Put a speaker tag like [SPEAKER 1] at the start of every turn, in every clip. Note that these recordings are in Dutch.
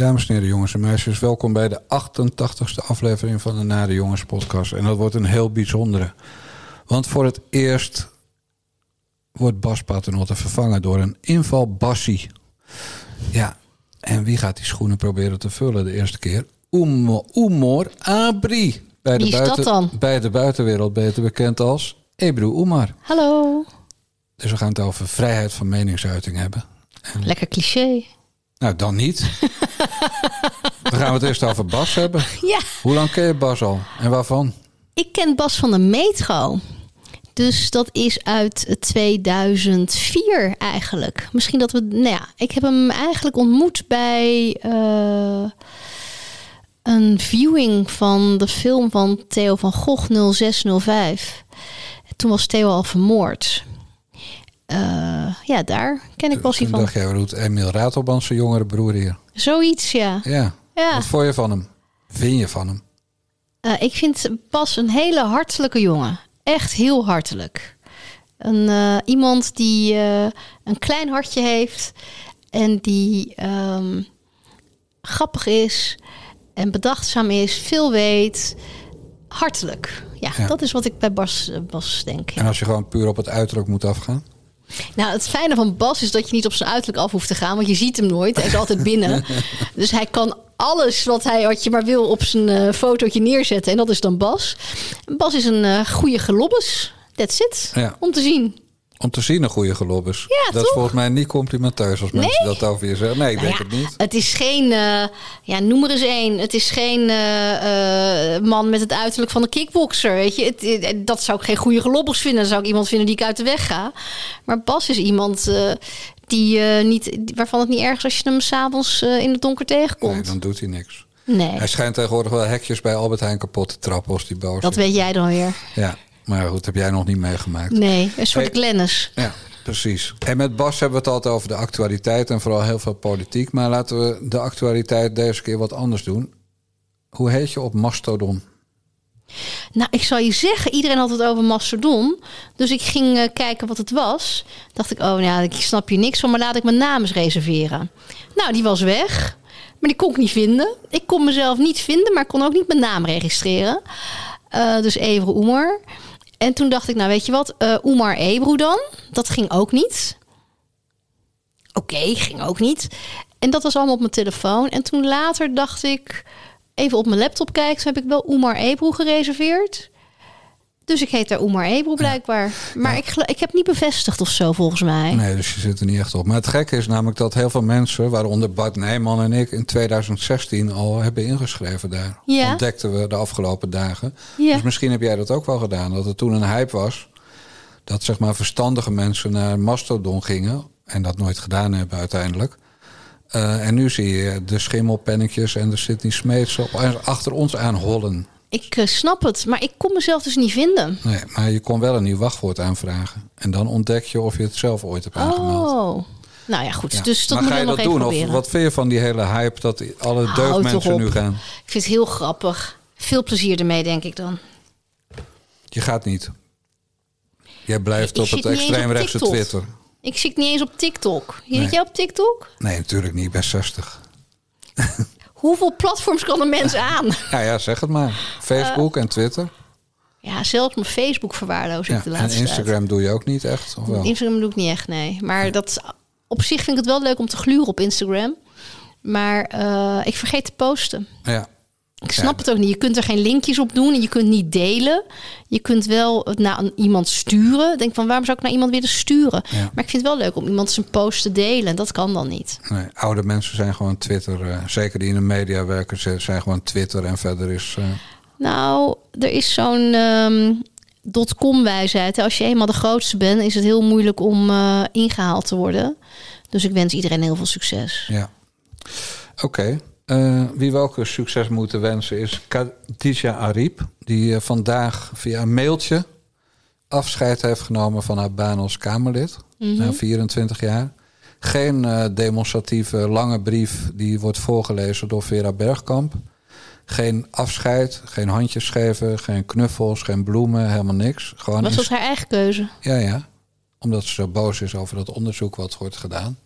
[SPEAKER 1] Dames en heren, jongens en meisjes, welkom bij de 88ste aflevering van de Nare Jongens podcast. En dat wordt een heel bijzondere. Want voor het eerst wordt Bas Paternotte vervangen door een inval Bassie. Ja, en wie gaat die schoenen proberen te vullen de eerste keer? Oemo- Oemor Abri. Bij de,
[SPEAKER 2] Wie is dat dan?
[SPEAKER 1] bij de buitenwereld beter bekend als Ebru Oemar.
[SPEAKER 2] Hallo.
[SPEAKER 1] Dus we gaan het over vrijheid van meningsuiting hebben.
[SPEAKER 2] Lekker cliché.
[SPEAKER 1] Nou, dan niet. Dan gaan we het eerst over Bas hebben.
[SPEAKER 2] Ja,
[SPEAKER 1] Hoe lang ken je Bas al? En waarvan?
[SPEAKER 2] ik ken Bas van de Metro. Dus dat is uit 2004 eigenlijk. Misschien dat we... Nou ja, ik heb hem eigenlijk ontmoet bij eh, een viewing van de film van Theo van Gogh 0605. Toen was Theo al vermoord. Eh, ja, daar ken ik Bassie
[SPEAKER 1] Toen
[SPEAKER 2] van.
[SPEAKER 1] dacht jij, wat doet Emiel Ratelband zijn jongere broer hier?
[SPEAKER 2] Zoiets, ja.
[SPEAKER 1] Ja.
[SPEAKER 2] Ja.
[SPEAKER 1] Wat vond je van hem? Vind je van hem?
[SPEAKER 2] Eh, ik vind Bas een hele hartelijke jongen. Echt heel hartelijk. Een, eh, iemand die een klein hartje heeft en die ehm, grappig is en bedachtzaam is, veel weet. Hartelijk. Ja,
[SPEAKER 1] Ja.
[SPEAKER 2] dat is wat ik bij Bas, Bas denk. ja.
[SPEAKER 1] En als je gewoon puur op het uiterlijk moet afgaan?
[SPEAKER 2] Nou, het fijne van Bas is dat je niet op zijn uiterlijk af hoeft te gaan, want je ziet hem nooit. Hij is altijd binnen. Dus hij kan alles wat, hij, wat je maar wil op zijn eh, fotootje neerzetten. En dat is dan Bas. Bas is een eh goede gelobbes. That's it.
[SPEAKER 1] Ja.
[SPEAKER 2] Om te zien.
[SPEAKER 1] Om te zien een goede gelobbes.
[SPEAKER 2] Ja,
[SPEAKER 1] dat is volgens mij niet complimenteus als mensen dat over je zeggen. Nee, ik
[SPEAKER 2] Nou
[SPEAKER 1] denk
[SPEAKER 2] ja,
[SPEAKER 1] het niet.
[SPEAKER 2] Het is geen, eh, ja, noem er eens één. Het is geen eh, eh, man met het uiterlijk van een kickboxer. Weet je? Het, dat zou ik geen goede gelobbers vinden. Dan zou ik iemand vinden die ik uit de weg ga. Maar Bas is iemand die, niet, waarvan het niet erg is als je hem s'avonds avonds in het donker
[SPEAKER 1] Nee,
[SPEAKER 2] tegenkomt.
[SPEAKER 1] dan doet hij niks.
[SPEAKER 2] Nee,
[SPEAKER 1] Hij schijnt tegenwoordig wel hekjes bij Albert Heijn kapot te trappen als die boos
[SPEAKER 2] dat
[SPEAKER 1] is.
[SPEAKER 2] weet jij dan weer.
[SPEAKER 1] Ja, maar goed, heb jij nog niet meegemaakt.
[SPEAKER 2] Nee, een soort
[SPEAKER 1] Hey.
[SPEAKER 2] Glennis.
[SPEAKER 1] Ja, precies. En met Bas hebben we het altijd over de actualiteit en vooral heel veel politiek. Maar laten we de actualiteit deze keer wat anders doen. Hoe heet je op Mastodon?
[SPEAKER 2] Nou, ik zal je zeggen, iedereen had het over Mastodon. Dus ik ging eh, kijken wat het was. Dacht ik, oh, nou, ja, ik snap hier niks van, maar laat ik mijn naam eens reserveren. Nou, die was weg. Maar die kon ik niet vinden. Ik kon mezelf niet vinden, maar kon ook niet mijn naam registreren. Eh, dus Ebru Oemar. En toen dacht ik, nou weet je wat, eh Oemar Ebru dan? Dat ging ook niet. Oké, ging ook niet. En dat was allemaal op mijn telefoon. En toen later dacht ik, even op mijn laptop kijken, toen heb ik wel Oemar Ebru gereserveerd. Dus ik heet daar Oemar Ebru blijkbaar. Maar ik, ik heb niet bevestigd of zo, volgens mij.
[SPEAKER 1] Nee, dus je zit er niet echt op. Maar het gekke is namelijk dat heel veel mensen, waaronder Bart Nijman en ik, in 2016 al hebben ingeschreven daar.
[SPEAKER 2] Ja.
[SPEAKER 1] Ontdekten we de afgelopen dagen.
[SPEAKER 2] Ja.
[SPEAKER 1] Dus misschien heb jij dat ook wel gedaan. Dat het toen een hype was. Dat zeg maar verstandige mensen naar Mastodon gingen. En dat nooit gedaan hebben uiteindelijk. Eh, en nu zie je de schimmelpennetjes en de Sydney Smeets achter ons aan hollen.
[SPEAKER 2] Ik eh, snap het, maar ik kon mezelf dus niet vinden.
[SPEAKER 1] Nee, maar je kon wel een nieuw wachtwoord aanvragen. En dan ontdek je of je het zelf ooit hebt aangemeld.
[SPEAKER 2] Oh. Nou ja, goed.
[SPEAKER 1] Ja.
[SPEAKER 2] Dus dat
[SPEAKER 1] maar
[SPEAKER 2] moet
[SPEAKER 1] ga je
[SPEAKER 2] nog
[SPEAKER 1] dat
[SPEAKER 2] even
[SPEAKER 1] doen? Of wat vind je van die hele hype dat alle deugdmensen nu gaan?
[SPEAKER 2] Ik vind het heel grappig. Veel plezier ermee, denk ik dan.
[SPEAKER 1] Je gaat niet. Jij blijft
[SPEAKER 2] Ik
[SPEAKER 1] op het extreemrechtse. Twitter.
[SPEAKER 2] Ik zit niet eens op TikTok. Zit
[SPEAKER 1] Nee.
[SPEAKER 2] jij op TikTok?
[SPEAKER 1] Nee, natuurlijk niet. Ik ben 60.
[SPEAKER 2] Hoeveel platforms kan een mens aan?
[SPEAKER 1] Ja, ja, zeg het maar. Facebook en Twitter.
[SPEAKER 2] Ja, zelfs mijn Facebook verwaarloos ik
[SPEAKER 1] Ja,
[SPEAKER 2] de
[SPEAKER 1] en
[SPEAKER 2] laatste
[SPEAKER 1] Instagram doe je ook niet echt? Of wel?
[SPEAKER 2] Instagram doe ik niet echt, nee. Maar dat, op zich vind ik het wel leuk om te gluren op Instagram. Maar eh, ik vergeet te posten.
[SPEAKER 1] Ja.
[SPEAKER 2] Ik snap het ook niet. Je kunt er geen linkjes op doen en je kunt niet delen. Je kunt wel het naar iemand sturen. Denk van waarom zou ik naar iemand willen sturen?
[SPEAKER 1] Ja.
[SPEAKER 2] Maar ik vind het wel leuk om iemand zijn post te delen. En dat kan dan niet.
[SPEAKER 1] Nee, oude mensen zijn gewoon Twitter. eh, zeker die in de media werken, zijn gewoon Twitter. En verder is. eh,
[SPEAKER 2] Nou, er is zo'n ehm dotcom wijsheid. Als je eenmaal de grootste bent, is het heel moeilijk om eh, ingehaald te worden. Dus ik wens iedereen heel veel succes.
[SPEAKER 1] ja. Oké. Eh, wie we ook succes moeten wensen is Khadija Ariep. Die eh, vandaag via een mailtje afscheid heeft genomen van haar baan als Kamerlid. Na 24 jaar. Geen eh, demonstratieve lange brief die wordt voorgelezen door Vera Bergkamp. Geen afscheid, geen handjes geven, geen knuffels, geen bloemen, helemaal niks. Gewoon
[SPEAKER 2] Was dat haar eigen keuze?
[SPEAKER 1] Ja, ja. Omdat ze zo boos is over dat onderzoek wat wordt gedaan.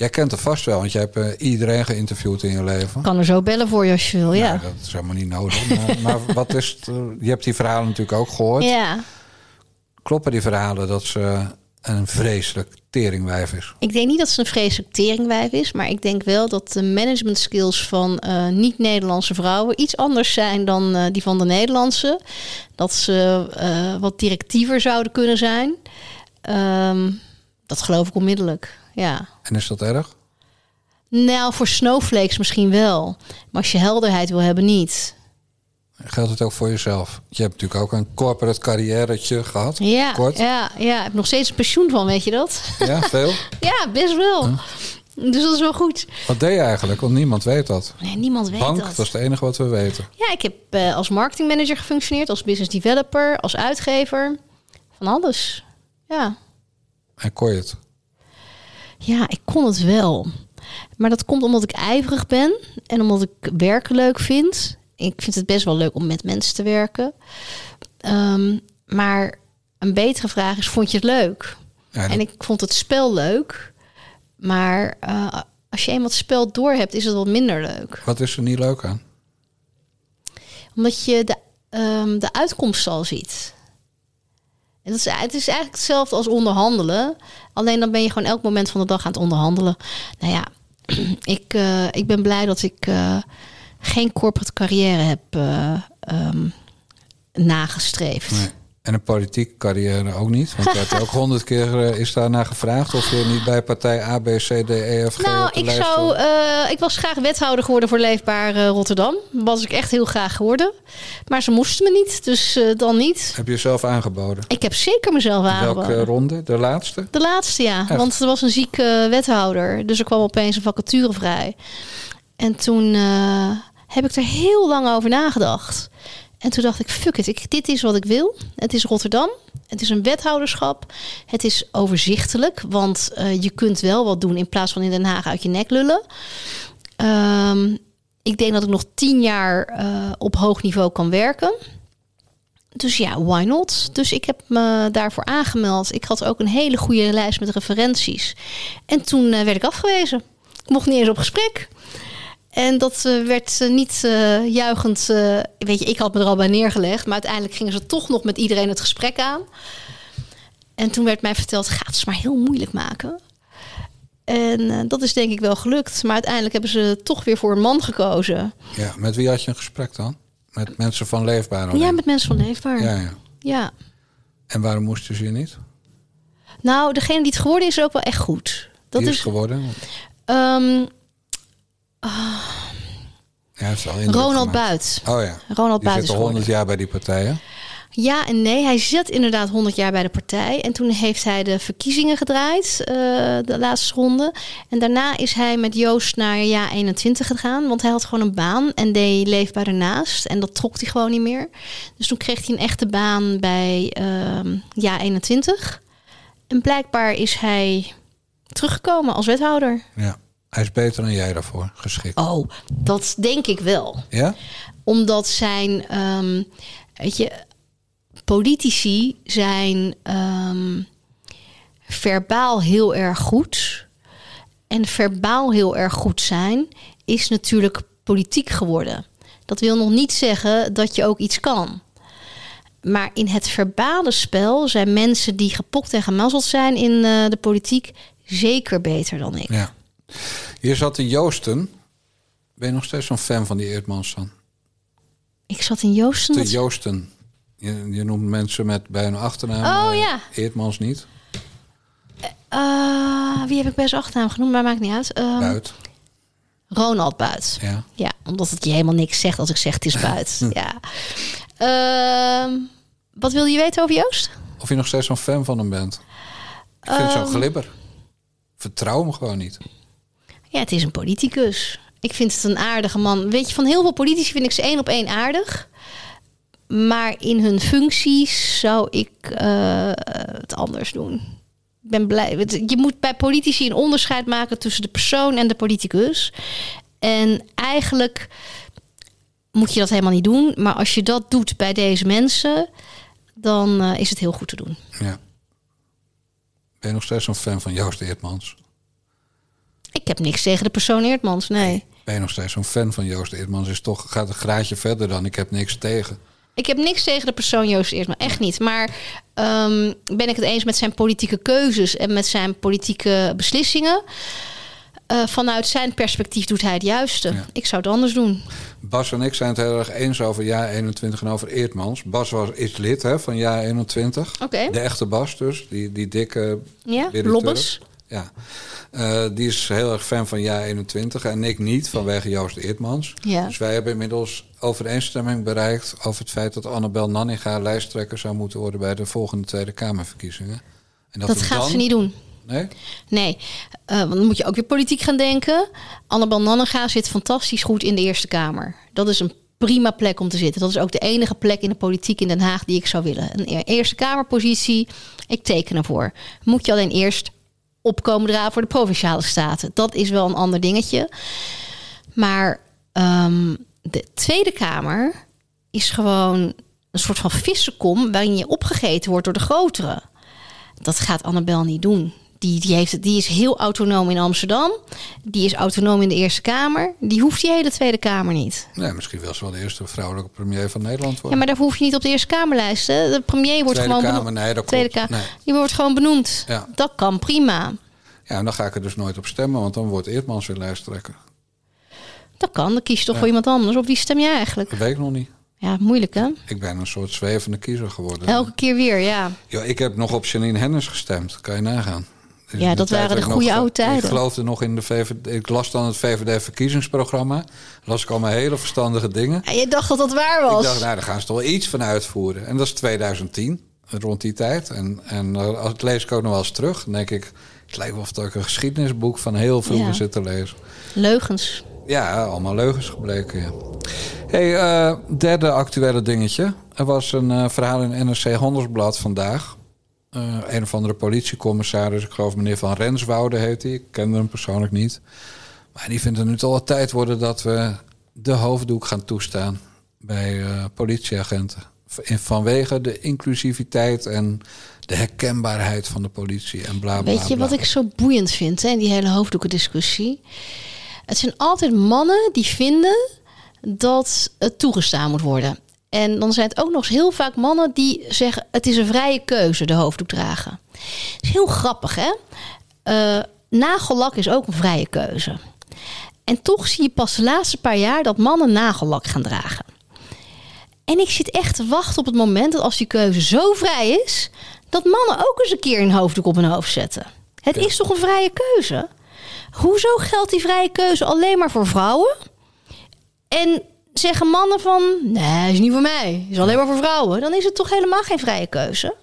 [SPEAKER 1] Jij kent het vast wel, want jij hebt eh, iedereen geïnterviewd in je leven.
[SPEAKER 2] Kan er zo bellen voor je als je wil, ja.
[SPEAKER 1] Nou, dat is helemaal niet nodig. Maar, maar wat is het, eh, je hebt die verhalen natuurlijk ook gehoord.
[SPEAKER 2] Ja,
[SPEAKER 1] Kloppen die verhalen dat ze een vreselijk teringwijf is?
[SPEAKER 2] ik denk niet dat ze een vreselijk teringwijf is, maar ik denk wel dat de management skills van eh, niet-Nederlandse vrouwen iets anders zijn dan die van de Nederlandse. Dat ze wat directiever zouden kunnen zijn. Ehm, dat geloof ik onmiddellijk, ja.
[SPEAKER 1] En is dat erg?
[SPEAKER 2] Nou, voor snowflakes misschien wel. Maar als je helderheid wil hebben, niet.
[SPEAKER 1] Geldt het ook voor jezelf? Je hebt natuurlijk ook een corporate carrièretje gehad.
[SPEAKER 2] Ja,
[SPEAKER 1] Kort.
[SPEAKER 2] ja, ja, ik heb nog steeds een pensioen van, weet je dat?
[SPEAKER 1] Ja, veel.
[SPEAKER 2] ja, best wel. Dus dat is wel goed.
[SPEAKER 1] Wat deed je eigenlijk? Want niemand weet dat.
[SPEAKER 2] Nee, niemand weet
[SPEAKER 1] Bank,
[SPEAKER 2] dat.
[SPEAKER 1] dat is het enige wat we weten.
[SPEAKER 2] Ja, ik heb eh, als marketingmanager gefunctioneerd, als business developer, als uitgever. Van alles. Ja.
[SPEAKER 1] En kon je het?
[SPEAKER 2] Ja, ik kon het wel. Maar dat komt omdat ik ijverig ben en omdat ik werken leuk vind. Ik vind het best wel leuk om met mensen te werken. Ehm, maar een betere vraag is, vond je het leuk?
[SPEAKER 1] Ja, dat-
[SPEAKER 2] En ik vond het spel leuk. Maar eh, als je eenmaal het spel door hebt, is het wat minder leuk.
[SPEAKER 1] Wat is er niet leuk aan?
[SPEAKER 2] Omdat je de, ehm, de uitkomst al ziet. Dat is, het is eigenlijk hetzelfde als onderhandelen. Alleen dan ben je gewoon elk moment van de dag aan het onderhandelen. Nou ja, ik, eh, ik ben blij dat ik eh, geen corporate carrière heb ehm, nagestreefd.
[SPEAKER 1] En een politieke carrière ook niet? Want je hebt ook honderd keer eh, is daarna gevraagd... of je niet bij partij A, B, C, D, E, F, G
[SPEAKER 2] Nou, ik,
[SPEAKER 1] lijst
[SPEAKER 2] zou, eh, ik was graag wethouder geworden voor Leefbaar eh, Rotterdam. Was ik echt heel graag geworden. Maar ze moesten me niet, dus dan niet.
[SPEAKER 1] Heb je jezelf aangeboden?
[SPEAKER 2] Ik heb zeker mezelf aangeboden.
[SPEAKER 1] Welke ronde? De laatste?
[SPEAKER 2] De laatste, ja.
[SPEAKER 1] Echt?
[SPEAKER 2] Want er was een zieke wethouder. Dus er kwam opeens een vacature vrij. En toen heb ik er heel lang over nagedacht. En toen dacht ik, fuck it, dit is wat ik wil. Het is Rotterdam. Het is een wethouderschap. Het is overzichtelijk, want eh, je kunt wel wat doen in plaats van in Den Haag uit je nek lullen. Ehm, ik denk dat ik nog tien jaar eh, op hoog niveau kan werken. Dus ja, why not? Dus ik heb me daarvoor aangemeld. Ik had ook een hele goede lijst met referenties. En toen eh, werd ik afgewezen. Ik mocht niet eens op gesprek. En dat eh, werd eh, niet eh, juichend. weet je, ik had me er al bij neergelegd. Maar uiteindelijk gingen ze toch nog met iedereen het gesprek aan. En toen werd mij verteld: ga het eens maar heel moeilijk maken. En dat is denk ik wel gelukt. Maar uiteindelijk hebben ze toch weer voor een man gekozen.
[SPEAKER 1] Ja, met wie had je een gesprek dan? Met mensen van Leefbaar? alleen?
[SPEAKER 2] Ja, met mensen van Leefbaar.
[SPEAKER 1] ja, ja.
[SPEAKER 2] ja.
[SPEAKER 1] En waarom moesten ze je niet?
[SPEAKER 2] Nou, degene die het geworden is, is ook wel echt goed. Dat
[SPEAKER 1] Die is
[SPEAKER 2] is
[SPEAKER 1] geworden?
[SPEAKER 2] Ehm,
[SPEAKER 1] Ja,
[SPEAKER 2] Ronald. Buit.
[SPEAKER 1] Oh ja.
[SPEAKER 2] Ronald Buit
[SPEAKER 1] zit
[SPEAKER 2] is
[SPEAKER 1] al 100
[SPEAKER 2] geworden.
[SPEAKER 1] jaar bij die partijen.
[SPEAKER 2] Ja en nee, hij zit inderdaad 100 jaar bij de partij. En toen heeft hij de verkiezingen gedraaid, eh, de laatste ronde. En daarna is hij met Joost naar Ja 21 gegaan. Want hij had gewoon een baan en deed leefbaar ernaast. En dat trok hij gewoon niet meer. Dus toen kreeg hij een echte baan bij ehm, Ja 21. En blijkbaar is hij teruggekomen als wethouder.
[SPEAKER 1] Ja. Hij is beter dan jij daarvoor geschikt.
[SPEAKER 2] Oh, dat denk ik wel.
[SPEAKER 1] Ja?
[SPEAKER 2] Omdat zijn, ehm, weet je, politici zijn ehm, verbaal heel erg goed. En verbaal heel erg goed zijn is natuurlijk politiek geworden. Dat wil nog niet zeggen dat je ook iets kan. Maar in het verbale spel zijn mensen die gepokt en gemazzeld zijn in eh, de politiek zeker beter dan ik.
[SPEAKER 1] Ja. Hier zat de Joosten. Ben je nog steeds zo'n fan van die Eertmans dan?
[SPEAKER 2] Ik zat in Joosten.
[SPEAKER 1] De Joosten. Je, je noemt mensen met bij hun achternaam.
[SPEAKER 2] Oh,
[SPEAKER 1] eh,
[SPEAKER 2] ja.
[SPEAKER 1] Eertmans niet.
[SPEAKER 2] Ah, wie heb ik bij zijn achternaam genoemd? Maar maakt niet uit. Ehm,
[SPEAKER 1] Buit.
[SPEAKER 2] Ronald Buit.
[SPEAKER 1] Ja.
[SPEAKER 2] Ja, omdat het je helemaal niks zegt als ik zeg het is Buit. ja. Ehm, wat wil je weten over Joost?
[SPEAKER 1] Of je nog steeds zo'n fan van hem bent. Ik vind
[SPEAKER 2] Ehm.
[SPEAKER 1] zo'n glibber. Vertrouw hem gewoon niet.
[SPEAKER 2] Ja, het is een politicus. Ik vind het een aardige man. Weet je, van heel veel politici vind ik ze één op één aardig. Maar in hun functies zou ik eh, het anders doen. Ik ben blij. Je moet bij politici een onderscheid maken tussen de persoon en de politicus. En eigenlijk moet je dat helemaal niet doen. Maar als je dat doet bij deze mensen, dan eh, is het heel goed te doen.
[SPEAKER 1] Ja. Ben je nog steeds zo'n fan van Joost Eertmans?
[SPEAKER 2] Heb niks tegen de persoon Eertmans, nee.
[SPEAKER 1] Ben je nog steeds zo'n fan van Joost Eertmans? Is toch, gaat een graadje verder dan ik heb niks tegen.
[SPEAKER 2] Ik heb niks tegen de persoon Joost Eertman, echt niet. Maar ehm, ben ik het eens met zijn politieke keuzes en met zijn politieke beslissingen? Eh, vanuit zijn perspectief doet hij het juiste.
[SPEAKER 1] Ja.
[SPEAKER 2] Ik zou het anders doen.
[SPEAKER 1] Bas en ik zijn het heel erg eens over jaar 21 en over Eertmans. Bas was, is lid hè, van jaar 21.
[SPEAKER 2] Oké.
[SPEAKER 1] De echte Bas dus, die, die dikke
[SPEAKER 2] Ja. Lobbes.
[SPEAKER 1] Ja, Eh, die is heel erg fan van jaar 21 en ik niet vanwege Joost Eertmans.
[SPEAKER 2] Ja.
[SPEAKER 1] Dus wij hebben inmiddels overeenstemming bereikt over het feit dat Annabel Nanninga lijsttrekker zou moeten worden bij de volgende Tweede Kamerverkiezingen. En
[SPEAKER 2] Dat
[SPEAKER 1] we
[SPEAKER 2] gaat
[SPEAKER 1] dan-
[SPEAKER 2] ze niet doen.
[SPEAKER 1] Nee?
[SPEAKER 2] Nee, Eh, want dan moet je ook weer politiek gaan denken. Annabel Nannega zit fantastisch goed in de Eerste Kamer. Dat is een prima plek om te zitten. Dat is ook de enige plek in de politiek in Den Haag die ik zou willen. Een e- Eerste Kamerpositie, ik teken ervoor. Moet je alleen eerst opkomen dragen voor de Provinciale Staten. Dat is wel een ander dingetje. Maar ehm, de Tweede Kamer is gewoon een soort van vissenkom... waarin je opgegeten wordt door de grotere. Dat gaat Annabel niet doen. Die, die, heeft, die is heel autonoom in Amsterdam. Die is autonoom in de Eerste Kamer. Die hoeft die hele Tweede Kamer niet.
[SPEAKER 1] Nee, misschien wil ze wel de eerste vrouwelijke premier van Nederland
[SPEAKER 2] Ja,
[SPEAKER 1] worden.
[SPEAKER 2] maar daarvoor hoef je niet op de Eerste Kamerlijst. Hè. De premier wordt
[SPEAKER 1] Tweede
[SPEAKER 2] gewoon
[SPEAKER 1] Kamer,
[SPEAKER 2] benoemd.
[SPEAKER 1] nee, dat
[SPEAKER 2] Tweede. Kamer.
[SPEAKER 1] Nee.
[SPEAKER 2] Die wordt gewoon benoemd.
[SPEAKER 1] Ja.
[SPEAKER 2] Dat kan prima.
[SPEAKER 1] Ja, en dan ga ik er dus nooit op stemmen, want dan wordt Eertmans weer lijsttrekker.
[SPEAKER 2] Dat kan. Dan kies je toch voor iemand anders. Op wie stem jij eigenlijk?
[SPEAKER 1] Dat weet ik nog niet.
[SPEAKER 2] Ja, moeilijk hè?
[SPEAKER 1] Ik ben een soort zwevende kiezer geworden.
[SPEAKER 2] Elke keer weer, ja.
[SPEAKER 1] Ja, ik heb nog op Janine Hennis gestemd. Kan je nagaan.
[SPEAKER 2] Ja, dat waren de goede
[SPEAKER 1] nog-
[SPEAKER 2] oude tijden.
[SPEAKER 1] Ik geloofde nog in de VVD. Ik las dan het VVD-verkiezingsprogramma. Las ik allemaal hele verstandige dingen.
[SPEAKER 2] En je dacht dat dat waar was.
[SPEAKER 1] Ik dacht, nou, daar gaan ze toch wel iets van uitvoeren. En dat is 2010, rond die tijd. En, en eh, als het lees ik ook nog wel eens terug. Dan denk ik, het lijkt wel of ik een geschiedenisboek van heel vroeger
[SPEAKER 2] Ja.
[SPEAKER 1] zit te lezen.
[SPEAKER 2] Leugens.
[SPEAKER 1] Ja, allemaal leugens gebleken. Ja. Hey, eh, derde actuele dingetje. Er was een eh, verhaal in NRC Handelsblad vandaag. Eh, een of andere politiecommissaris, ik geloof meneer Van Renswoude heet hij. Ik kende hem persoonlijk niet. Maar die vindt het nu toch wel tijd worden dat we de hoofddoek gaan toestaan bij eh, politieagenten. Vanwege de inclusiviteit en de herkenbaarheid van de politie en bla bla
[SPEAKER 2] Weet je
[SPEAKER 1] bla.
[SPEAKER 2] wat ik zo boeiend vind hè, in die hele hoofddoekendiscussie? Het zijn altijd mannen die vinden dat het toegestaan moet worden. En dan zijn het ook nog eens heel vaak mannen die zeggen: het is een vrije keuze, de hoofddoek dragen. Het is heel grappig, hè? Eh, nagellak is ook een vrije keuze. En toch zie je pas de laatste paar jaar dat mannen nagellak gaan dragen. En ik zit echt te wachten op het moment dat als die keuze zo vrij is, dat mannen ook eens een keer een hoofddoek op hun hoofd zetten. Het is toch een vrije keuze? Hoezo geldt die vrije keuze alleen maar voor vrouwen? En zeggen mannen van, nee, is niet voor mij, is alleen maar voor vrouwen. Dan is het toch helemaal geen vrije keuze?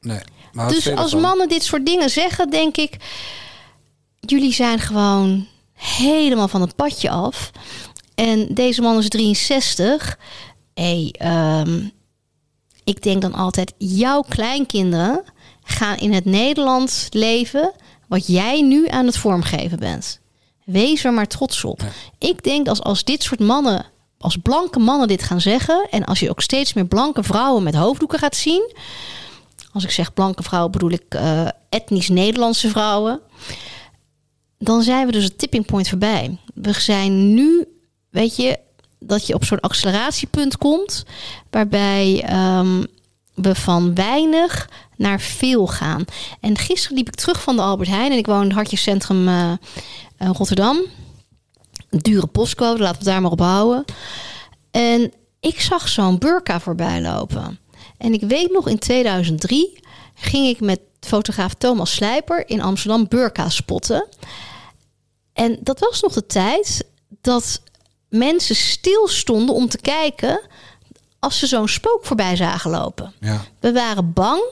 [SPEAKER 1] Nee. Maar
[SPEAKER 2] Dus als mannen dit soort dingen zeggen, denk ik, jullie zijn gewoon helemaal van het padje af. En deze man is 63. Hey, ehm, ik denk dan altijd, jouw kleinkinderen gaan in het Nederland leven wat jij nu aan het vormgeven bent. Wees er maar trots op. Ik denk als, als dit soort mannen, als blanke mannen dit gaan zeggen... en als je ook steeds meer blanke vrouwen met hoofddoeken gaat zien... als ik zeg blanke vrouwen bedoel ik eh, etnisch Nederlandse vrouwen... dan zijn we dus het tipping point voorbij. We zijn nu, weet je, dat je op zo'n acceleratiepunt komt... waarbij ehm, we van weinig naar veel gaan. En gisteren liep ik terug van de Albert Heijn... en ik woon in het hartjescentrum eh, eh, Rotterdam. Een dure postcode, laten we daar maar op houden. En ik zag zo'n burka voorbij lopen. En ik weet nog, in 2003 ging ik met fotograaf Thomas Slijper in Amsterdam burka spotten. En dat was nog de tijd dat mensen stilstonden om te kijken als ze zo'n spook voorbij zagen lopen.
[SPEAKER 1] Ja.
[SPEAKER 2] We waren bang.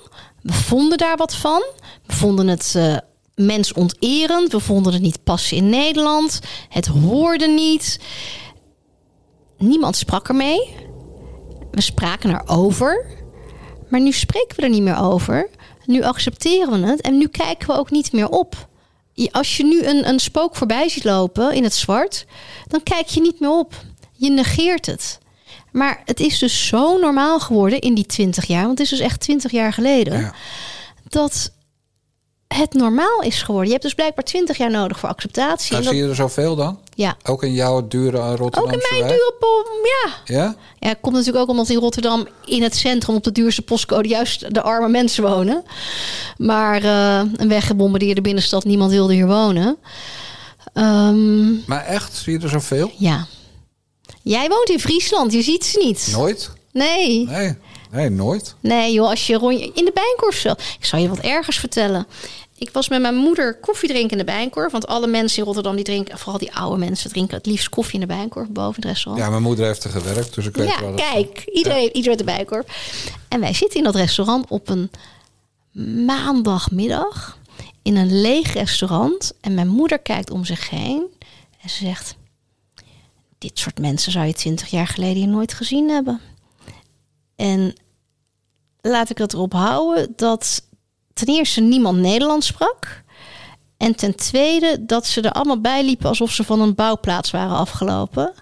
[SPEAKER 2] We vonden daar wat van. We vonden het eh mensonterend. We vonden het niet passen in Nederland. Het hoorde niet. Niemand sprak ermee. We spraken erover. Maar nu spreken we er niet meer over. Nu accepteren we het. En nu kijken we ook niet meer op. Als je nu een, een spook voorbij ziet lopen in het zwart, dan kijk je niet meer op. Je negeert het. Maar het is dus zo normaal geworden in die 20 jaar, want het is dus echt 20 jaar geleden,
[SPEAKER 1] Ja.
[SPEAKER 2] dat het normaal is geworden. Je hebt dus blijkbaar 20 jaar nodig voor acceptatie.
[SPEAKER 1] Nou,
[SPEAKER 2] En dat-
[SPEAKER 1] zie je er zoveel dan?
[SPEAKER 2] ja.
[SPEAKER 1] Ook in jouw dure eh,
[SPEAKER 2] Ook in mijn dure pom, ja.
[SPEAKER 1] Ja?
[SPEAKER 2] Ja, komt natuurlijk ook omdat in Rotterdam in het centrum op de duurste postcode juist de arme mensen wonen. Maar eh, een weggebombardeerde binnenstad, niemand wilde hier wonen. Ehm,
[SPEAKER 1] Maar echt, zie je er zoveel?
[SPEAKER 2] ja. Jij woont in Friesland, je ziet ze niet.
[SPEAKER 1] Nooit?
[SPEAKER 2] Nee.
[SPEAKER 1] Nee, nee nooit.
[SPEAKER 2] Nee joh, als je rondje in de Bijenkorf zo. Ik zal je wat ergers vertellen. Ik was met mijn moeder koffie drinken in de Bijenkorf. Want alle mensen in Rotterdam, die drinken, vooral die oude mensen, drinken het liefst koffie in de Bijenkorf boven het restaurant.
[SPEAKER 1] Ja, mijn moeder heeft er gewerkt, dus ik weet
[SPEAKER 2] Ja,
[SPEAKER 1] wel. dat-
[SPEAKER 2] kijk, iedereen, iedereen de Bijenkorf. En wij zitten in dat restaurant op een maandagmiddag in een leeg restaurant. En mijn moeder kijkt om zich heen en ze zegt: Dit soort mensen zou je twintig jaar geleden hier nooit gezien hebben. En laat ik het erop houden dat ten eerste niemand Nederlands sprak. En ten tweede dat ze er allemaal bij liepen alsof ze van een bouwplaats waren afgelopen.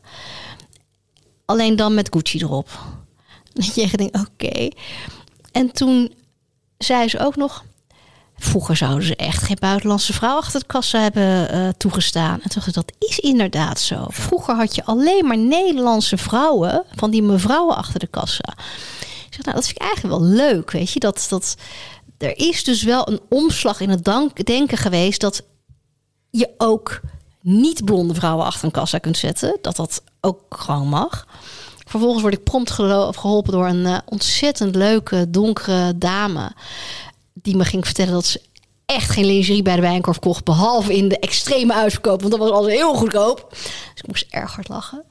[SPEAKER 2] Alleen dan met Gucci erop. Dat je denkt, oké. En toen zei ze ook nog... Vroeger zouden ze echt geen buitenlandse vrouw achter de kassa hebben eh, toegestaan. En toen dacht ik, dat is inderdaad zo. Vroeger had je alleen maar Nederlandse vrouwen... van die mevrouwen achter de kassa. Ik zeg, nou, dat vind ik eigenlijk wel leuk, weet je. Dat, dat, er is dus wel een omslag in het dank, denken geweest... dat je ook niet blonde vrouwen achter een kassa kunt zetten. Dat dat ook gewoon mag. Vervolgens word ik prompt geholpen door een eh, ontzettend leuke, donkere dame. Die me ging vertellen dat ze echt geen lingerie bij de Bijenkorf kocht. Behalve in de extreme uitverkoop. Want dat was altijd heel goedkoop. Dus ik moest erg hard lachen.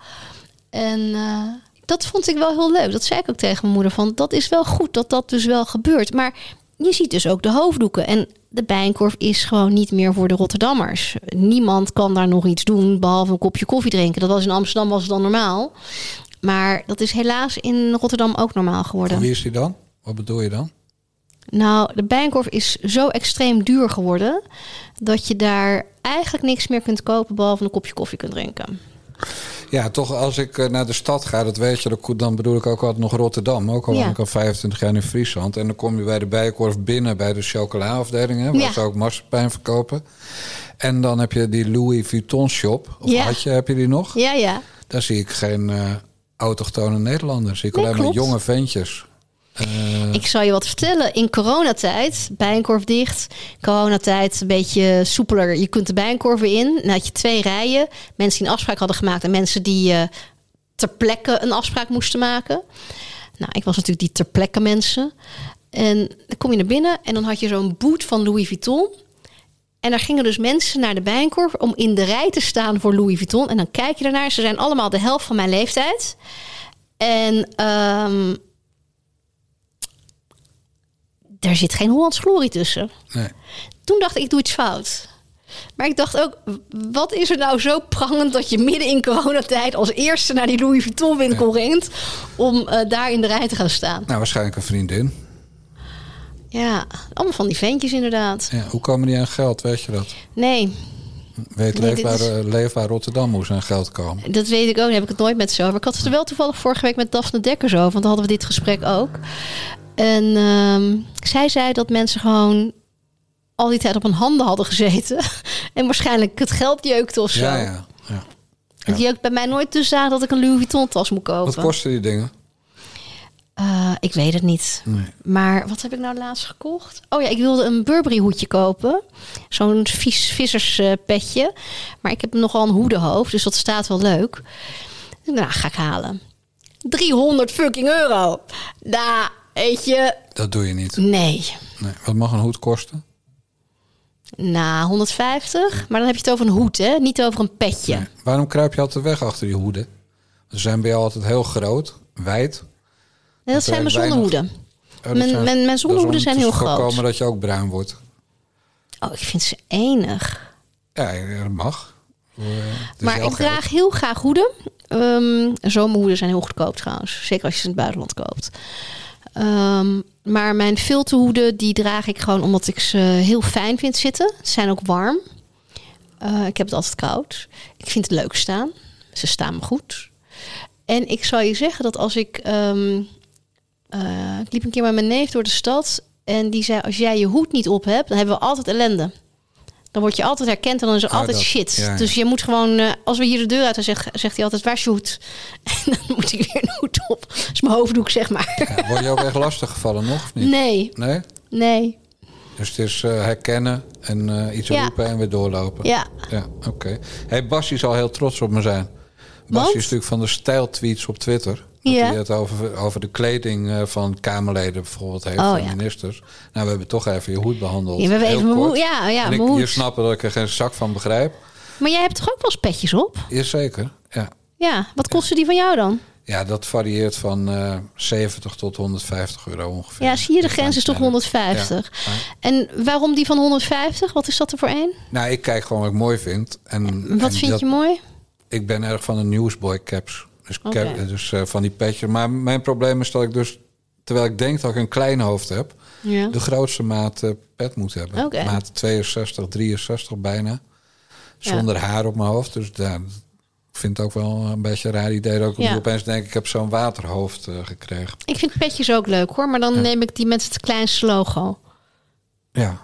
[SPEAKER 2] En eh, dat vond ik wel heel leuk. Dat zei ik ook tegen mijn moeder. Van, dat is wel goed dat dat dus wel gebeurt. Maar je ziet dus ook de hoofddoeken. En de Bijenkorf is gewoon niet meer voor de Rotterdammers. Niemand kan daar nog iets doen behalve een kopje koffie drinken. Dat was in Amsterdam was het dan normaal. Maar dat is helaas in Rotterdam ook normaal geworden.
[SPEAKER 1] Van wie is die dan? Wat bedoel je dan?
[SPEAKER 2] Nou, de Bijenkorf is zo extreem duur geworden... dat je daar eigenlijk niks meer kunt kopen... behalve een kopje koffie kunt drinken.
[SPEAKER 1] Ja, toch als ik eh, naar de stad ga, dat weet je, dan- bedoel ik ook altijd nog Rotterdam. Ook al
[SPEAKER 2] Ja.
[SPEAKER 1] ik al 25 jaar in Friesland. En dan kom je bij de Bijenkorf binnen bij de chocolaafdeling, hè, waar
[SPEAKER 2] Ja.
[SPEAKER 1] ze ook marsepein verkopen. En dan heb je die Louis Vuitton shop. Of
[SPEAKER 2] Ja.
[SPEAKER 1] had je, heb je die nog?
[SPEAKER 2] Ja, ja.
[SPEAKER 1] Daar zie ik geen eh autochtone Nederlanders. Zie ik
[SPEAKER 2] Nee,
[SPEAKER 1] alleen maar jonge ventjes. Eh,
[SPEAKER 2] Ik zal je wat vertellen. In coronatijd, Bijenkorf dicht. Coronatijd een beetje soepeler. Je kunt de Bijenkorf weer in. Dan had je twee rijen. Mensen die een afspraak hadden gemaakt... en mensen die eh, ter plekke een afspraak moesten maken. Nou, ik was natuurlijk die ter plekke mensen. En dan kom je naar binnen en dan had je zo'n boot van Louis Vuitton... En daar gingen dus mensen naar de Bijenkorf om in de rij te staan voor Louis Vuitton. En dan kijk je ernaar. Ze zijn allemaal de helft van mijn leeftijd. En ehm daar zit geen Hollands glorie tussen.
[SPEAKER 1] nee.
[SPEAKER 2] Toen dacht ik, ik doe iets fout. Maar ik dacht ook, wat is er nou zo prangend dat je midden in coronatijd als eerste naar die Louis Vuitton winkel rent om eh, daar in de rij te gaan staan?
[SPEAKER 1] Nou, waarschijnlijk een vriendin.
[SPEAKER 2] Ja, allemaal van die ventjes inderdaad.
[SPEAKER 1] Ja, hoe komen die aan geld, weet je dat?
[SPEAKER 2] Nee,
[SPEAKER 1] Weet
[SPEAKER 2] Nee,
[SPEAKER 1] leefbaar,
[SPEAKER 2] is-
[SPEAKER 1] eh, leefbaar Rotterdam hoe ze aan geld komen.
[SPEAKER 2] dat weet ik ook. Daar heb ik het nooit met zo. over. ik had het er wel toevallig vorige week met Daphne Dekkers over. Want dan hadden we dit gesprek ook. En ehm, zij zei dat mensen gewoon al die tijd op hun handen hadden gezeten. en waarschijnlijk het geld jeukte of zo.
[SPEAKER 1] Ja, ja, ja.
[SPEAKER 2] Het jeukt bij mij nooit dus aan dat ik een Louis Vuitton tas moet kopen.
[SPEAKER 1] Wat kosten die dingen?
[SPEAKER 2] Eh, ik weet het niet.
[SPEAKER 1] Nee.
[SPEAKER 2] Maar wat heb ik nou laatst gekocht? Oh ja, ik wilde een Burberry hoedje kopen. Zo'n vies visserspetje. maar ik heb nogal een hoedenhoofd, dus dat staat wel leuk. Nou, ga ik halen. 300 fucking euro. Nou, weet je,
[SPEAKER 1] Dat doe je niet.
[SPEAKER 2] nee.
[SPEAKER 1] Nee. Wat mag een hoed kosten?
[SPEAKER 2] Nou, 150. Maar dan heb je het over een hoed, hè? Niet over een petje.
[SPEAKER 1] Nee. Waarom kruip je altijd weg achter die hoeden? Ze zijn bij jou altijd heel groot, wijd.
[SPEAKER 2] Nee, dat zijn mijn zonnehoeden.
[SPEAKER 1] Oh,
[SPEAKER 2] Mijn-
[SPEAKER 1] zijn-
[SPEAKER 2] mijn- mijn zonnehoeden zijn heel groot.
[SPEAKER 1] voorkomen dat je ook bruin wordt.
[SPEAKER 2] Oh, ik vind ze enig.
[SPEAKER 1] Ja, dat mag. Eh,
[SPEAKER 2] Maar ik
[SPEAKER 1] geld.
[SPEAKER 2] draag heel graag hoeden. Ehm zomerhoeden zijn heel goedkoop trouwens. Zeker als je ze in het buitenland koopt. Ehm, maar mijn filterhoeden die draag ik gewoon omdat ik ze heel fijn vind zitten. Ze zijn ook warm. Eh, ik heb het altijd koud. Ik vind het leuk staan. Ze staan me goed. En ik zal je zeggen dat als ik... ehm, eh, ik liep een keer met mijn neef door de stad. En die zei, als jij je hoed niet op hebt, dan hebben we altijd ellende. Dan word je altijd herkend en dan is er altijd
[SPEAKER 3] dat-
[SPEAKER 2] shit.
[SPEAKER 3] ja, ja.
[SPEAKER 2] Dus je moet gewoon, eh, als we hier de deur uit, dan zegt, zegt hij altijd, waar hoed? En dan moet ik weer een hoed op. Dat is mijn hoofddoek, zeg maar.
[SPEAKER 3] Ja, word je ook echt lastig gevallen nog of niet?
[SPEAKER 2] Nee,
[SPEAKER 3] Nee?
[SPEAKER 2] nee.
[SPEAKER 3] Dus het is eh, herkennen en eh, iets roepen en weer doorlopen.
[SPEAKER 2] Ja,
[SPEAKER 3] Ja, oké. Hey, Basje zal heel trots op me zijn. Basje
[SPEAKER 2] Want?
[SPEAKER 3] is natuurlijk van de stijltweets op Twitter. Dat
[SPEAKER 2] Ja.
[SPEAKER 3] hij het over, over de kleding eh, van Kamerleden bijvoorbeeld heeft,
[SPEAKER 2] Oh,
[SPEAKER 3] van
[SPEAKER 2] ja.
[SPEAKER 3] ministers. Nou, we hebben toch even je hoed behandeld.
[SPEAKER 2] Ja, we hebben
[SPEAKER 3] Heel
[SPEAKER 2] even mijn hoed- ja, ja,
[SPEAKER 3] en ik,
[SPEAKER 2] hoed.
[SPEAKER 3] je snapt dat ik er geen zak van begrijp.
[SPEAKER 2] maar jij hebt toch ook wel spetjes op?
[SPEAKER 3] Jazeker, ja.
[SPEAKER 2] Ja, wat kostte die van jou dan?
[SPEAKER 3] Ja, dat varieert van eh 70 tot 150 euro ongeveer.
[SPEAKER 2] Ja, zie je, de grens is toch
[SPEAKER 3] ja.
[SPEAKER 2] 150.
[SPEAKER 3] Ja.
[SPEAKER 2] En waarom die van 150? Wat is dat er voor één?
[SPEAKER 3] Nou, ik kijk gewoon wat ik mooi vind. En,
[SPEAKER 2] Wat
[SPEAKER 3] en
[SPEAKER 2] vind
[SPEAKER 3] dat-
[SPEAKER 2] je mooi?
[SPEAKER 3] Ik ben erg van de Newsboy caps. Dus, cap- dus eh, van die petjes. Maar mijn probleem is dat ik dus, terwijl ik denk dat ik een klein hoofd heb,
[SPEAKER 2] Ja.
[SPEAKER 3] de grootste maat eh, pet moet hebben. Maat 62, 63 bijna. Zonder haar op mijn hoofd. Dus daar, ik vind het ook wel een beetje een raar idee dat ik
[SPEAKER 2] Ja.
[SPEAKER 3] opeens denk ik heb zo'n waterhoofd eh, gekregen.
[SPEAKER 2] Ik vind petjes ook leuk hoor, maar dan neem ik die met het kleinste logo.
[SPEAKER 3] Ja.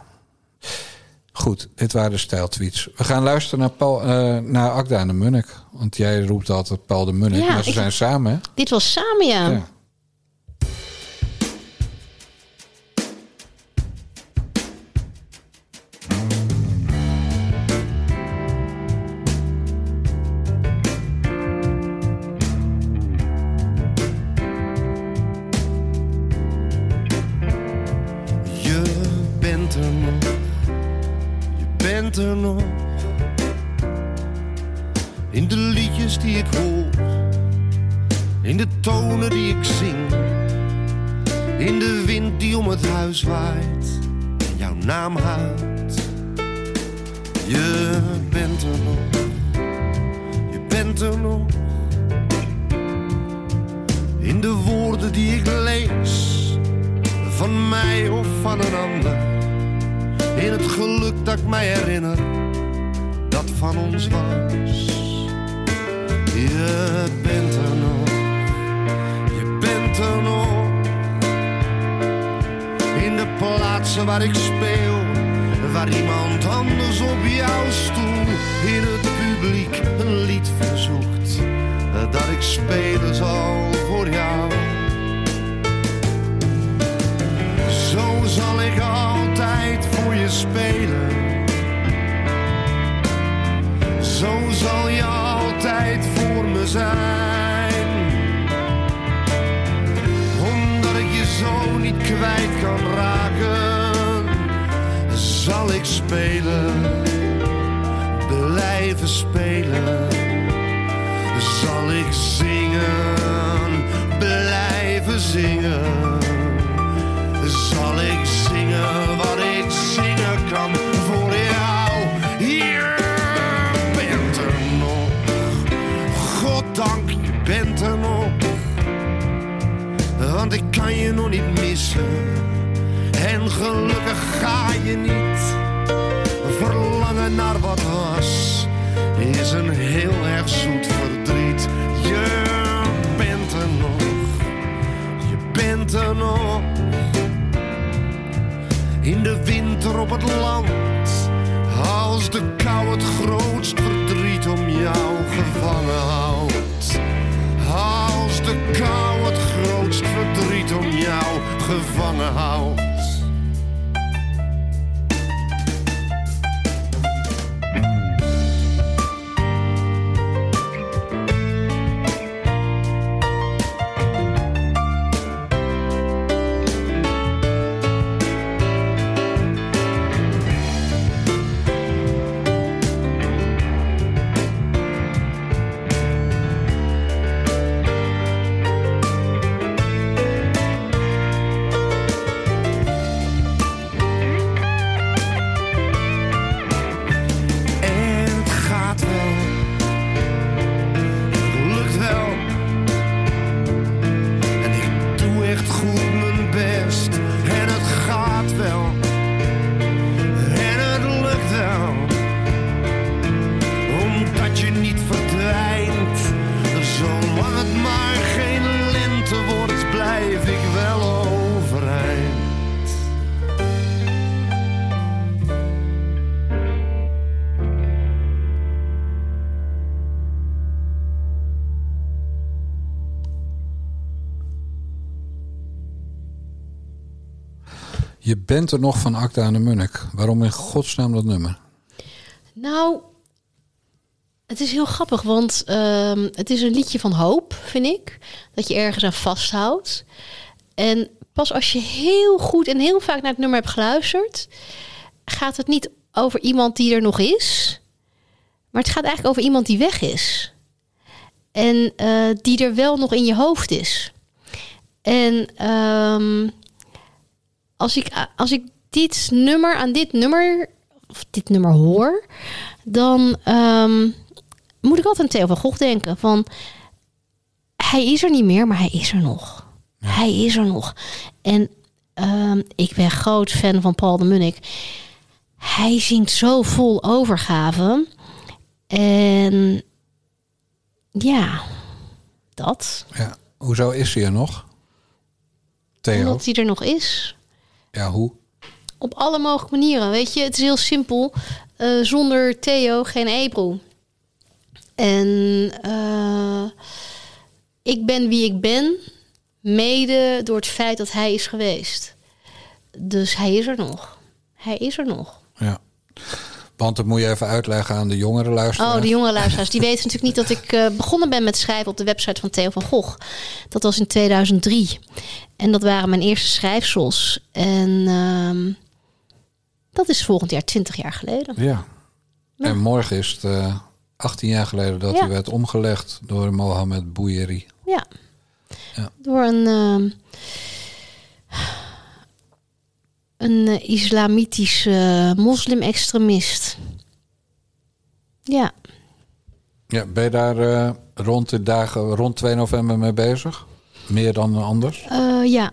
[SPEAKER 3] Goed, dit waren de stijltweets. We gaan luisteren naar, Paul, eh, naar Akda en de Munnik. Want jij roept altijd Paul de Munnik.
[SPEAKER 2] Ja,
[SPEAKER 3] maar ze
[SPEAKER 2] ik-
[SPEAKER 3] zijn samen, hè?
[SPEAKER 2] Dit was samen, ja.
[SPEAKER 3] Ja.
[SPEAKER 4] Bent er nog
[SPEAKER 1] van Acta aan Munnik. Waarom in godsnaam dat nummer?
[SPEAKER 2] Nou, het is heel grappig, want ehm, het is een liedje van hoop, vind ik. Dat je ergens aan vasthoudt. En pas als je heel goed en heel vaak naar het nummer hebt geluisterd, gaat het niet over iemand die er nog is, maar het gaat eigenlijk over iemand die weg is. En eh, die er wel nog in je hoofd is. En ehm, als, ik, als ik dit nummer aan dit nummer, of dit nummer hoor, dan ehm, moet ik altijd aan Theo van Gogh denken. Van, hij is er niet meer, maar hij is er nog. Hij is er nog. En ehm, ik ben groot fan van Paul de Munnik. Hij zingt zo vol overgave. En ja, dat.
[SPEAKER 1] Ja. Hoezo is hij er nog? Theo?
[SPEAKER 2] Omdat hij er nog is.
[SPEAKER 1] Ja, hoe?
[SPEAKER 2] Op alle mogelijke manieren. Weet je, het is heel simpel. Eh, zonder Theo geen Ebro. En uh, ik ben wie ik ben, mede door het feit dat hij is geweest. Dus hij is er nog. Hij is er nog.
[SPEAKER 1] Ja. Want dat moet je even uitleggen aan de jongere luisteraars.
[SPEAKER 2] Oh, de jongere luisteraars. Die weten natuurlijk niet dat ik uh, begonnen ben met schrijven op de website van Theo van Gogh. Dat was in 2003. En dat waren mijn eerste schrijfsels. En uh, dat is volgend jaar 20 jaar geleden.
[SPEAKER 1] Ja. ja. En morgen is het uh, 18 jaar geleden dat ja. hij werd omgelegd door Mohamed Bouyeri.
[SPEAKER 2] Ja. ja. Door een, uh, een uh, islamitische moslim-extremist. Ja.
[SPEAKER 1] Ja, ben je daar uh, rond de dagen, rond 2 november mee bezig? Meer dan anders?
[SPEAKER 2] ja.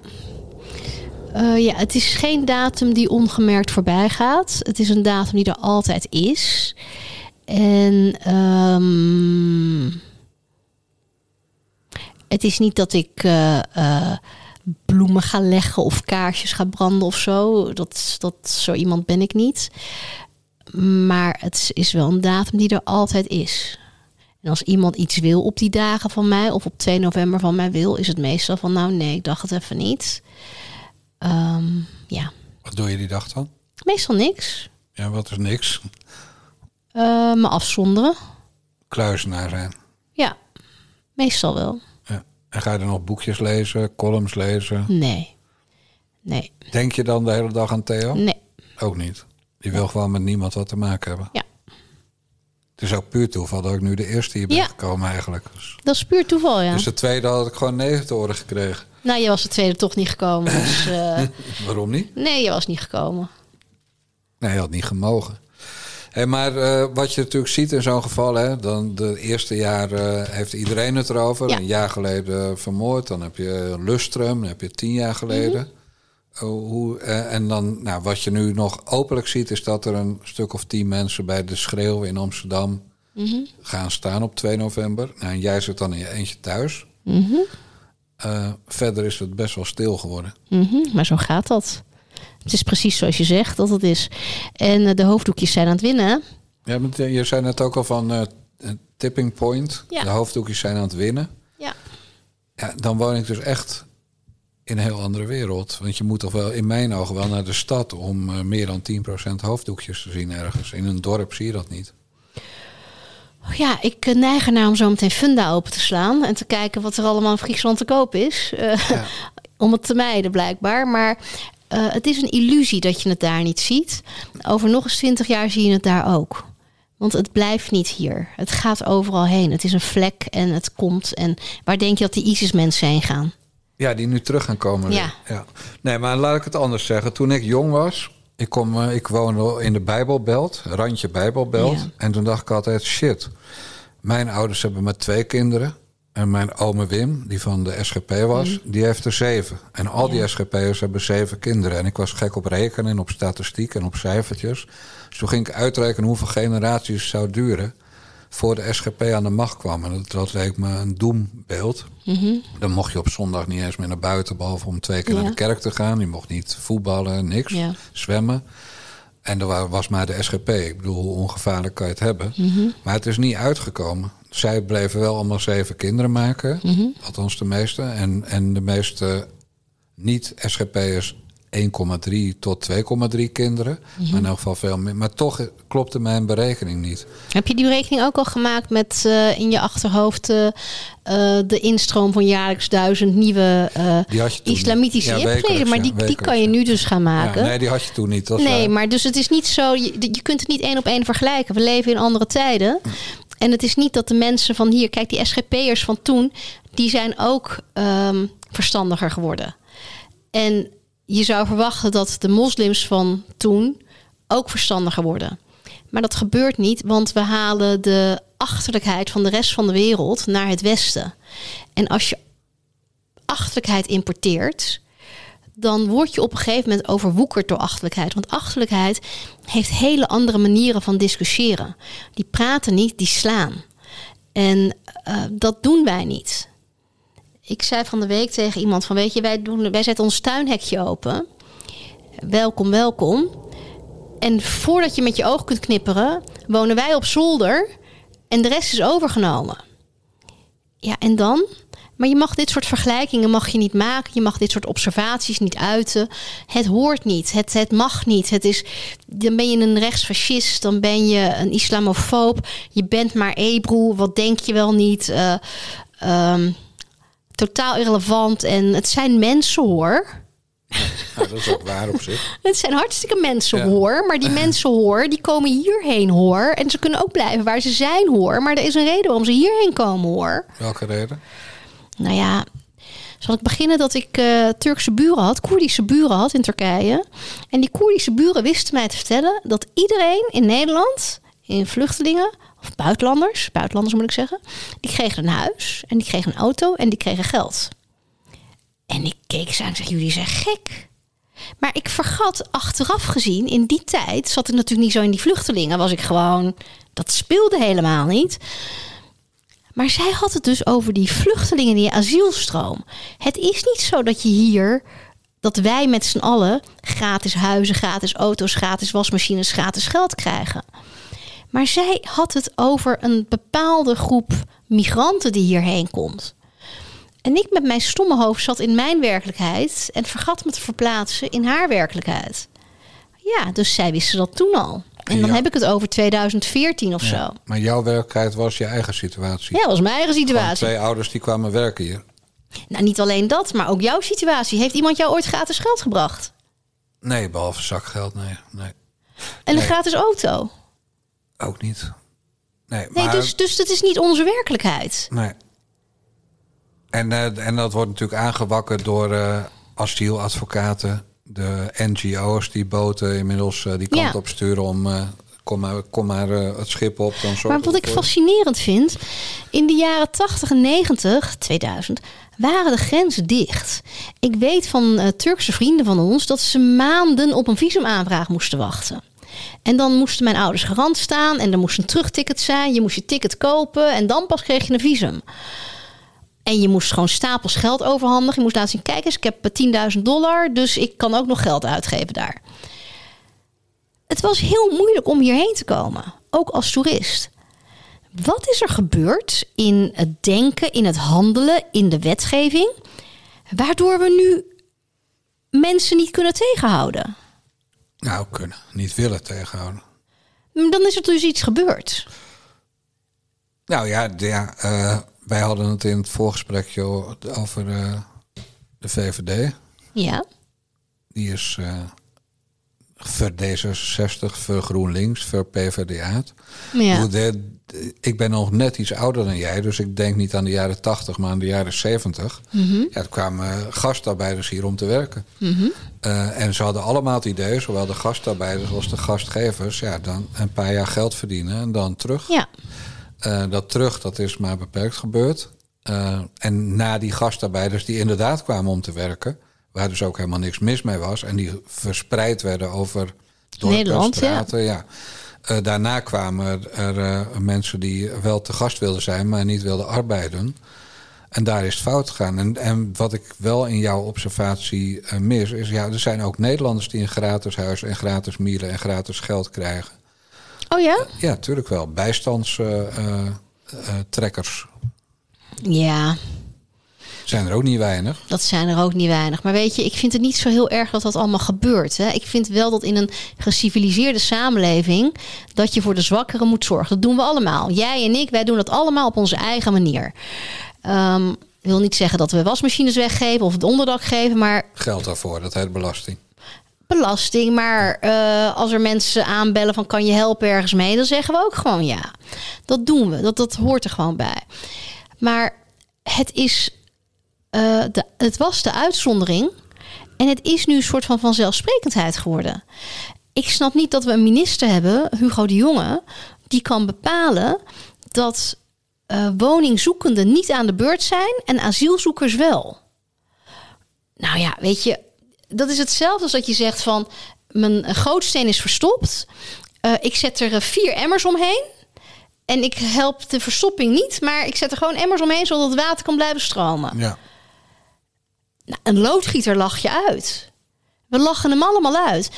[SPEAKER 2] Uh, ja, het is geen datum die ongemerkt voorbij gaat. Het is een datum die er altijd is. En um, het is niet dat ik bloemen ga leggen of kaarsjes ga branden of zo. Dat, dat, zo iemand ben ik niet. Maar het is wel een datum die er altijd is. En als iemand iets wil op die dagen van mij of op 2 november van mij wil, is het meestal van nou nee, ik dacht het even niet. Um, ja.
[SPEAKER 1] Wat doe je die dag dan?
[SPEAKER 2] Meestal niks.
[SPEAKER 1] Ja, wat is niks?
[SPEAKER 2] Uh, me afzonderen.
[SPEAKER 1] Kluisenaar zijn.
[SPEAKER 2] Ja, meestal wel.
[SPEAKER 1] En ga je dan nog boekjes lezen, columns lezen?
[SPEAKER 2] Nee. Nee.
[SPEAKER 1] Denk je dan de hele dag aan Theo?
[SPEAKER 2] Nee.
[SPEAKER 1] Ook niet. Je wil gewoon met niemand wat te maken hebben.
[SPEAKER 2] Ja.
[SPEAKER 1] Het is ook puur toeval dat ik nu de eerste hier ben
[SPEAKER 2] Ja.
[SPEAKER 1] gekomen eigenlijk. Dus,
[SPEAKER 2] Dat is puur toeval, ja.
[SPEAKER 1] dus de tweede had ik gewoon negen te horen gekregen.
[SPEAKER 2] Nou, je was de tweede toch niet gekomen. Dus, eh,
[SPEAKER 1] Waarom niet?
[SPEAKER 2] nee, je was niet gekomen.
[SPEAKER 1] Nee, hij had niet gemogen. Hey, maar eh, wat je natuurlijk ziet in zo'n geval, hè, dan de eerste jaar eh, heeft iedereen het erover.
[SPEAKER 2] Ja.
[SPEAKER 1] Een jaar geleden vermoord, dan heb je Lustrum, dan heb je tien jaar geleden. Hoe, eh, en dan, nou, wat je nu nog openlijk ziet, is dat er een stuk of tien mensen bij de Schreeuw in Amsterdam gaan staan op 2 november. Nou, en jij zit dan in je eentje thuis. Eh, verder is het best wel stil geworden.
[SPEAKER 2] Mhm, maar zo gaat dat. Het is precies zoals je zegt dat het is. En eh, de hoofddoekjes zijn aan het winnen.
[SPEAKER 1] Ja, want je zei net ook al van eh, een tipping point.
[SPEAKER 2] Ja.
[SPEAKER 1] De hoofddoekjes zijn aan het winnen.
[SPEAKER 2] Ja.
[SPEAKER 1] Ja, dan woon ik dus echt in een heel andere wereld. Want je moet toch wel in mijn ogen wel naar de stad om eh, meer dan 10% hoofddoekjes te zien ergens. In een dorp zie je dat niet.
[SPEAKER 2] Ja, ik eh, neig ernaar om zo meteen Funda open te slaan. En te kijken wat er allemaal in Friesland te koop is. Eh,
[SPEAKER 1] Ja.
[SPEAKER 2] om het te mijden blijkbaar. Maar eh, het is een illusie dat je het daar niet ziet. Over nog eens twintig jaar zie je het daar ook. Want het blijft niet hier. Het gaat overal heen. Het is een vlek en het komt. En waar denk je dat die ISIS-mensen heen gaan?
[SPEAKER 1] Ja, die nu terug gaan komen.
[SPEAKER 2] Ja.
[SPEAKER 1] ja. Nee, maar laat ik het anders zeggen. Toen ik jong was, ik, kom, eh, ik woonde in de Bijbelbelt, randje Bijbelbelt.
[SPEAKER 2] Ja.
[SPEAKER 1] En toen dacht ik altijd, shit. Mijn ouders hebben maar twee kinderen. En mijn ome Wim, die van de SGP was, die heeft er zeven. En al die. SGP'ers hebben zeven kinderen. En ik was gek op rekenen en op statistiek en op cijfertjes. Dus toen ging ik uitrekenen hoeveel generaties het zou duren... voor de SGP aan de macht kwam. En dat, dat leek me een doembeeld. Dan mocht je op zondag niet eens meer naar buiten... behalve om twee keer
[SPEAKER 2] Ja.
[SPEAKER 1] naar de kerk te gaan. Je mocht niet voetballen, niks,
[SPEAKER 2] Ja.
[SPEAKER 1] zwemmen. En er wa- was maar de SGP. Ik bedoel, hoe ongevaarlijk kan je het hebben?
[SPEAKER 2] Mhm.
[SPEAKER 1] Maar het is niet uitgekomen. Zij bleven wel allemaal zeven kinderen maken.
[SPEAKER 2] Mhm.
[SPEAKER 1] Althans de meeste. En, en de meeste niet-SGP'ers 1,3 tot 2,3 kinderen.
[SPEAKER 2] Mhm.
[SPEAKER 1] Maar in elk geval veel meer. Maar toch klopte mijn berekening niet.
[SPEAKER 2] Heb je die berekening ook al gemaakt met eh, in je achterhoofd eh, eh, de instroom van jaarlijks duizend nieuwe islamitische.
[SPEAKER 1] Ja?
[SPEAKER 2] Maar die,
[SPEAKER 1] ja,
[SPEAKER 2] die kan je nu dus gaan
[SPEAKER 1] Ja,
[SPEAKER 2] maken.
[SPEAKER 1] nee, die had je toen niet.
[SPEAKER 2] Nee,
[SPEAKER 1] waar.
[SPEAKER 2] maar dus het is niet zo. Je, je kunt het niet één op één vergelijken. We leven in andere tijden. En het is niet dat de mensen van hier, kijk, die SGP'ers van toen, die zijn ook ehm, verstandiger geworden. En je zou verwachten dat de moslims van toen ook verstandiger worden. Maar dat gebeurt niet, want we halen de achterlijkheid van de rest van de wereld naar het westen. En als je achterlijkheid importeert, dan word je op een gegeven moment overwoekerd door achterlijkheid. Want achterlijkheid heeft hele andere manieren van discussiëren. Die praten niet, die slaan. En eh, dat doen wij niet. Ik zei van de week tegen iemand van, weet je, wij, doen, wij zetten ons tuinhekje open. Welkom, welkom. En voordat je met je oog kunt knipperen, wonen wij op zolder en de rest is overgenomen. Ja, en dan? Maar je mag dit soort vergelijkingen mag je niet maken. Je mag dit soort observaties niet uiten. Het hoort niet. Het, het mag niet. Het is, dan ben je een rechtsfascist. Dan ben je een islamofoob. Je bent maar ebro. Wat denk je wel niet? Ehm, totaal irrelevant. En het zijn mensen hoor.
[SPEAKER 1] Ja, dat is ook waar op zich.
[SPEAKER 2] Het zijn hartstikke mensen
[SPEAKER 1] Ja.
[SPEAKER 2] hoor. Maar die mensen hoor, die komen hierheen hoor. En ze kunnen ook blijven waar ze zijn hoor. Maar er is een reden waarom ze hierheen komen hoor.
[SPEAKER 1] Welke reden?
[SPEAKER 2] Nou ja, zal ik beginnen dat ik eh, Turkse buren had, Koerdische buren had in Turkije. En die Koerdische buren wisten mij te vertellen dat iedereen in Nederland, in vluchtelingen, of buitenlanders, buitenlanders moet ik zeggen, die kregen een huis en die kregen een auto en die kregen geld. En ik keek ze aan en zeg, jullie zijn gek. Maar ik vergat achteraf gezien, in die tijd zat ik natuurlijk niet zo in die vluchtelingen. Was ik gewoon, dat speelde helemaal niet. Maar zij had het dus over die vluchtelingen, die asielstroom. Het is niet zo dat je hier, dat wij met z'n allen gratis huizen, gratis auto's, gratis wasmachines, gratis geld krijgen. Maar zij had het over een bepaalde groep migranten die hierheen komt. En ik met mijn stomme hoofd zat in mijn werkelijkheid en vergat me te verplaatsen in haar werkelijkheid. Ja, dus zij wisten dat toen al. En dan
[SPEAKER 1] Ja.
[SPEAKER 2] heb ik het over 2014 of zo.
[SPEAKER 1] Maar jouw werkelijkheid was je eigen situatie.
[SPEAKER 2] Ja, was mijn eigen situatie.
[SPEAKER 1] twee ouders die kwamen werken hier.
[SPEAKER 2] Nou, niet alleen dat, maar ook jouw situatie. Heeft iemand jou ooit gratis geld gebracht?
[SPEAKER 1] Nee, behalve zakgeld, nee. Nee,
[SPEAKER 2] En een
[SPEAKER 1] Nee.
[SPEAKER 2] gratis auto?
[SPEAKER 1] Ook niet. Nee,
[SPEAKER 2] Nee,
[SPEAKER 1] maar...
[SPEAKER 2] dus, dus dat is niet onze werkelijkheid.
[SPEAKER 1] Nee. En, eh, en dat wordt natuurlijk aangewakkerd door eh, asieladvocaten, de NGO's die boten inmiddels eh, die kant
[SPEAKER 2] Ja.
[SPEAKER 1] op sturen om kom maar, kom maar het schip op. Dan
[SPEAKER 2] Maar wat ik fascinerend vind, in de jaren 80 en 90, 2000, waren de grenzen dicht. Ik weet van Turkse vrienden van ons dat ze maanden op een visumaanvraag moesten wachten. En dan moesten mijn ouders garant staan en er moest een terugticket zijn. Je moest je ticket kopen en dan pas kreeg je een visum. En je moest gewoon stapels geld overhandigen. Je moest laten zien, kijk eens, ik heb eh, 10.000 dollar, dus ik kan ook nog geld uitgeven daar. Het was heel moeilijk om hierheen te komen, ook als toerist. Wat is er gebeurd in het denken, in het handelen, in de wetgeving, waardoor we nu mensen niet kunnen tegenhouden?
[SPEAKER 1] Nou, kunnen. Niet willen tegenhouden.
[SPEAKER 2] Dan is er dus iets gebeurd.
[SPEAKER 1] Nou ja, ja eh, wij hadden het in het voorgesprekje over eh, de VVD.
[SPEAKER 2] Ja,
[SPEAKER 1] Die is eh voor D66, voor GroenLinks, voor PvdA.
[SPEAKER 2] ja.
[SPEAKER 1] Ik ben nog net iets ouder dan jij, dus ik denk niet aan de jaren 80, maar aan de jaren 70.
[SPEAKER 2] Mhm.
[SPEAKER 1] Ja, er kwamen gastarbeiders hier om te werken. Eh, en ze hadden allemaal het idee, zowel de gastarbeiders als de gastgevers, ja, dan een paar jaar geld verdienen en dan terug.
[SPEAKER 2] ja.
[SPEAKER 1] Eh, dat terug, dat is maar beperkt gebeurd. Eh, en na die gastarbeiders die inderdaad kwamen om te werken, waar dus ook helemaal niks mis mee was, en die verspreid werden over dorpen,
[SPEAKER 2] Nederland, ja.
[SPEAKER 1] straten, ja. Eh, daarna kwamen er eh, mensen die wel te gast wilden zijn, maar niet wilden arbeiden. En daar is het fout gegaan. En, en wat ik wel in jouw observatie eh, mis, is ja, er zijn ook Nederlanders die een gratis huis en gratis mielen en gratis geld krijgen.
[SPEAKER 2] Oh ja?
[SPEAKER 1] Ja, natuurlijk wel. Bijstandstrekkers.
[SPEAKER 2] Ja.
[SPEAKER 1] Zijn er ook niet weinig.
[SPEAKER 2] Dat zijn er ook niet weinig. Maar weet je, ik vind het niet zo heel erg dat dat allemaal gebeurt. Hè? Ik vind wel dat in een geciviliseerde samenleving... dat je voor de zwakkeren moet zorgen. Dat doen we allemaal. Jij en ik, wij doen dat allemaal op onze eigen manier. Ik wil niet zeggen dat we wasmachines weggeven of het onderdak geven... maar
[SPEAKER 1] Geld daarvoor, dat heet belasting.
[SPEAKER 2] belasting. Maar eh, als er mensen aanbellen van kan je helpen ergens mee, dan zeggen we ook gewoon ja. Dat doen we. Dat, dat hoort er gewoon bij. Maar het is, eh, het was de uitzondering en het is nu een soort van vanzelfsprekendheid geworden. Ik snap niet dat we een minister hebben, Hugo de Jonge, die kan bepalen dat eh, woningzoekenden niet aan de beurt zijn en asielzoekers wel. Nou ja, weet je, dat is hetzelfde als dat je zegt van mijn gootsteen is verstopt. Eh, ik zet er vier emmers omheen. En ik help de verstopping niet, maar ik zet er gewoon emmers omheen zodat het water kan blijven stromen.
[SPEAKER 1] Ja.
[SPEAKER 2] Nou, een loodgieter lach je uit. We lachen hem allemaal uit.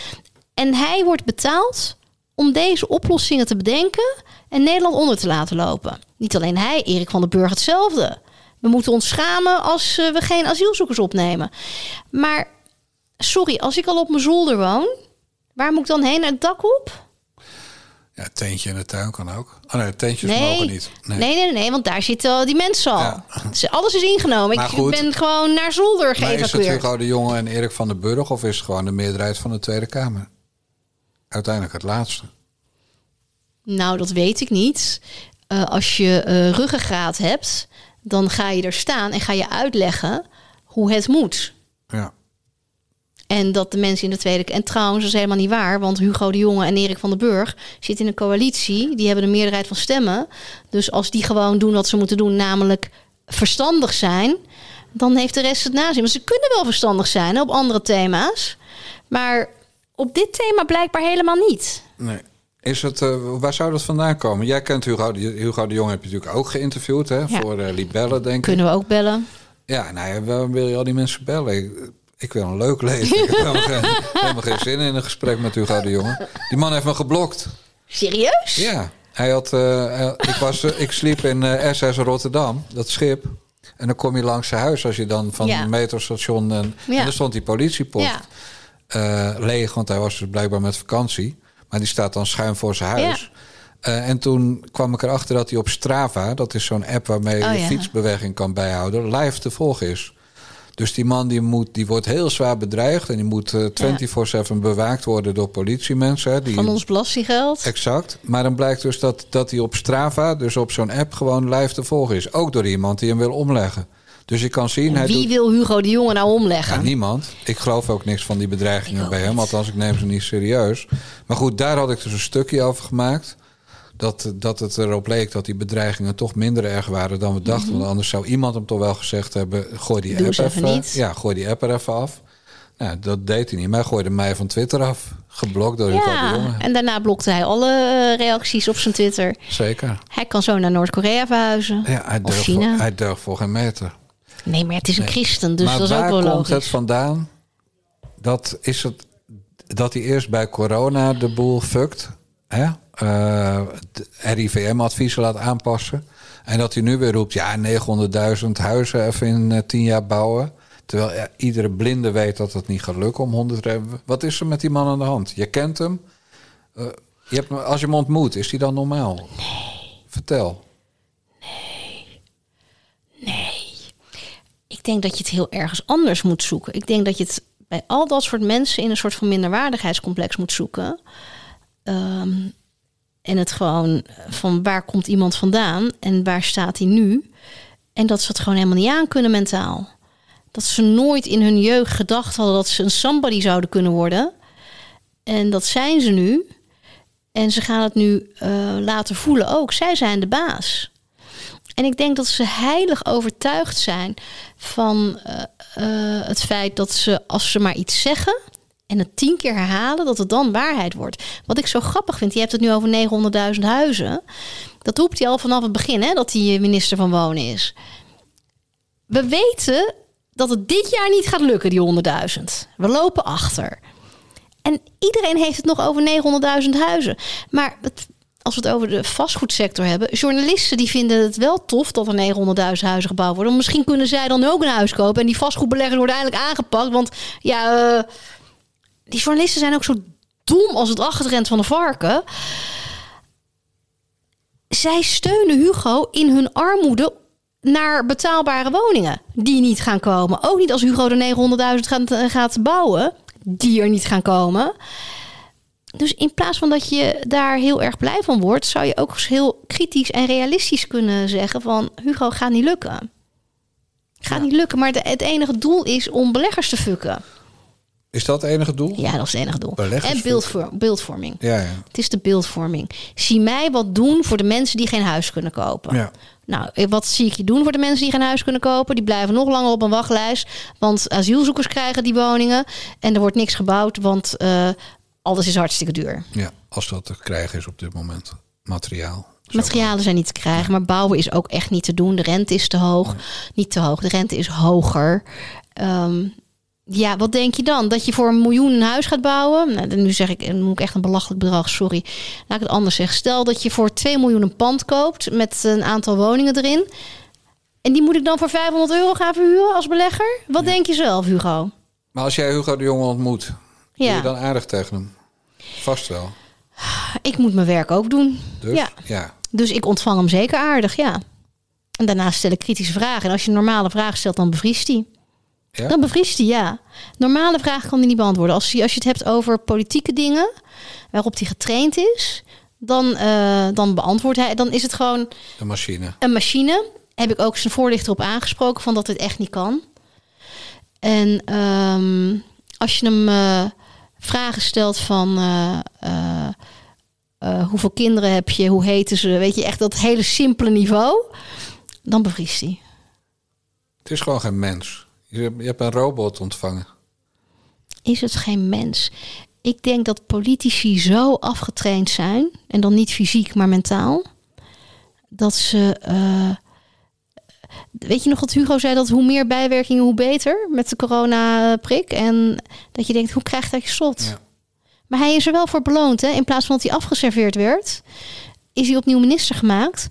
[SPEAKER 2] En hij wordt betaald om deze oplossingen te bedenken en Nederland onder te laten lopen. Niet alleen hij, Erik van den Burg hetzelfde. We moeten ons schamen als eh, we geen asielzoekers opnemen. Maar sorry, als ik al op mijn zolder woon, waar moet ik dan heen? Naar het dak op?
[SPEAKER 1] Ja, tentje in de tuin kan ook. Oh nee, tentjes mogen
[SPEAKER 2] Nee.
[SPEAKER 1] niet.
[SPEAKER 2] nee, nee, nee, want daar zitten al die mensen al.
[SPEAKER 1] Ja.
[SPEAKER 2] Dus Alles is ingenomen.
[SPEAKER 1] Maar
[SPEAKER 2] Ik
[SPEAKER 1] goed.
[SPEAKER 2] ben gewoon naar zolder
[SPEAKER 1] Maar is het
[SPEAKER 2] geëvacueerd.
[SPEAKER 1] Hugo de Jonge en Erik van den Burg... of is het gewoon de meerderheid van de Tweede Kamer? Uiteindelijk het laatste.
[SPEAKER 2] Nou, dat weet ik niet. Eh, als je eh ruggengraat hebt, dan ga je er staan en ga je uitleggen hoe het moet.
[SPEAKER 1] Ja.
[SPEAKER 2] En dat de mensen in de Tweede En trouwens, dat is helemaal niet waar. Want Hugo de Jonge en Erik van den Burg zitten in een coalitie. Die hebben een meerderheid van stemmen. Dus als die gewoon doen wat ze moeten doen, namelijk verstandig zijn, dan heeft de rest het nazien. Maar ze kunnen wel verstandig zijn hè, op andere thema's. Maar op dit thema blijkbaar helemaal niet.
[SPEAKER 1] Nee. Is het, eh, waar zou dat vandaan komen? Jij kent Hugo de, Hugo de Jong, heb je natuurlijk ook geïnterviewd hè,
[SPEAKER 2] Ja.
[SPEAKER 1] voor eh Libelle, denk ik.
[SPEAKER 2] Kunnen we ook bellen?
[SPEAKER 1] Ja, nou ja, waarom wil je al die mensen bellen? Ik, wil een leuk leven. ik heb helemaal geen, helemaal geen zin in een gesprek met Hugo de Jonge. Die man heeft me geblokt.
[SPEAKER 2] Serieus?
[SPEAKER 1] Ja, hij had, eh, ik, was, eh, ik sliep in eh, SS Rotterdam, dat schip. En dan kom je langs zijn huis als je dan van
[SPEAKER 2] Ja.
[SPEAKER 1] het metrostation... En,
[SPEAKER 2] Ja.
[SPEAKER 1] en er stond die politiepost
[SPEAKER 2] Ja.
[SPEAKER 1] leeg, want hij was dus blijkbaar met vakantie. Maar die staat dan schuin voor zijn huis. En toen kwam ik erachter dat hij op Strava, dat is zo'n app waarmee je
[SPEAKER 2] Oh,
[SPEAKER 1] je
[SPEAKER 2] ja.
[SPEAKER 1] fietsbeweging kan bijhouden, live te volgen is. Dus die man die moet, die wordt heel zwaar bedreigd en die moet eh, 24/7 bewaakt worden door politiemensen. Die,
[SPEAKER 2] Van ons belastinggeld?
[SPEAKER 1] Exact. Maar dan blijkt dus dat, dat hij op Strava, dus op zo'n app, gewoon live te volgen is. Ook door iemand die hem wil omleggen. Dus je kan zien, hij
[SPEAKER 2] Wie
[SPEAKER 1] doet
[SPEAKER 2] wil Hugo de Jonge nou omleggen?
[SPEAKER 1] ja, niemand. Ik geloof ook niks van die bedreigingen bij hem. Althans, ik neem ze niet serieus. Maar goed, daar had ik dus een stukje over gemaakt. Dat, dat het erop leek dat die bedreigingen toch minder erg waren dan we dachten. Want anders zou iemand hem toch wel gezegd hebben: gooi die
[SPEAKER 2] Mhm. Doe
[SPEAKER 1] app
[SPEAKER 2] even.
[SPEAKER 1] Ja, gooi die app er even af. Nou, dat deed hij niet. Maar hij gooide mij van Twitter af. Geblokt door Hugo de
[SPEAKER 2] ja,
[SPEAKER 1] Jonge.
[SPEAKER 2] en daarna blokte hij alle eh, reacties op zijn Twitter.
[SPEAKER 1] Zeker.
[SPEAKER 2] Hij kan zo naar Noord-Korea verhuizen.
[SPEAKER 1] Ja, hij
[SPEAKER 2] of
[SPEAKER 1] durft,
[SPEAKER 2] China.
[SPEAKER 1] voor, hij durft voor geen meter.
[SPEAKER 2] Nee, maar het is een christen, dus
[SPEAKER 1] maar
[SPEAKER 2] dat is ook
[SPEAKER 1] waar
[SPEAKER 2] wel
[SPEAKER 1] komt
[SPEAKER 2] logisch.
[SPEAKER 1] het vandaan? Dat is het dat hij eerst bij corona de boel fuckt. Hè? Eh, de RIVM-adviezen laat aanpassen. En dat hij nu weer roept, ja, 900.000 huizen even in eh, 10 jaar bouwen. Terwijl ja, iedere blinde weet dat het niet gaat lukken om 100 te hebben. Wat is er met die man aan de hand? Je kent hem. Eh, je hebt, als je hem ontmoet, is hij dan normaal? Nee. Vertel.
[SPEAKER 2] Ik denk dat je het heel ergens anders moet zoeken. Ik denk dat je het bij al dat soort mensen in een soort van minderwaardigheidscomplex moet zoeken. Ehm, en het gewoon van waar komt iemand vandaan en waar staat hij nu? En dat ze het gewoon helemaal niet aan kunnen mentaal. Dat ze nooit in hun jeugd gedacht hadden dat ze een somebody zouden kunnen worden. En dat zijn ze nu. En ze gaan het nu eh, laten voelen ook. Zij zijn de baas. En ik denk dat ze heilig overtuigd zijn van eh, eh, het feit dat ze, als ze maar iets zeggen en het tien keer herhalen, dat het dan waarheid wordt. Wat ik zo grappig vind, je hebt het nu over 900.000 huizen. Dat roept hij al vanaf het begin, hè, dat hij minister van Wonen is. We weten dat het dit jaar niet gaat lukken, die 100.000. We lopen achter. En iedereen heeft het nog over 900.000 huizen. Maar als we het over de vastgoedsector hebben, journalisten die vinden het wel tof dat er 900.000 huizen gebouwd worden. Misschien kunnen zij dan ook een huis kopen en die vastgoedbeleggers worden eindelijk aangepakt. Want ja, uh, die journalisten zijn ook zo dom als het achterrent van de varken. Zij steunen Hugo in hun armoede naar betaalbare woningen die niet gaan komen. Ook niet als Hugo de 900.000 gaat, eh, gaat bouwen, die er niet gaan komen. Dus in plaats van dat je daar heel erg blij van wordt, zou je ook heel kritisch en realistisch kunnen zeggen van Hugo gaat niet lukken. Gaat niet lukken, maar het enige doel is om beleggers te fucken.
[SPEAKER 1] Is dat het enige doel?
[SPEAKER 2] Ja, dat is het enige doel. En beeldvorm, beeldvorming.
[SPEAKER 1] Ja, ja.
[SPEAKER 2] Het is de beeldvorming. Zie mij wat doen voor de mensen die geen huis kunnen kopen.
[SPEAKER 1] ja.
[SPEAKER 2] Nou, wat zie ik je doen voor de mensen die geen huis kunnen kopen? Die blijven nog langer op een wachtlijst. Want asielzoekers krijgen die woningen. En er wordt niks gebouwd, want eh, alles is hartstikke duur.
[SPEAKER 1] ja, als dat te krijgen is op dit moment. Materiaal.
[SPEAKER 2] Materialen zijn niet te krijgen, maar bouwen is ook echt niet te doen. De rente is te hoog. Niet te hoog, de rente is hoger. Ehm, ja, wat denk je dan? Dat je voor een miljoen een huis gaat bouwen? Nou, nu zeg ik, dan moet ik echt een belachelijk bedrag, sorry. Laat ik het anders zeggen. Stel dat je voor 2 miljoen een pand koopt met een aantal woningen erin. En die moet ik dan voor 500 euro gaan verhuren als belegger? Wat denk je zelf, Hugo?
[SPEAKER 1] Maar als jij Hugo de Jonge ontmoet, doe
[SPEAKER 2] Ja.
[SPEAKER 1] je dan aardig tegen hem? Vast wel.
[SPEAKER 2] Ik moet mijn werk ook doen.
[SPEAKER 1] Dus
[SPEAKER 2] Ja.
[SPEAKER 1] ja.
[SPEAKER 2] Dus ik ontvang hem zeker aardig, ja. En daarnaast stel ik kritische vragen. En als je een normale vraag stelt, dan bevriest hij.
[SPEAKER 1] Ja?
[SPEAKER 2] Dan bevriest hij, ja. Normale vragen kan hij niet beantwoorden. Als je, als je het hebt over politieke dingen, waarop hij getraind is, dan, eh, dan beantwoordt hij. Dan is het gewoon
[SPEAKER 1] De machine.
[SPEAKER 2] een machine. Heb ik ook zijn voorlichter op aangesproken van dat het echt niet kan. En ehm, als je hem eh, vragen stelt van eh, hoeveel kinderen heb je, hoe heten ze, weet je, echt dat hele simpele niveau, dan bevriest hij.
[SPEAKER 1] Het is gewoon geen mens. Je hebt, je een robot ontvangen.
[SPEAKER 2] Is het geen mens? Ik denk dat politici zo afgetraind zijn, en dan niet fysiek, maar mentaal, dat ze. eh, weet je nog dat Hugo zei dat hoe meer bijwerkingen, hoe beter met de coronaprik? En dat je denkt, hoe krijgt hij slot?
[SPEAKER 1] Ja.
[SPEAKER 2] Maar hij is er wel voor beloond. Hè? In plaats van dat hij afgeserveerd werd, is hij opnieuw minister gemaakt.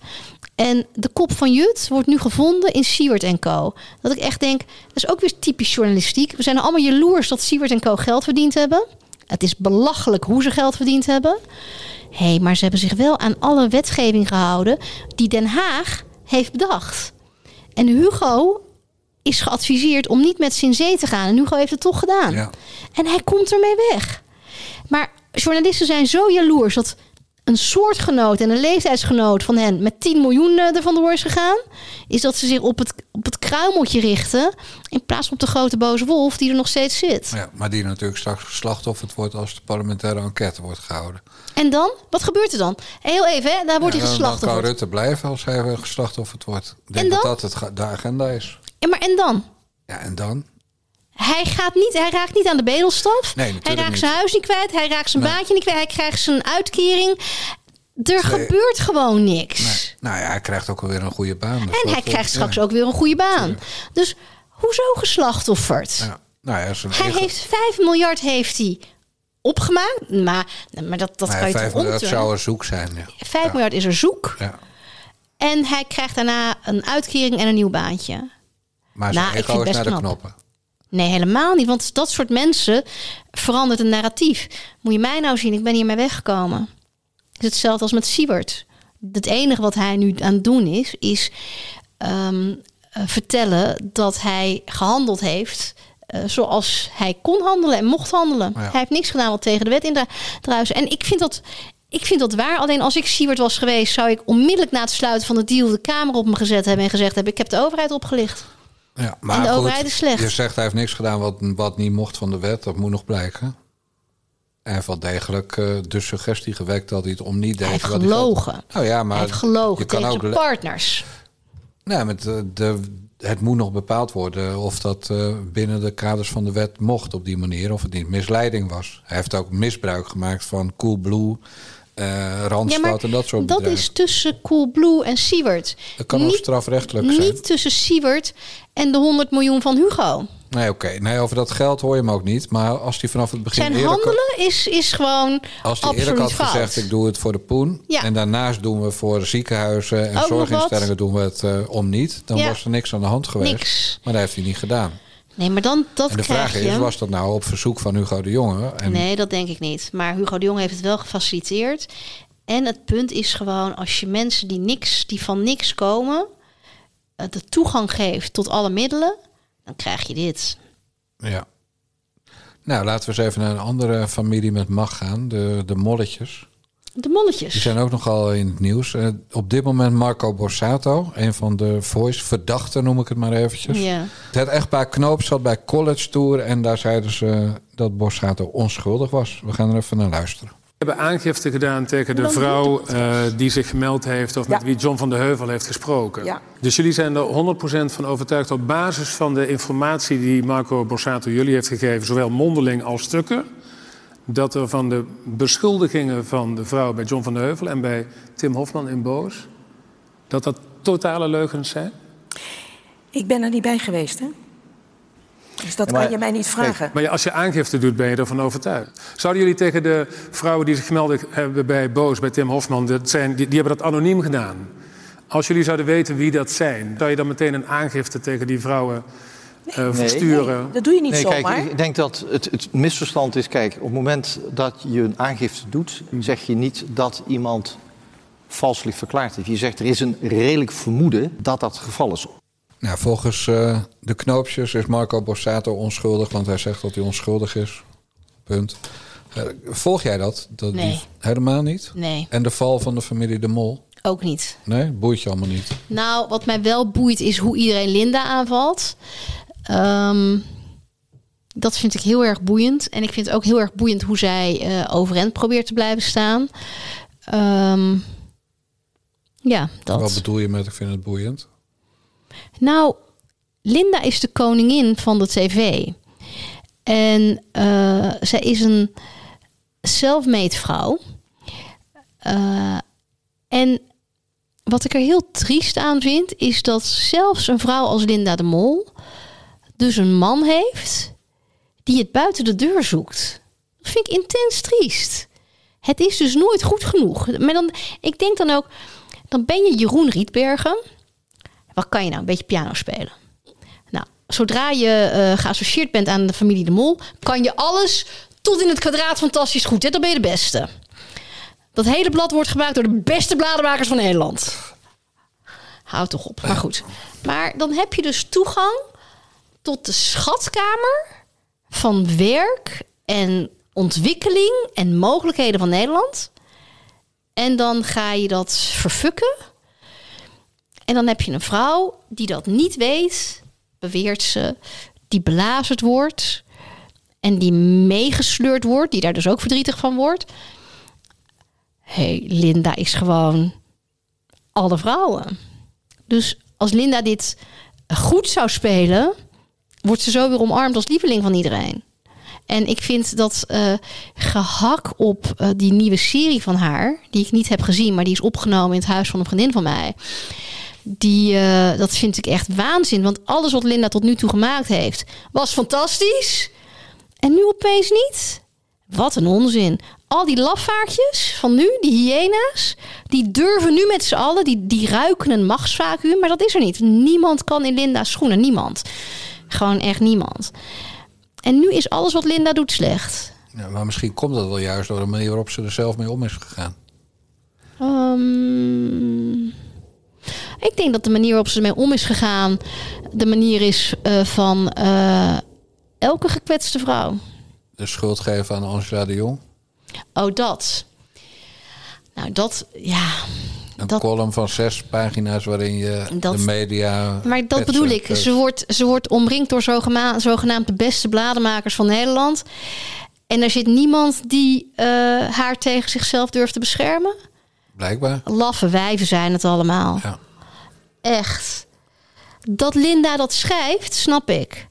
[SPEAKER 2] En de kop van Jut wordt nu gevonden in Siewert Co. Dat ik echt denk, dat is ook weer typisch journalistiek. We zijn allemaal jaloers dat Siewert Co geld verdiend hebben. Het is belachelijk hoe ze geld verdiend hebben. Hé, hey, maar ze hebben zich wel aan alle wetgeving gehouden die Den Haag heeft bedacht. En Hugo is geadviseerd om niet met Sin Zee te gaan. En Hugo heeft het toch gedaan.
[SPEAKER 1] Ja.
[SPEAKER 2] En hij komt ermee weg. Maar journalisten zijn zo jaloers dat een soortgenoot en een leeftijdsgenoot van hen met 10 miljoen eh, er vandoor is gegaan, is dat ze zich op het, op het kruimeltje richten in plaats van op de grote boze wolf die er nog steeds zit.
[SPEAKER 1] Ja, maar die natuurlijk straks geslachtofferd wordt als de parlementaire enquête wordt gehouden.
[SPEAKER 2] En dan? Wat gebeurt er dan? Heel even, hè? daar wordt
[SPEAKER 1] Ja,
[SPEAKER 2] hij
[SPEAKER 1] dan- Dan kan
[SPEAKER 2] geslachtofferd.
[SPEAKER 1] Rutte blijven als hij weer geslachtofferd wordt. Ik denk
[SPEAKER 2] En
[SPEAKER 1] dat
[SPEAKER 2] dan?
[SPEAKER 1] dat het, de agenda is.
[SPEAKER 2] Ja, maar en dan?
[SPEAKER 1] Ja, en dan?
[SPEAKER 2] Hij, gaat niet, hij raakt niet aan de bedelstaf.
[SPEAKER 1] Nee,
[SPEAKER 2] hij raakt
[SPEAKER 1] niet.
[SPEAKER 2] zijn huis niet kwijt. Hij raakt zijn
[SPEAKER 1] Nee.
[SPEAKER 2] baantje niet kwijt. Hij krijgt zijn uitkering. Er gebeurt gewoon niks.
[SPEAKER 1] Nee. Nou ja, hij krijgt ook alweer een goede baan. Dus
[SPEAKER 2] En hij krijgt straks
[SPEAKER 1] ja.
[SPEAKER 2] ook weer een goede baan. Dus hoezo geslachtofferd?
[SPEAKER 1] Ja. Nou ja, zijn
[SPEAKER 2] Hij
[SPEAKER 1] eigen-
[SPEAKER 2] heeft 5 miljard heeft hij opgemaakt. Maar, maar dat, dat
[SPEAKER 1] nou
[SPEAKER 2] kan je
[SPEAKER 1] vijf
[SPEAKER 2] toch
[SPEAKER 1] miljard
[SPEAKER 2] omturnen?
[SPEAKER 1] zou er zoek zijn. Ja.
[SPEAKER 2] 5
[SPEAKER 1] Ja.
[SPEAKER 2] miljard is er zoek.
[SPEAKER 1] Ja.
[SPEAKER 2] En hij krijgt daarna een uitkering en een nieuw baantje.
[SPEAKER 1] Maar zijn
[SPEAKER 2] Nou, ik
[SPEAKER 1] ego is
[SPEAKER 2] het
[SPEAKER 1] naar de knoppen.
[SPEAKER 2] Nee, helemaal niet. Want dat soort mensen verandert een narratief. Moet je mij nou zien, ik ben hiermee weggekomen. Het is hetzelfde als met Siebert. Het enige wat hij nu aan het doen is, is ehm, eh, vertellen dat hij gehandeld heeft eh, zoals hij kon handelen en mocht handelen.
[SPEAKER 1] Ja.
[SPEAKER 2] Hij heeft niks gedaan wat tegen de wet indruisen. En ik vind dat... Ik vind dat waar. Alleen als ik Siebert was geweest, zou ik onmiddellijk na het sluiten van de deal de camera op me gezet hebben en gezegd hebben: ik heb de overheid opgelicht.
[SPEAKER 1] Ja, maar
[SPEAKER 2] En de
[SPEAKER 1] goed,
[SPEAKER 2] overheid is slecht.
[SPEAKER 1] Je zegt hij heeft niks gedaan wat, wat niet mocht van de wet. Dat moet nog blijken. Hij heeft wel degelijk eh, de suggestie gewekt dat hij het om niet deed.
[SPEAKER 2] Hij heeft
[SPEAKER 1] wat
[SPEAKER 2] gelogen.
[SPEAKER 1] Nou ja, maar
[SPEAKER 2] hij heeft gelogen
[SPEAKER 1] je kan
[SPEAKER 2] tegen
[SPEAKER 1] ook
[SPEAKER 2] zijn partners.
[SPEAKER 1] Nee, met de, de, het moet nog bepaald worden of dat eh, binnen de kaders van de wet mocht op die manier. Of het niet misleiding was. Hij heeft ook misbruik gemaakt van Coolblue, eh Randstad en dat soort
[SPEAKER 2] dat
[SPEAKER 1] bedrijven.
[SPEAKER 2] is tussen Coolblue en Siewert.
[SPEAKER 1] Dat kan ook
[SPEAKER 2] niet,
[SPEAKER 1] strafrechtelijk zijn.
[SPEAKER 2] niet tussen Siewert en de 100 miljoen van Hugo.
[SPEAKER 1] Nee, oké. Nee, over dat geld hoor je hem ook niet. Maar als hij vanaf het begin
[SPEAKER 2] Zijn handelen is, is gewoon
[SPEAKER 1] als hij eerlijk had
[SPEAKER 2] fout.
[SPEAKER 1] gezegd... ik doe het voor de poen.
[SPEAKER 2] Ja.
[SPEAKER 1] En daarnaast doen we voor ziekenhuizen en zorginstellingen doen we het eh, om niet. Dan
[SPEAKER 2] Ja.
[SPEAKER 1] was er niks aan de hand geweest.
[SPEAKER 2] Niks.
[SPEAKER 1] Maar dat heeft hij niet gedaan.
[SPEAKER 2] Nee, maar dan dat
[SPEAKER 1] en de vraag
[SPEAKER 2] je.
[SPEAKER 1] is, was dat nou op verzoek van Hugo de Jonge? En
[SPEAKER 2] Nee, dat denk ik niet. Maar Hugo de Jong heeft het wel gefaciliteerd. En het punt is gewoon, als je mensen die, niks, die van niks komen... eh, de toegang geeft tot alle middelen... dan krijg je dit.
[SPEAKER 1] Ja. Nou, laten we eens even naar een andere familie met macht gaan. De, de molletjes.
[SPEAKER 2] De
[SPEAKER 1] Die
[SPEAKER 2] molletjes.
[SPEAKER 1] zijn ook nogal in het nieuws. Eh, op dit moment Marco Borsato, een van de voice verdachten noem ik het maar eventjes.
[SPEAKER 2] Ja.
[SPEAKER 1] Het echtpaar Knoop zat bij College Tour en daar zeiden ze dat Borsato onschuldig was. We gaan er even naar luisteren.
[SPEAKER 5] We hebben aangifte gedaan tegen de vrouw eh, die zich gemeld heeft... of met
[SPEAKER 6] Ja.
[SPEAKER 5] wie John van de Heuvel heeft gesproken.
[SPEAKER 6] Ja.
[SPEAKER 5] Dus jullie zijn er 100% van overtuigd... op basis van de informatie die Marco Borsato jullie heeft gegeven... zowel mondeling als stukken... dat er van de beschuldigingen van de vrouw bij John van de Heuvel... en bij Tim Hofman in Boos... dat dat totale leugens zijn?
[SPEAKER 6] Ik ben er niet bij geweest, hè? Dus dat
[SPEAKER 7] maar-
[SPEAKER 6] kan je mij niet vragen.
[SPEAKER 5] Maar als je aangifte doet, ben je ervan overtuigd. Zouden jullie tegen de vrouwen die zich gemeld hebben bij Boos, bij Tim Hofman... Dat zijn, die, die hebben dat anoniem gedaan. Als jullie zouden weten wie dat zijn... zou je dan meteen een aangifte tegen die vrouwen eh, versturen?
[SPEAKER 6] Dat doe je niet
[SPEAKER 7] Nee,
[SPEAKER 6] zomaar.
[SPEAKER 7] kijk, ik denk dat het, het misverstand is... Kijk, op het moment dat je een aangifte doet... zeg je niet dat iemand valselijk verklaard heeft. Je zegt er is een redelijk vermoeden dat dat het geval is.
[SPEAKER 1] Nou, volgens eh, de knoopjes is Marco Borsato onschuldig, want hij zegt dat hij onschuldig is. Punt. Eh, volg jij dat? dat die-
[SPEAKER 2] Nee.
[SPEAKER 1] helemaal niet?
[SPEAKER 2] Nee,
[SPEAKER 1] En de val van de familie De Mol?
[SPEAKER 2] ook niet.
[SPEAKER 1] Nee, boeit je allemaal niet.
[SPEAKER 2] Nou, wat mij wel boeit is hoe iedereen Linda aanvalt. Ehm, dat vind ik heel erg boeiend. En ik vind het ook heel erg boeiend hoe zij eh overeind probeert te blijven staan. Ehm, ja, dat.
[SPEAKER 1] Wat bedoel je met ik vind het boeiend?
[SPEAKER 2] Nou, Linda is de koningin van de tv. En eh, zij is een self-made vrouw. Eh, en wat ik er heel triest aan vind, is dat zelfs een vrouw als Linda de Mol dus een man heeft die het buiten de deur zoekt. Dat vind ik intens triest. Het is dus nooit goed genoeg. Maar dan, ik denk dan ook, dan ben je Jeroen Rietbergen. Wat kan je nou? Een beetje piano spelen. Nou, zodra je eh, geassocieerd bent aan de familie De Mol, kan je alles tot in het kwadraat fantastisch goed. Hè? Dan ben je de beste. Dat hele blad wordt gebruikt door de beste bladenmakers van Nederland. Houd toch op. Maar goed. Maar dan heb je dus toegang tot de schatkamer van werk en ontwikkeling en mogelijkheden van Nederland. En dan ga je dat verfukken. En dan heb je een vrouw die dat niet weet, beweert ze, die belazerd wordt en die meegesleurd wordt, die daar dus ook verdrietig van wordt. hey, Linda is gewoon alle vrouwen. Dus als Linda dit goed zou spelen, wordt ze zo weer omarmd als lieveling van iedereen. En ik vind dat eh, gehak op eh, die nieuwe serie van haar, die ik niet heb gezien, maar die is opgenomen in het huis van een vriendin van mij. Die, eh, dat vind ik echt waanzin. Want alles wat Linda tot nu toe gemaakt heeft, was fantastisch. En nu opeens niet. Wat een onzin. Al die lafaartjes van nu, die hyena's, die durven nu met z'n allen, die, die ruiken een machtsvacuum, maar dat is er niet. Niemand kan in Linda's schoenen, niemand. Gewoon echt niemand. En nu is alles wat Linda doet slecht.
[SPEAKER 1] Ja, maar misschien komt dat wel juist door de manier waarop ze er zelf mee om is gegaan.
[SPEAKER 2] Ehm, ik denk dat de manier waarop ze ermee om is gegaan, de manier is eh, van eh, elke gekwetste vrouw.
[SPEAKER 1] De schuld geven aan Angela de Jong.
[SPEAKER 2] Oh, dat. Nou, dat, ja.
[SPEAKER 1] Een
[SPEAKER 2] Dat-
[SPEAKER 1] column van zes pagina's waarin je
[SPEAKER 2] Dat-
[SPEAKER 1] de media...
[SPEAKER 2] Maar dat bedoel ik.
[SPEAKER 1] dus-
[SPEAKER 2] Ze wordt, ze wordt omringd door zogenaamd de beste bladenmakers van Nederland. En er zit niemand die eh, haar tegen zichzelf durft te beschermen.
[SPEAKER 1] Blijkbaar.
[SPEAKER 2] Laffe wijven zijn het allemaal.
[SPEAKER 1] Ja.
[SPEAKER 2] Echt. Dat Linda dat schrijft, snap ik.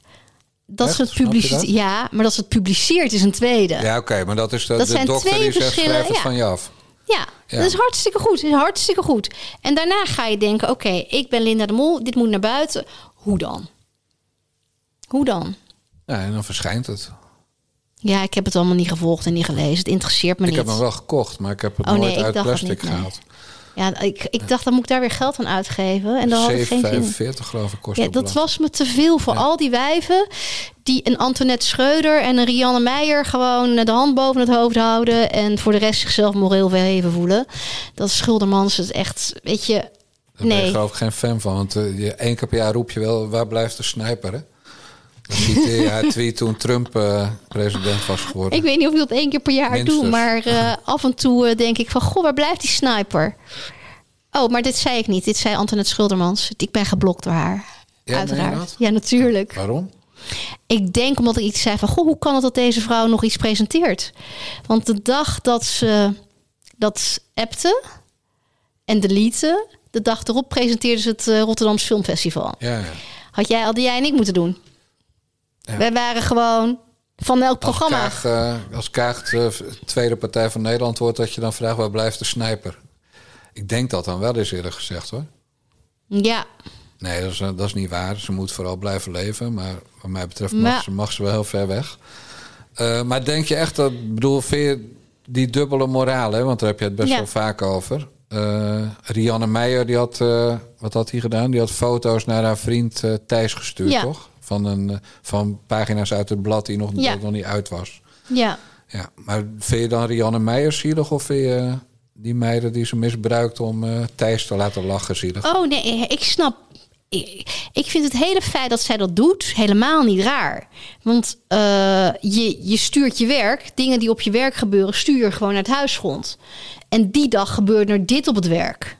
[SPEAKER 2] Dat
[SPEAKER 1] Echt?
[SPEAKER 2] ze het publiceert. Ja, maar dat ze het publiceert is een tweede. Ja,
[SPEAKER 1] oké, maar dat is de,
[SPEAKER 2] Dat
[SPEAKER 1] de
[SPEAKER 2] zijn
[SPEAKER 1] dokter
[SPEAKER 2] twee
[SPEAKER 1] die zegt,
[SPEAKER 2] verschillen,
[SPEAKER 1] schrijf het
[SPEAKER 2] ja.
[SPEAKER 1] van je af. Ja.
[SPEAKER 2] dat is hartstikke goed. Dat is hartstikke goed. En daarna ga je denken: oké, ik ben Linda de Mol. Dit moet naar buiten. Hoe dan? Hoe dan?
[SPEAKER 1] Ja, en dan verschijnt het.
[SPEAKER 2] Ja, ik heb het allemaal niet gevolgd en niet gelezen. Het interesseert me
[SPEAKER 1] Ik
[SPEAKER 2] niet.
[SPEAKER 1] heb hem wel gekocht, maar ik heb het
[SPEAKER 2] Oh,
[SPEAKER 1] nooit
[SPEAKER 2] ik
[SPEAKER 1] uit plastic
[SPEAKER 2] niet, nee.
[SPEAKER 1] gehaald.
[SPEAKER 2] Ja, ik, ik dacht, dan moet ik daar weer geld aan uitgeven. En dan had ik geen zin in.
[SPEAKER 1] 7,45 geloof ik kost
[SPEAKER 2] Ja,
[SPEAKER 1] dat
[SPEAKER 2] was me te veel voor
[SPEAKER 1] Ja.
[SPEAKER 2] al die wijven die een Antoinette Schreuder en een Rianne Meijer gewoon de hand boven het hoofd houden en voor de rest zichzelf moreel verheven voelen. Dat Schuldermans het echt, weet je,
[SPEAKER 1] Daar ben
[SPEAKER 2] nee.
[SPEAKER 1] geloof ik geen fan van. Want eh, je, één keer per jaar roep je wel, waar blijft de sniper, hè? Je haar tweet toen Trump eh, president was geworden.
[SPEAKER 2] Ik weet niet of ik dat één keer per jaar
[SPEAKER 1] Minstens.
[SPEAKER 2] doe, maar eh, af en toe eh, denk ik van, goh, waar blijft die sniper? Oh, maar dit zei ik niet. Dit zei Antoinette Schuldermans. Ik ben geblokt door haar.
[SPEAKER 1] Ja,
[SPEAKER 2] Uiteraard. Ja, natuurlijk.
[SPEAKER 1] Waarom?
[SPEAKER 2] Ik denk omdat ik iets zei van... Goh, hoe kan het dat deze vrouw nog iets presenteert? Want de dag dat ze dat appte en delete... de dag erop presenteerde ze het eh, Rotterdams Filmfestival.
[SPEAKER 1] Ja, ja.
[SPEAKER 2] Had jij, hadden jij en ik moeten doen.
[SPEAKER 1] Ja.
[SPEAKER 2] Wij waren gewoon van elk
[SPEAKER 1] Als
[SPEAKER 2] programma.
[SPEAKER 1] Kaag, eh, als Kaag de tweede partij van Nederland wordt... dat je dan vraagt, waar blijft de sniper? Ik denk dat dan wel eens eerder gezegd, hoor.
[SPEAKER 2] Ja,
[SPEAKER 1] Nee, dat is, eh, dat is niet waar. Ze moet vooral blijven leven. Maar wat mij betreft mag, ze, mag ze wel heel ver weg. Eh, maar denk je echt dat... Ik bedoel, je die dubbele moraal, hè? Want daar heb je het best
[SPEAKER 2] Ja.
[SPEAKER 1] wel vaak over. Eh, Rianne Meijer, die had... eh, wat had hij gedaan? Die had foto's naar haar vriend eh, Thijs gestuurd,
[SPEAKER 2] Ja.
[SPEAKER 1] toch? Van, een, eh, van pagina's uit het blad die nog,
[SPEAKER 2] Ja.
[SPEAKER 1] nog niet uit was.
[SPEAKER 2] ja.
[SPEAKER 1] Ja, maar vind je dan Rianne Meijer zielig... of vind je die meiden die ze misbruikt om eh, Thijs te laten lachen zielig?
[SPEAKER 2] Oh nee, ik snap. Ik, ik vind het hele feit dat zij dat doet helemaal niet raar. Want eh, je, je stuurt je werk, dingen die op je werk gebeuren, stuur je gewoon naar het huisgrond. En die dag gebeurde er dit op het werk.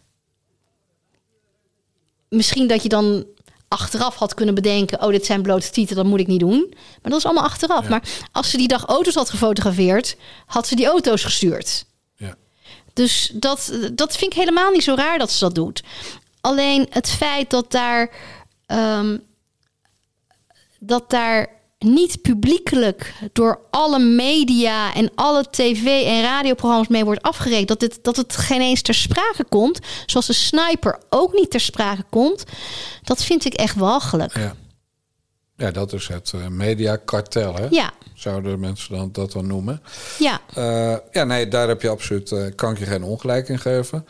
[SPEAKER 2] Misschien dat je dan achteraf had kunnen bedenken: oh, dit zijn blote tieten, dat moet ik niet doen. Maar dat is allemaal achteraf. Maar als ze die dag auto's had gefotografeerd, had ze die auto's gestuurd.
[SPEAKER 1] Ja.
[SPEAKER 2] Dus dat, dat vind ik helemaal niet zo raar dat ze dat doet. Alleen het feit dat daar, ehm, dat daar niet publiekelijk door alle media en alle tv- en radioprogramma's mee wordt afgerekend. Dat het, dat het geen eens ter sprake komt. Zoals de sniper ook niet ter sprake komt. Dat vind ik echt walgelijk.
[SPEAKER 1] Ja. Ja, dat is het eh, mediakartel, hè?
[SPEAKER 2] Ja,
[SPEAKER 1] Zouden mensen dan, dat dan noemen.
[SPEAKER 2] ja.
[SPEAKER 1] Eh, ja, nee, daar heb je absoluut, eh, kan ik je geen ongelijk in geven.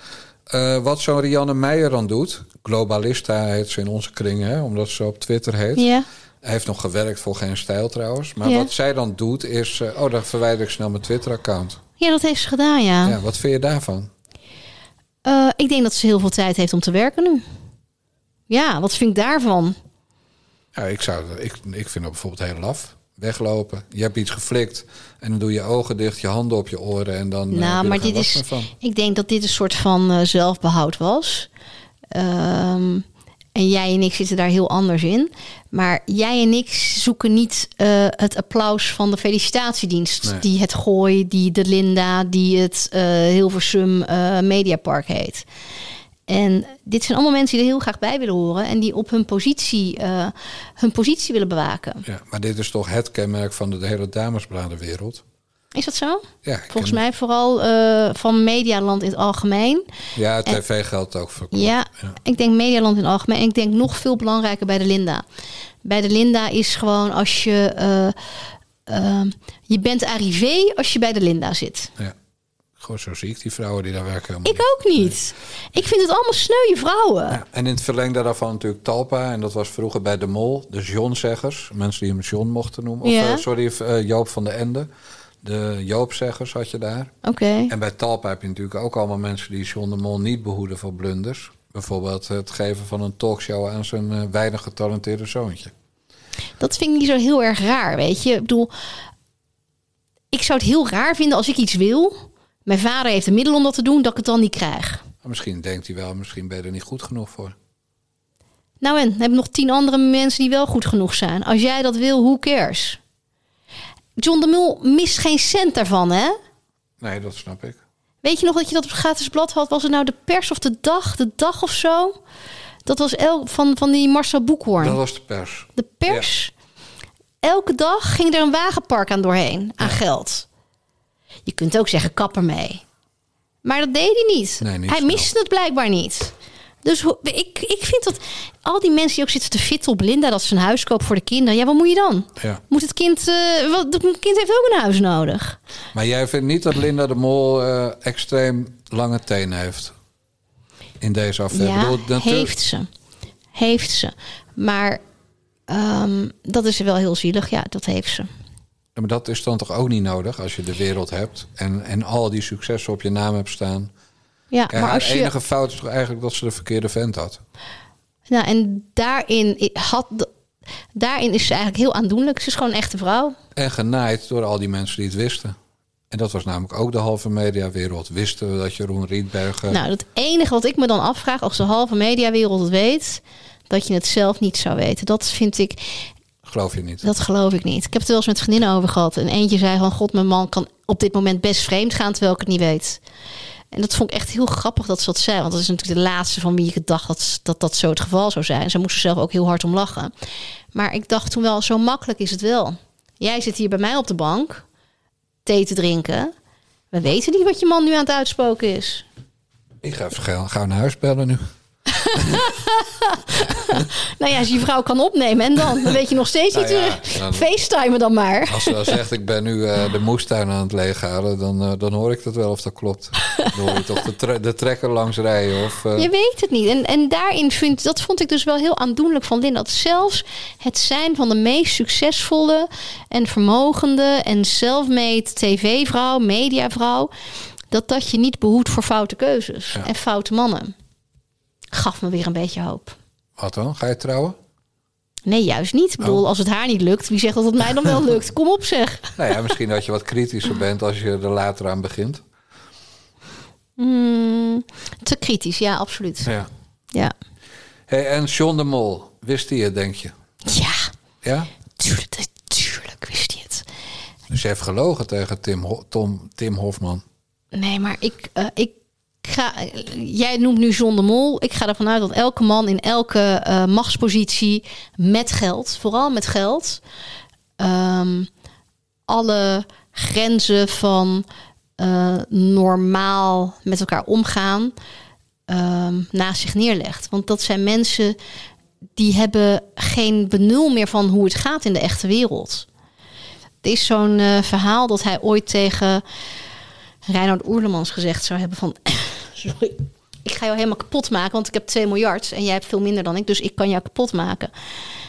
[SPEAKER 1] Wat zo'n Rianne Meijer dan doet, globalista heet ze in onze kringen, hè, omdat ze op Twitter heet.
[SPEAKER 2] ja.
[SPEAKER 1] Hij heeft nog gewerkt voor geen stijl trouwens. Maar
[SPEAKER 2] Ja.
[SPEAKER 1] wat zij dan doet is, eh, oh, dan verwijder ik snel mijn Twitter-account.
[SPEAKER 2] Ja, dat heeft ze gedaan, ja.
[SPEAKER 1] Ja, wat vind je daarvan?
[SPEAKER 2] Eh, ik denk dat ze heel veel tijd heeft om te werken nu. Ja, wat vind ik daarvan?
[SPEAKER 1] Ja, ik, zou, ik, ik vind dat bijvoorbeeld heel laf. Weglopen. Je hebt iets geflikt en dan doe je ogen dicht, je handen op je oren en dan. je
[SPEAKER 2] nou, maar dit is. Ik denk dat dit een soort van eh, zelfbehoud was. Ehm, en jij en ik zitten daar heel anders in. Maar jij en ik zoeken niet eh, het applaus van de felicitatiedienst.
[SPEAKER 1] Nee.
[SPEAKER 2] Die het Gooi, die de Linda, die het eh, Hilversum eh, Mediapark heet. En dit zijn allemaal mensen die er heel graag bij willen horen. En die op hun positie, hun positie willen bewaken.
[SPEAKER 1] Ja, maar dit is toch het kenmerk van de, hele damesbladenwereld.
[SPEAKER 2] Is dat zo?
[SPEAKER 1] Ja,
[SPEAKER 2] Volgens mij vooral eh, van Medialand in het algemeen.
[SPEAKER 1] Ja, tv geldt ook voor.
[SPEAKER 2] Ja, ik denk Medialand in het algemeen. En ik denk nog veel belangrijker bij de Linda. Bij de Linda is gewoon als je... eh, eh, je bent arrivé als je bij de Linda zit.
[SPEAKER 1] Ja. Gewoon zo zie ik die vrouwen die daar werken. helemaal
[SPEAKER 2] Ik ook niet. Ik vind het allemaal sneuwe vrouwen.
[SPEAKER 1] Ja, en in het verlengde daarvan natuurlijk Talpa. En dat was vroeger bij De Mol. De Johnzeggers. Mensen die hem John mochten noemen. Of,
[SPEAKER 2] Ja.
[SPEAKER 1] eh, sorry, Joop van de Ende. De Joopzeggers had je daar.
[SPEAKER 2] Oké.
[SPEAKER 1] En bij Talpa heb je natuurlijk ook allemaal mensen die John de Mol niet behoeden voor blunders. Bijvoorbeeld het geven van een talkshow aan zijn eh, weinig getalenteerde zoontje.
[SPEAKER 2] Dat vind ik niet zo heel erg raar, weet je. Ik bedoel, ik zou het heel raar vinden als ik iets wil. Mijn vader heeft de middelen om dat te doen, dat ik het dan niet krijg.
[SPEAKER 1] Misschien denkt hij wel, misschien ben je er niet goed genoeg voor.
[SPEAKER 2] Nou en, heb nog tien andere mensen die wel goed genoeg zijn. Als jij dat wil, who cares? John de Mul mist geen cent daarvan, hè?
[SPEAKER 1] Nee, dat snap ik.
[SPEAKER 2] Weet je nog dat je dat op het gratis blad had? Was het nou de pers of de dag? De dag of zo? Dat was el van, van die Marcel Boekhoorn.
[SPEAKER 1] Dat was de pers.
[SPEAKER 2] De pers. Elke dag ging er een wagenpark aan doorheen. Aan geld. Je kunt ook zeggen, kap ermee. Maar dat deed hij niet.
[SPEAKER 1] Nee, niet
[SPEAKER 2] hij miste het blijkbaar niet. Dus ik, ik vind dat al die mensen die ook zitten te fitten op Linda... dat ze een huis kopen voor de kinderen. Ja, wat moet je dan?
[SPEAKER 1] Ja.
[SPEAKER 2] Moet het kind... eh, wat, het kind heeft ook een huis nodig.
[SPEAKER 1] Maar jij vindt niet dat Linda de Mol eh, extreem lange tenen heeft? In deze affaire?
[SPEAKER 2] Ja,
[SPEAKER 1] Ik bedoel, natuurlijk-
[SPEAKER 2] heeft ze. Heeft ze. Maar ehm, dat is wel heel zielig. Ja, dat heeft ze.
[SPEAKER 1] Ja, Maar dat is dan toch ook niet nodig als je de wereld hebt... en, en al die successen op je naam hebt staan.
[SPEAKER 2] Ja,
[SPEAKER 1] Ja,
[SPEAKER 2] maar als je...
[SPEAKER 1] enige fout is toch eigenlijk dat ze de verkeerde vent had?
[SPEAKER 2] Nou, en daarin, had, daarin is ze eigenlijk heel aandoenlijk. Ze is gewoon een echte vrouw.
[SPEAKER 1] En genaaid door al die mensen die het wisten. En dat was namelijk ook de halve mediawereld. Wisten we dat Jeroen Rietbergen...
[SPEAKER 2] Nou, het enige wat ik me dan afvraag, als de halve mediawereld het weet, dat je het zelf niet zou weten. Dat vind ik,
[SPEAKER 1] Geloof je niet?
[SPEAKER 2] dat geloof ik niet. Ik heb het wel eens met vriendinnen over gehad. En eentje zei van, god, mijn man kan op dit moment best vreemd gaan, terwijl ik het niet weet. En dat vond ik echt heel grappig dat ze dat zei. Want dat is natuurlijk de laatste van wie ik dacht dat dat, dat zo het geval zou zijn. Ze moest er zelf ook heel hard om lachen. Maar ik dacht toen wel, zo makkelijk is het wel. Jij zit hier bij mij op de bank, thee te drinken. We weten niet wat je man nu aan het uitspoken is.
[SPEAKER 1] Ik ga even gauw naar huis bellen nu.
[SPEAKER 2] Nou ja, als je je vrouw kan opnemen en dan, dan weet je nog steeds
[SPEAKER 1] Nou
[SPEAKER 2] niet.
[SPEAKER 1] ja,
[SPEAKER 2] eh,
[SPEAKER 1] dan-
[SPEAKER 2] FaceTimen dan maar.
[SPEAKER 1] Als ze dan zegt, ik ben nu eh, de moestuin aan het leeghalen... Dan, eh, dan hoor ik dat wel of dat klopt. Dan hoor je toch de, tre- de trekker langs rijden. Of,
[SPEAKER 2] Je weet het niet. En, en daarin vind dat vond ik dus wel heel aandoenlijk van Linda. Dat zelfs het zijn van de meest succesvolle en vermogende en self-made tv-vrouw, mediavrouw, dat dat je niet behoedt voor foute keuzes
[SPEAKER 1] Ja.
[SPEAKER 2] en foute mannen. Gaf me weer een beetje hoop.
[SPEAKER 1] Wat dan? Ga je trouwen?
[SPEAKER 2] Nee, juist niet. Ik bedoel,
[SPEAKER 1] Oh.
[SPEAKER 2] als het haar niet lukt, wie zegt dat het mij dan wel lukt? Kom op zeg.
[SPEAKER 1] Nou ja, misschien dat je wat kritischer bent als je er later aan begint.
[SPEAKER 2] Hmm, te kritisch, ja, absoluut.
[SPEAKER 1] Ja.
[SPEAKER 2] Ja,
[SPEAKER 1] Hey, en John de Mol, wist hij het, denk je?
[SPEAKER 2] ja
[SPEAKER 1] Ja?
[SPEAKER 2] tuurlijk, tuurlijk wist hij het.
[SPEAKER 1] Dus je heeft gelogen tegen Tim, Ho- Tom, Tim Hofman.
[SPEAKER 2] Nee, maar ik, eh, ik ga. Jij noemt nu John de Mol. Ik ga ervan uit dat elke man in elke eh, machtspositie met geld, vooral met geld, ehm, alle grenzen van eh, normaal met elkaar omgaan ehm, naast zich neerlegt. Want dat zijn mensen die hebben geen benul meer van hoe het gaat in de echte wereld. Het is zo'n eh, verhaal dat hij ooit tegen Reinhard Oerlemans gezegd zou hebben van... Sorry, ik ga jou helemaal kapot maken, want ik heb 2 miljard... en jij hebt veel minder dan ik, dus ik kan jou kapot maken.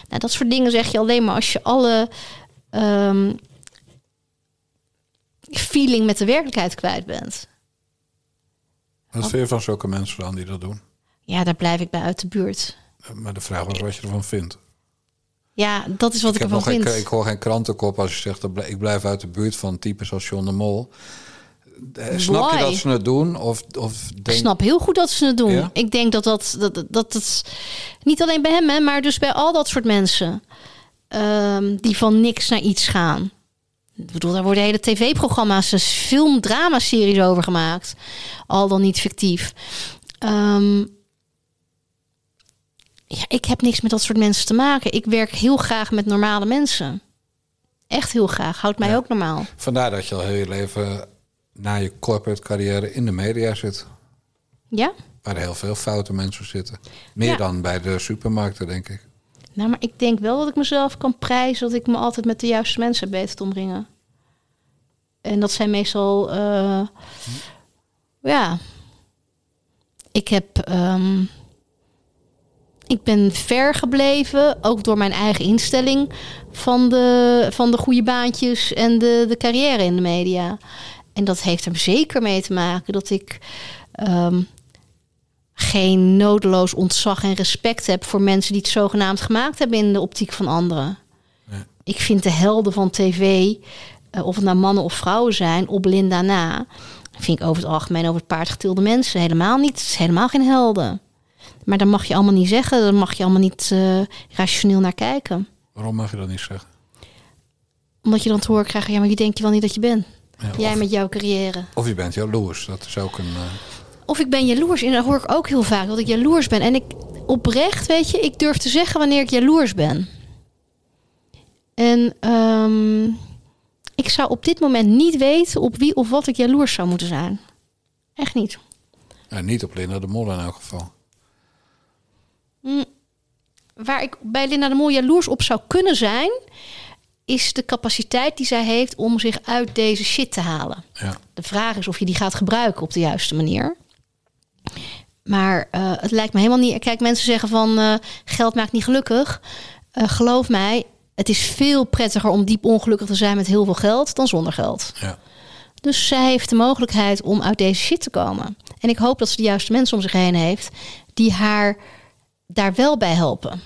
[SPEAKER 2] Nou, dat soort dingen zeg je alleen maar als je alle ehm, feeling met de werkelijkheid kwijt bent.
[SPEAKER 1] Wat vind je van zulke mensen dan die dat doen?
[SPEAKER 2] Ja, daar blijf ik bij uit de buurt.
[SPEAKER 1] Maar de vraag was wat je ervan vindt.
[SPEAKER 2] Ja, dat is wat ik,
[SPEAKER 1] ik,
[SPEAKER 2] ervan
[SPEAKER 1] nog geen,
[SPEAKER 2] vind.
[SPEAKER 1] ik hoor geen krantenkop als je zegt... dat ik blijf uit de buurt van types als John de Mol. Eh, Snap je dat ze het doen? Of, of
[SPEAKER 2] Ik
[SPEAKER 1] denk...
[SPEAKER 2] snap heel goed dat ze het doen.
[SPEAKER 1] Ja?
[SPEAKER 2] Ik denk dat dat, dat, dat, dat het niet alleen bij hem, hè, maar dus bij al dat soort mensen ehm, die van niks naar iets gaan. Ik bedoel, daar worden hele tv-programma's, dus film, dramaseries over gemaakt. Al dan niet fictief. Ehm, ja, ik heb niks met dat soort mensen te maken. Ik werk heel graag met normale mensen. Echt heel graag. Houdt mij
[SPEAKER 1] Ja.
[SPEAKER 2] ook normaal.
[SPEAKER 1] Vandaar dat je al heel je leven na je corporate carrière in de media zit.
[SPEAKER 2] Ja?
[SPEAKER 1] Waar heel veel foute mensen zitten. Meer
[SPEAKER 2] Ja.
[SPEAKER 1] dan bij de supermarkten, denk ik.
[SPEAKER 2] Nou, maar ik denk wel dat ik mezelf kan prijzen dat ik me altijd met de juiste mensen te omringen. En dat zijn meestal, eh, ja. Ik heb, ehm, ik ben ver gebleven, ook door mijn eigen instelling van de, van de goede baantjes en de, de carrière in de media. En dat heeft er zeker mee te maken dat ik ehm, geen nodeloos ontzag en respect heb voor mensen die het zogenaamd gemaakt hebben in de optiek van anderen.
[SPEAKER 1] Nee.
[SPEAKER 2] Ik vind de helden van tv, eh, of het nou mannen of vrouwen zijn, op Linda na, vind ik over het algemeen over het paard getilde mensen helemaal niet. Het is helemaal geen helden. Maar dat mag je allemaal niet zeggen, daar mag je allemaal niet eh, rationeel naar kijken.
[SPEAKER 1] Waarom mag je dat niet zeggen?
[SPEAKER 2] Omdat je dan te horen krijgt, ja, maar wie denk je wel niet dat je bent?
[SPEAKER 1] Ja,
[SPEAKER 2] Jij
[SPEAKER 1] of,
[SPEAKER 2] met jouw carrière.
[SPEAKER 1] of je bent jaloers. Dat is ook een... eh,
[SPEAKER 2] Of ik ben jaloers. En dat hoor ik ook heel vaak, dat ik jaloers ben. En ik oprecht, weet je, ik durf te zeggen wanneer ik jaloers ben. En ehm, ik zou op dit moment niet weten op wie of wat ik jaloers zou moeten zijn. Echt niet.
[SPEAKER 1] nou, niet op Linda de Mol in elk geval.
[SPEAKER 2] Waar ik bij Linda de Mol jaloers op zou kunnen zijn... is de capaciteit die zij heeft om zich uit deze shit te halen.
[SPEAKER 1] Ja.
[SPEAKER 2] De vraag is of je die gaat gebruiken op de juiste manier. Maar eh, het lijkt me helemaal niet. Kijk, mensen zeggen van eh, geld maakt niet gelukkig. Eh, geloof mij, het is veel prettiger om diep ongelukkig te zijn met heel veel geld dan zonder geld.
[SPEAKER 1] Ja.
[SPEAKER 2] Dus zij heeft de mogelijkheid om uit deze shit te komen. En ik hoop dat ze de juiste mensen om zich heen heeft die haar daar wel bij helpen.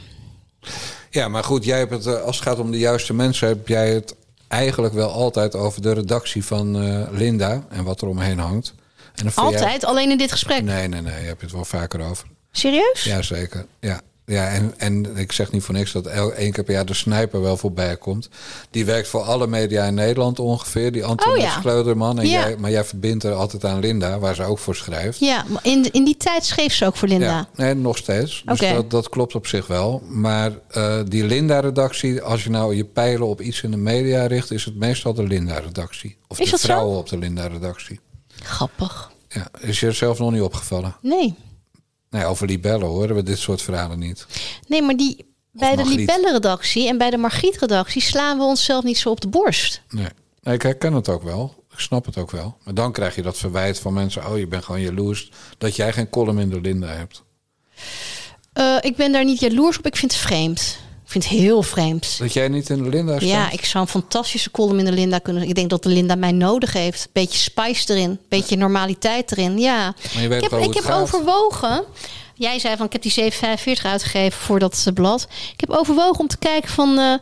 [SPEAKER 1] Ja, maar goed, jij hebt het, eh, als het gaat om de juiste mensen, heb jij het eigenlijk wel altijd over de redactie van eh, Linda en wat er omheen hangt. En vind jij-
[SPEAKER 2] Altijd, alleen in dit gesprek.
[SPEAKER 1] Nee, nee, nee, je hebt het wel vaker over.
[SPEAKER 2] Serieus?
[SPEAKER 1] Jazeker, ja. Ja, en, en ik zeg niet voor niks dat één keer per jaar de sniper wel voorbij komt. Die werkt voor alle media in Nederland ongeveer, die Antoinette
[SPEAKER 2] Oh ja.
[SPEAKER 1] Schleuderman. En
[SPEAKER 2] Ja.
[SPEAKER 1] jij, maar jij verbindt er altijd aan Linda, waar ze ook voor schrijft.
[SPEAKER 2] Ja, in, in die tijd schreef ze ook voor Linda.
[SPEAKER 1] Ja, nee, nog steeds. Dus
[SPEAKER 2] Oké.
[SPEAKER 1] dat, dat klopt op zich wel. Maar eh, die Linda-redactie, als je nou je pijlen op iets in de media richt, is het meestal de Linda-redactie. Of
[SPEAKER 2] Is
[SPEAKER 1] de
[SPEAKER 2] zo?
[SPEAKER 1] vrouwen op de Linda-redactie.
[SPEAKER 2] Grappig.
[SPEAKER 1] Ja, is je zelf nog niet opgevallen?
[SPEAKER 2] Nee.
[SPEAKER 1] Nee, over libellen horen we dit soort verhalen niet.
[SPEAKER 2] Nee, maar die, bij de
[SPEAKER 1] Margriet.
[SPEAKER 2] Libelle-redactie en bij de Margriet-redactie slaan we onszelf niet zo op de borst.
[SPEAKER 1] Nee. nee, ik herken het ook wel. Ik snap het ook wel. Maar dan krijg je dat verwijt van mensen... oh, je bent gewoon jaloers dat jij geen column in de Linda hebt.
[SPEAKER 2] Eh, ik ben daar niet jaloers op. Ik vind het vreemd. Ik vind het heel vreemd.
[SPEAKER 1] Dat jij niet in de Linda staat?
[SPEAKER 2] Ja, ik zou een fantastische column in de Linda kunnen. Ik denk dat de Linda mij nodig heeft. Beetje spice erin, beetje normaliteit erin. Ja.
[SPEAKER 1] Maar je weet
[SPEAKER 2] ik heb, ik heb
[SPEAKER 1] gaat.
[SPEAKER 2] overwogen. Jij zei van ik heb die 745 uitgegeven voor dat eh, blad. Ik heb overwogen om te kijken van eh,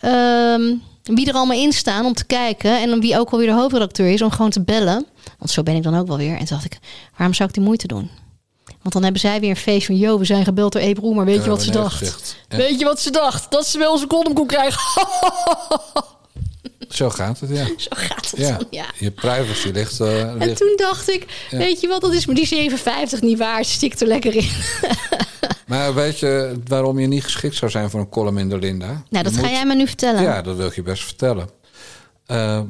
[SPEAKER 2] ehm, wie er allemaal in staan om te kijken en om wie ook alweer de hoofdredacteur is om gewoon te bellen. Want zo ben ik dan ook wel weer. En toen dacht ik, waarom zou ik die moeite doen? Want dan hebben zij weer een feest van, yo, we zijn gebeld door Abe Roemer. Weet je wat ze dacht? Weet je wat ze dacht? Dat ze wel onze column kon krijgen.
[SPEAKER 1] Zo gaat het, ja.
[SPEAKER 2] Zo gaat het
[SPEAKER 1] Ja,
[SPEAKER 2] dan, ja.
[SPEAKER 1] je privacy ligt... eh,
[SPEAKER 2] En
[SPEAKER 1] ligt
[SPEAKER 2] toen dacht ik,
[SPEAKER 1] Ja.
[SPEAKER 2] weet je wat, dat is me die 57 niet waard. Stikt er lekker in.
[SPEAKER 1] Maar weet je waarom je niet geschikt zou zijn voor een column in de Linda?
[SPEAKER 2] Nou, dat
[SPEAKER 1] Je
[SPEAKER 2] ga
[SPEAKER 1] moet-
[SPEAKER 2] jij me nu vertellen.
[SPEAKER 1] Ja, dat wil ik je best vertellen. Eh,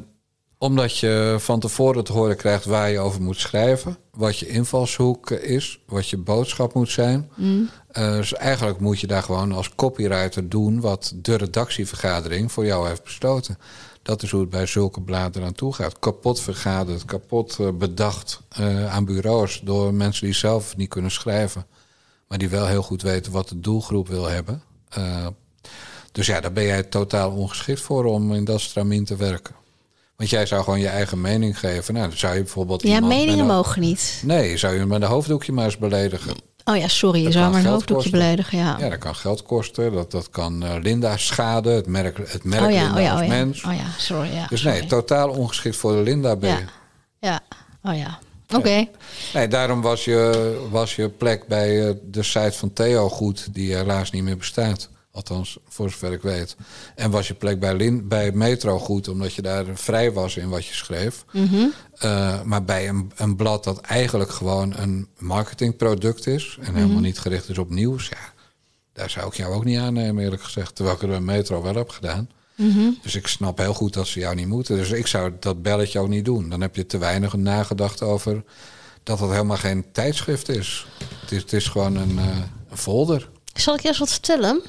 [SPEAKER 1] omdat je van tevoren te horen krijgt waar je over moet schrijven, wat je invalshoek is, wat je boodschap moet zijn.
[SPEAKER 2] Mm.
[SPEAKER 1] Eh, dus eigenlijk moet je daar gewoon als copywriter doen wat de redactievergadering voor jou heeft besloten. Dat is hoe het bij zulke bladen aan toe gaat. Kapot vergaderd, kapot eh, bedacht eh, aan bureaus door mensen die zelf niet kunnen schrijven, maar die wel heel goed weten wat de doelgroep wil hebben. Dus ja, daar ben jij totaal ongeschikt voor om in dat stramien te werken. Want jij zou gewoon je eigen mening geven. Nou, dan zou je bijvoorbeeld.
[SPEAKER 2] Ja, meningen
[SPEAKER 1] een-
[SPEAKER 2] mogen niet.
[SPEAKER 1] Nee, zou je met een hoofddoekje maar eens beledigen.
[SPEAKER 2] Oh ja, sorry, je zou maar een hoofddoekje
[SPEAKER 1] kosten.
[SPEAKER 2] beledigen, ja.
[SPEAKER 1] Ja, dat kan geld kosten. Dat, dat kan eh, Linda schaden. Het merk, het merk
[SPEAKER 2] oh ja,
[SPEAKER 1] Linda
[SPEAKER 2] oh ja,
[SPEAKER 1] als
[SPEAKER 2] oh ja.
[SPEAKER 1] mens.
[SPEAKER 2] Oh ja, sorry, ja.
[SPEAKER 1] dus
[SPEAKER 2] sorry.
[SPEAKER 1] nee, totaal ongeschikt voor de Linda ben je.
[SPEAKER 2] Ja, ja. Oh ja. Oké.
[SPEAKER 1] Nee, daarom was je, was je plek bij eh, de site van Theo goed, die helaas niet meer bestaat. Althans, voor zover ik weet. En was je plek bij, Lin, bij Metro goed, omdat je daar vrij was in wat je schreef.
[SPEAKER 2] Mhm.
[SPEAKER 1] Eh, maar bij een, een blad dat eigenlijk gewoon een marketingproduct is... en
[SPEAKER 2] Mhm.
[SPEAKER 1] helemaal niet gericht is op nieuws... ja, daar zou ik jou ook niet aannemen, eerlijk gezegd. Terwijl ik er bij Metro wel heb gedaan.
[SPEAKER 2] Mhm.
[SPEAKER 1] Dus ik snap heel goed dat ze jou niet moeten. Dus ik zou dat belletje ook niet doen. Dan heb je te weinig nagedacht over dat het helemaal geen tijdschrift is. Het is, het is gewoon een, eh, een folder.
[SPEAKER 2] Zal ik eens wat vertellen?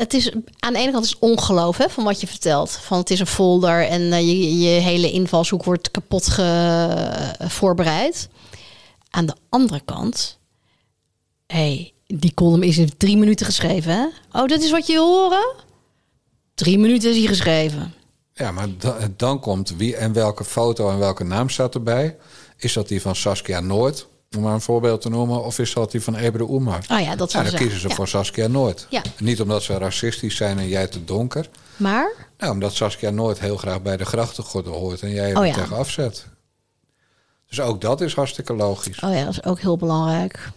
[SPEAKER 2] Het is aan de ene kant is ongeloof hè, van wat je vertelt. Van het is een folder en eh, je, je hele invalshoek wordt kapot ge, eh, voorbereid. Aan de andere kant, hey, die column is in drie minuten geschreven. Oh, dat is wat je horen? Drie minuten is hij geschreven.
[SPEAKER 1] Ja, maar da- dan komt wie en welke foto en welke naam staat erbij. Is dat die van Saskia Noord, om maar een voorbeeld te noemen... of is dat die van Ebre Oemar?
[SPEAKER 2] Oh ja, dat
[SPEAKER 1] Nou,
[SPEAKER 2] zal
[SPEAKER 1] dan kiezen ze
[SPEAKER 2] Ja.
[SPEAKER 1] voor Saskia Noord.
[SPEAKER 2] Ja.
[SPEAKER 1] Niet omdat ze racistisch zijn en jij te donker.
[SPEAKER 2] Maar,
[SPEAKER 1] Nou, omdat Saskia Noord heel graag bij de grachtengordel hoort... en jij
[SPEAKER 2] Oh
[SPEAKER 1] er
[SPEAKER 2] ja.
[SPEAKER 1] tegen afzet. Dus ook dat is hartstikke logisch.
[SPEAKER 2] oh ja, dat is ook heel belangrijk.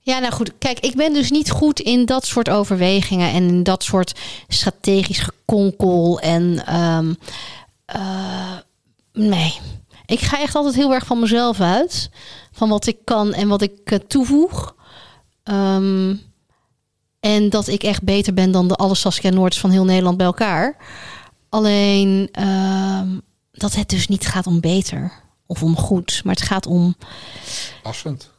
[SPEAKER 2] Ja, nou goed. Kijk, ik ben dus niet goed in dat soort overwegingen en in dat soort strategisch gekonkel. En ehm, eh, nee, ik ga echt altijd heel erg van mezelf uit. Van wat ik kan en wat ik eh, toevoeg. Ehm, en dat ik echt beter ben dan de alle Saskia Noords van heel Nederland bij elkaar. Alleen ehm, dat het dus niet gaat om beter of om goed. Maar het gaat om
[SPEAKER 1] Passend.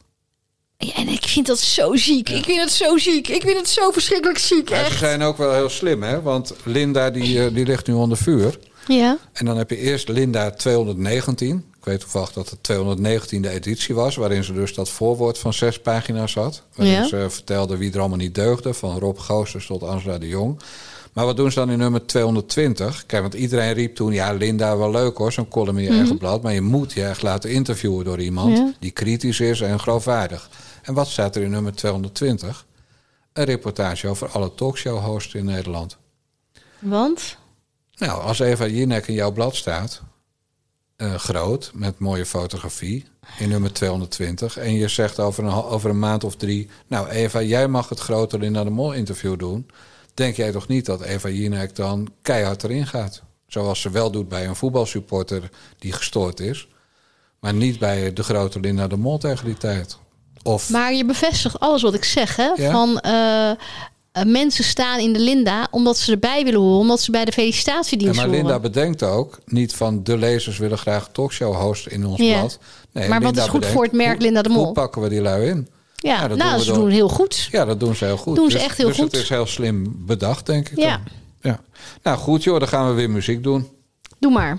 [SPEAKER 2] Ja, en ik vind dat zo ziek. Ik vind het zo ziek. Ik vind het zo verschrikkelijk ziek,
[SPEAKER 1] ze
[SPEAKER 2] echt.
[SPEAKER 1] zijn ook wel heel slim, hè? Want Linda die, eh, die ligt nu onder vuur.
[SPEAKER 2] Ja.
[SPEAKER 1] En dan heb je eerst Linda 219. Ik weet toevallig dat het 219e editie was, waarin ze dus dat voorwoord van zes pagina's had. Waarin
[SPEAKER 2] Ja.
[SPEAKER 1] ze vertelde wie er allemaal niet deugde, van Rob Goossens tot Angela de Jong. Maar wat doen ze dan in nummer 220? Kijk, want iedereen riep toen, ja, Linda, wel leuk hoor, zo'n column in je eigen blad. Maar je moet je echt laten interviewen door iemand
[SPEAKER 2] Ja.
[SPEAKER 1] die kritisch is en geloofwaardig. En wat staat er in nummer 220? Een reportage over alle talkshow-hosts in Nederland.
[SPEAKER 2] Want?
[SPEAKER 1] Nou, als Eva Jinek in jouw blad staat, eh, groot, met mooie fotografie, in nummer 220, en je zegt over een, over een maand of drie, nou Eva, jij mag het grote Linda de Mol interview doen, denk jij toch niet dat Eva Jinek dan keihard erin gaat? Zoals ze wel doet bij een voetbalsupporter die gestoord is, maar niet bij de grote Linda de Mol tegen die tijd. Of
[SPEAKER 2] Maar je bevestigt alles wat ik zeg, hè?
[SPEAKER 1] Ja?
[SPEAKER 2] Van eh, eh, mensen staan in de Linda omdat ze erbij willen horen, omdat ze bij de
[SPEAKER 1] Ja,
[SPEAKER 2] felicitatiedienst
[SPEAKER 1] maar
[SPEAKER 2] horen.
[SPEAKER 1] Linda bedenkt ook niet van de lezers willen graag talkshow host in ons
[SPEAKER 2] Ja.
[SPEAKER 1] blad. Nee,
[SPEAKER 2] Maar wat is goed
[SPEAKER 1] bedenkt,
[SPEAKER 2] voor het merk
[SPEAKER 1] hoe-
[SPEAKER 2] Linda de Mol?
[SPEAKER 1] Hoe pakken we die lui in?
[SPEAKER 2] ja,
[SPEAKER 1] Ja, dat
[SPEAKER 2] nou,
[SPEAKER 1] doen
[SPEAKER 2] ze
[SPEAKER 1] door-
[SPEAKER 2] doen heel goed.
[SPEAKER 1] Ja, dat doen ze heel goed.
[SPEAKER 2] Doen ze
[SPEAKER 1] Dus-
[SPEAKER 2] echt heel
[SPEAKER 1] dus
[SPEAKER 2] goed.
[SPEAKER 1] het is heel slim bedacht, denk ik.
[SPEAKER 2] Ja.
[SPEAKER 1] dan. ja. Nou goed, joh, dan gaan we weer muziek doen.
[SPEAKER 2] Doe maar.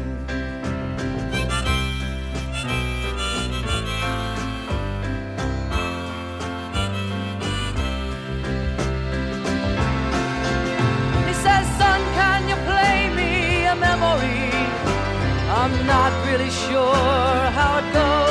[SPEAKER 8] Really sure how it goes,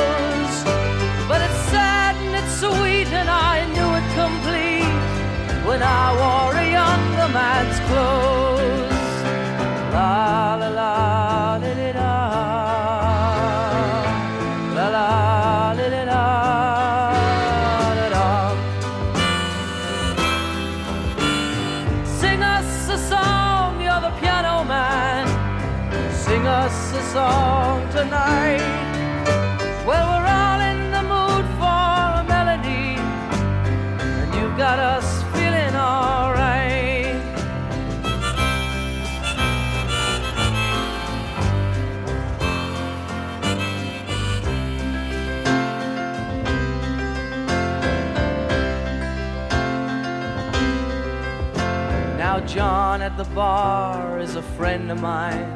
[SPEAKER 8] bar is a friend of mine.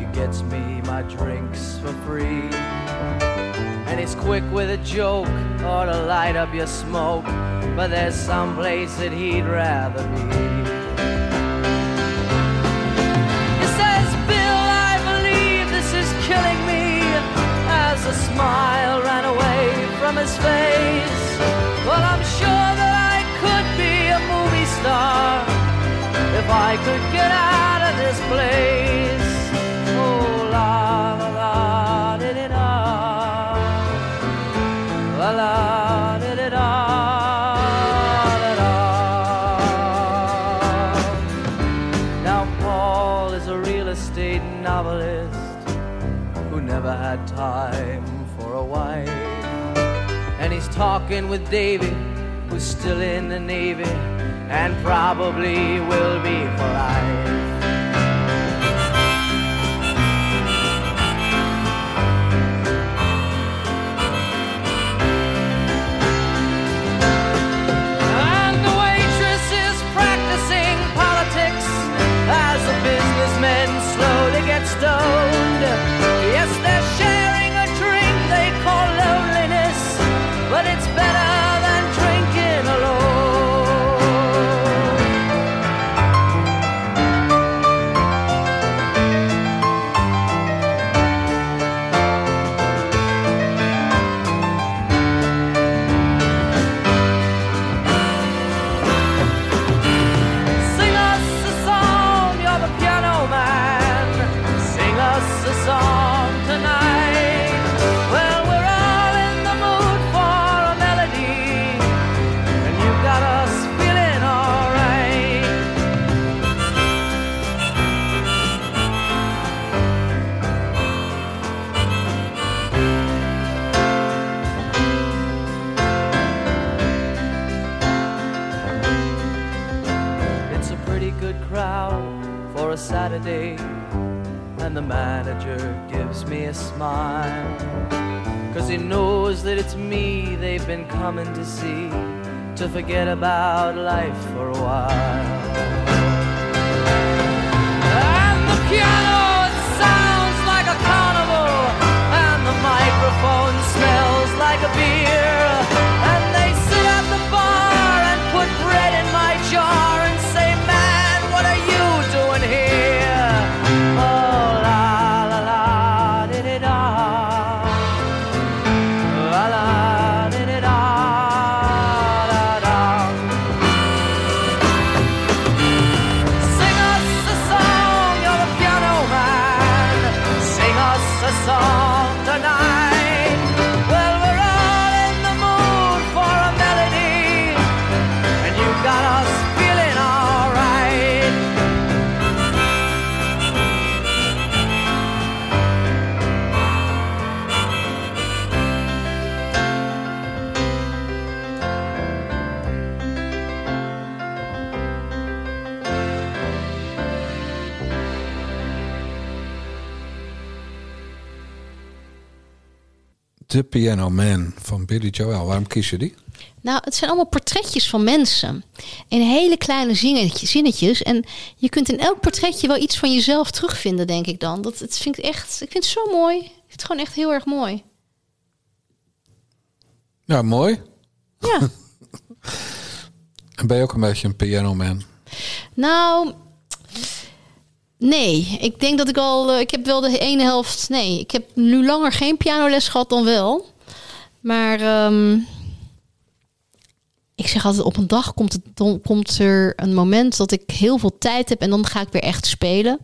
[SPEAKER 8] He gets me my drinks for free. And he's quick with a joke or to light up your smoke. But there's some place that he'd rather be. He says, Bill, I believe this is killing me. As a smile ran away from his face. Well, I'm sure that I could be a movie star if I could get out of this place. Oh, la la la, di di da. La la. Now, Paul is a real estate novelist who never had time for a wife. And he's talking with Davy, who's still in the Navy and probably will be for life. The Piano Man
[SPEAKER 1] van Billy Joel. Waarom kies je die?
[SPEAKER 2] Nou, het zijn allemaal portretjes van mensen. In hele kleine zinnetjes. En je kunt in elk portretje wel iets van jezelf terugvinden, denk ik dan. Dat, het vind ik echt, ik vind het zo mooi. Ik vind het gewoon echt heel erg mooi.
[SPEAKER 1] Ja, mooi.
[SPEAKER 2] Ja.
[SPEAKER 1] En ben je ook een beetje een piano man?
[SPEAKER 2] Nou, nee. Ik denk dat ik al... eh, ik heb wel de ene helft... Nee, ik heb nu langer geen pianoles gehad dan wel. Maar ehm, ik zeg altijd, op een dag komt, het, dan komt er een moment dat ik heel veel tijd heb... en dan ga ik weer echt spelen.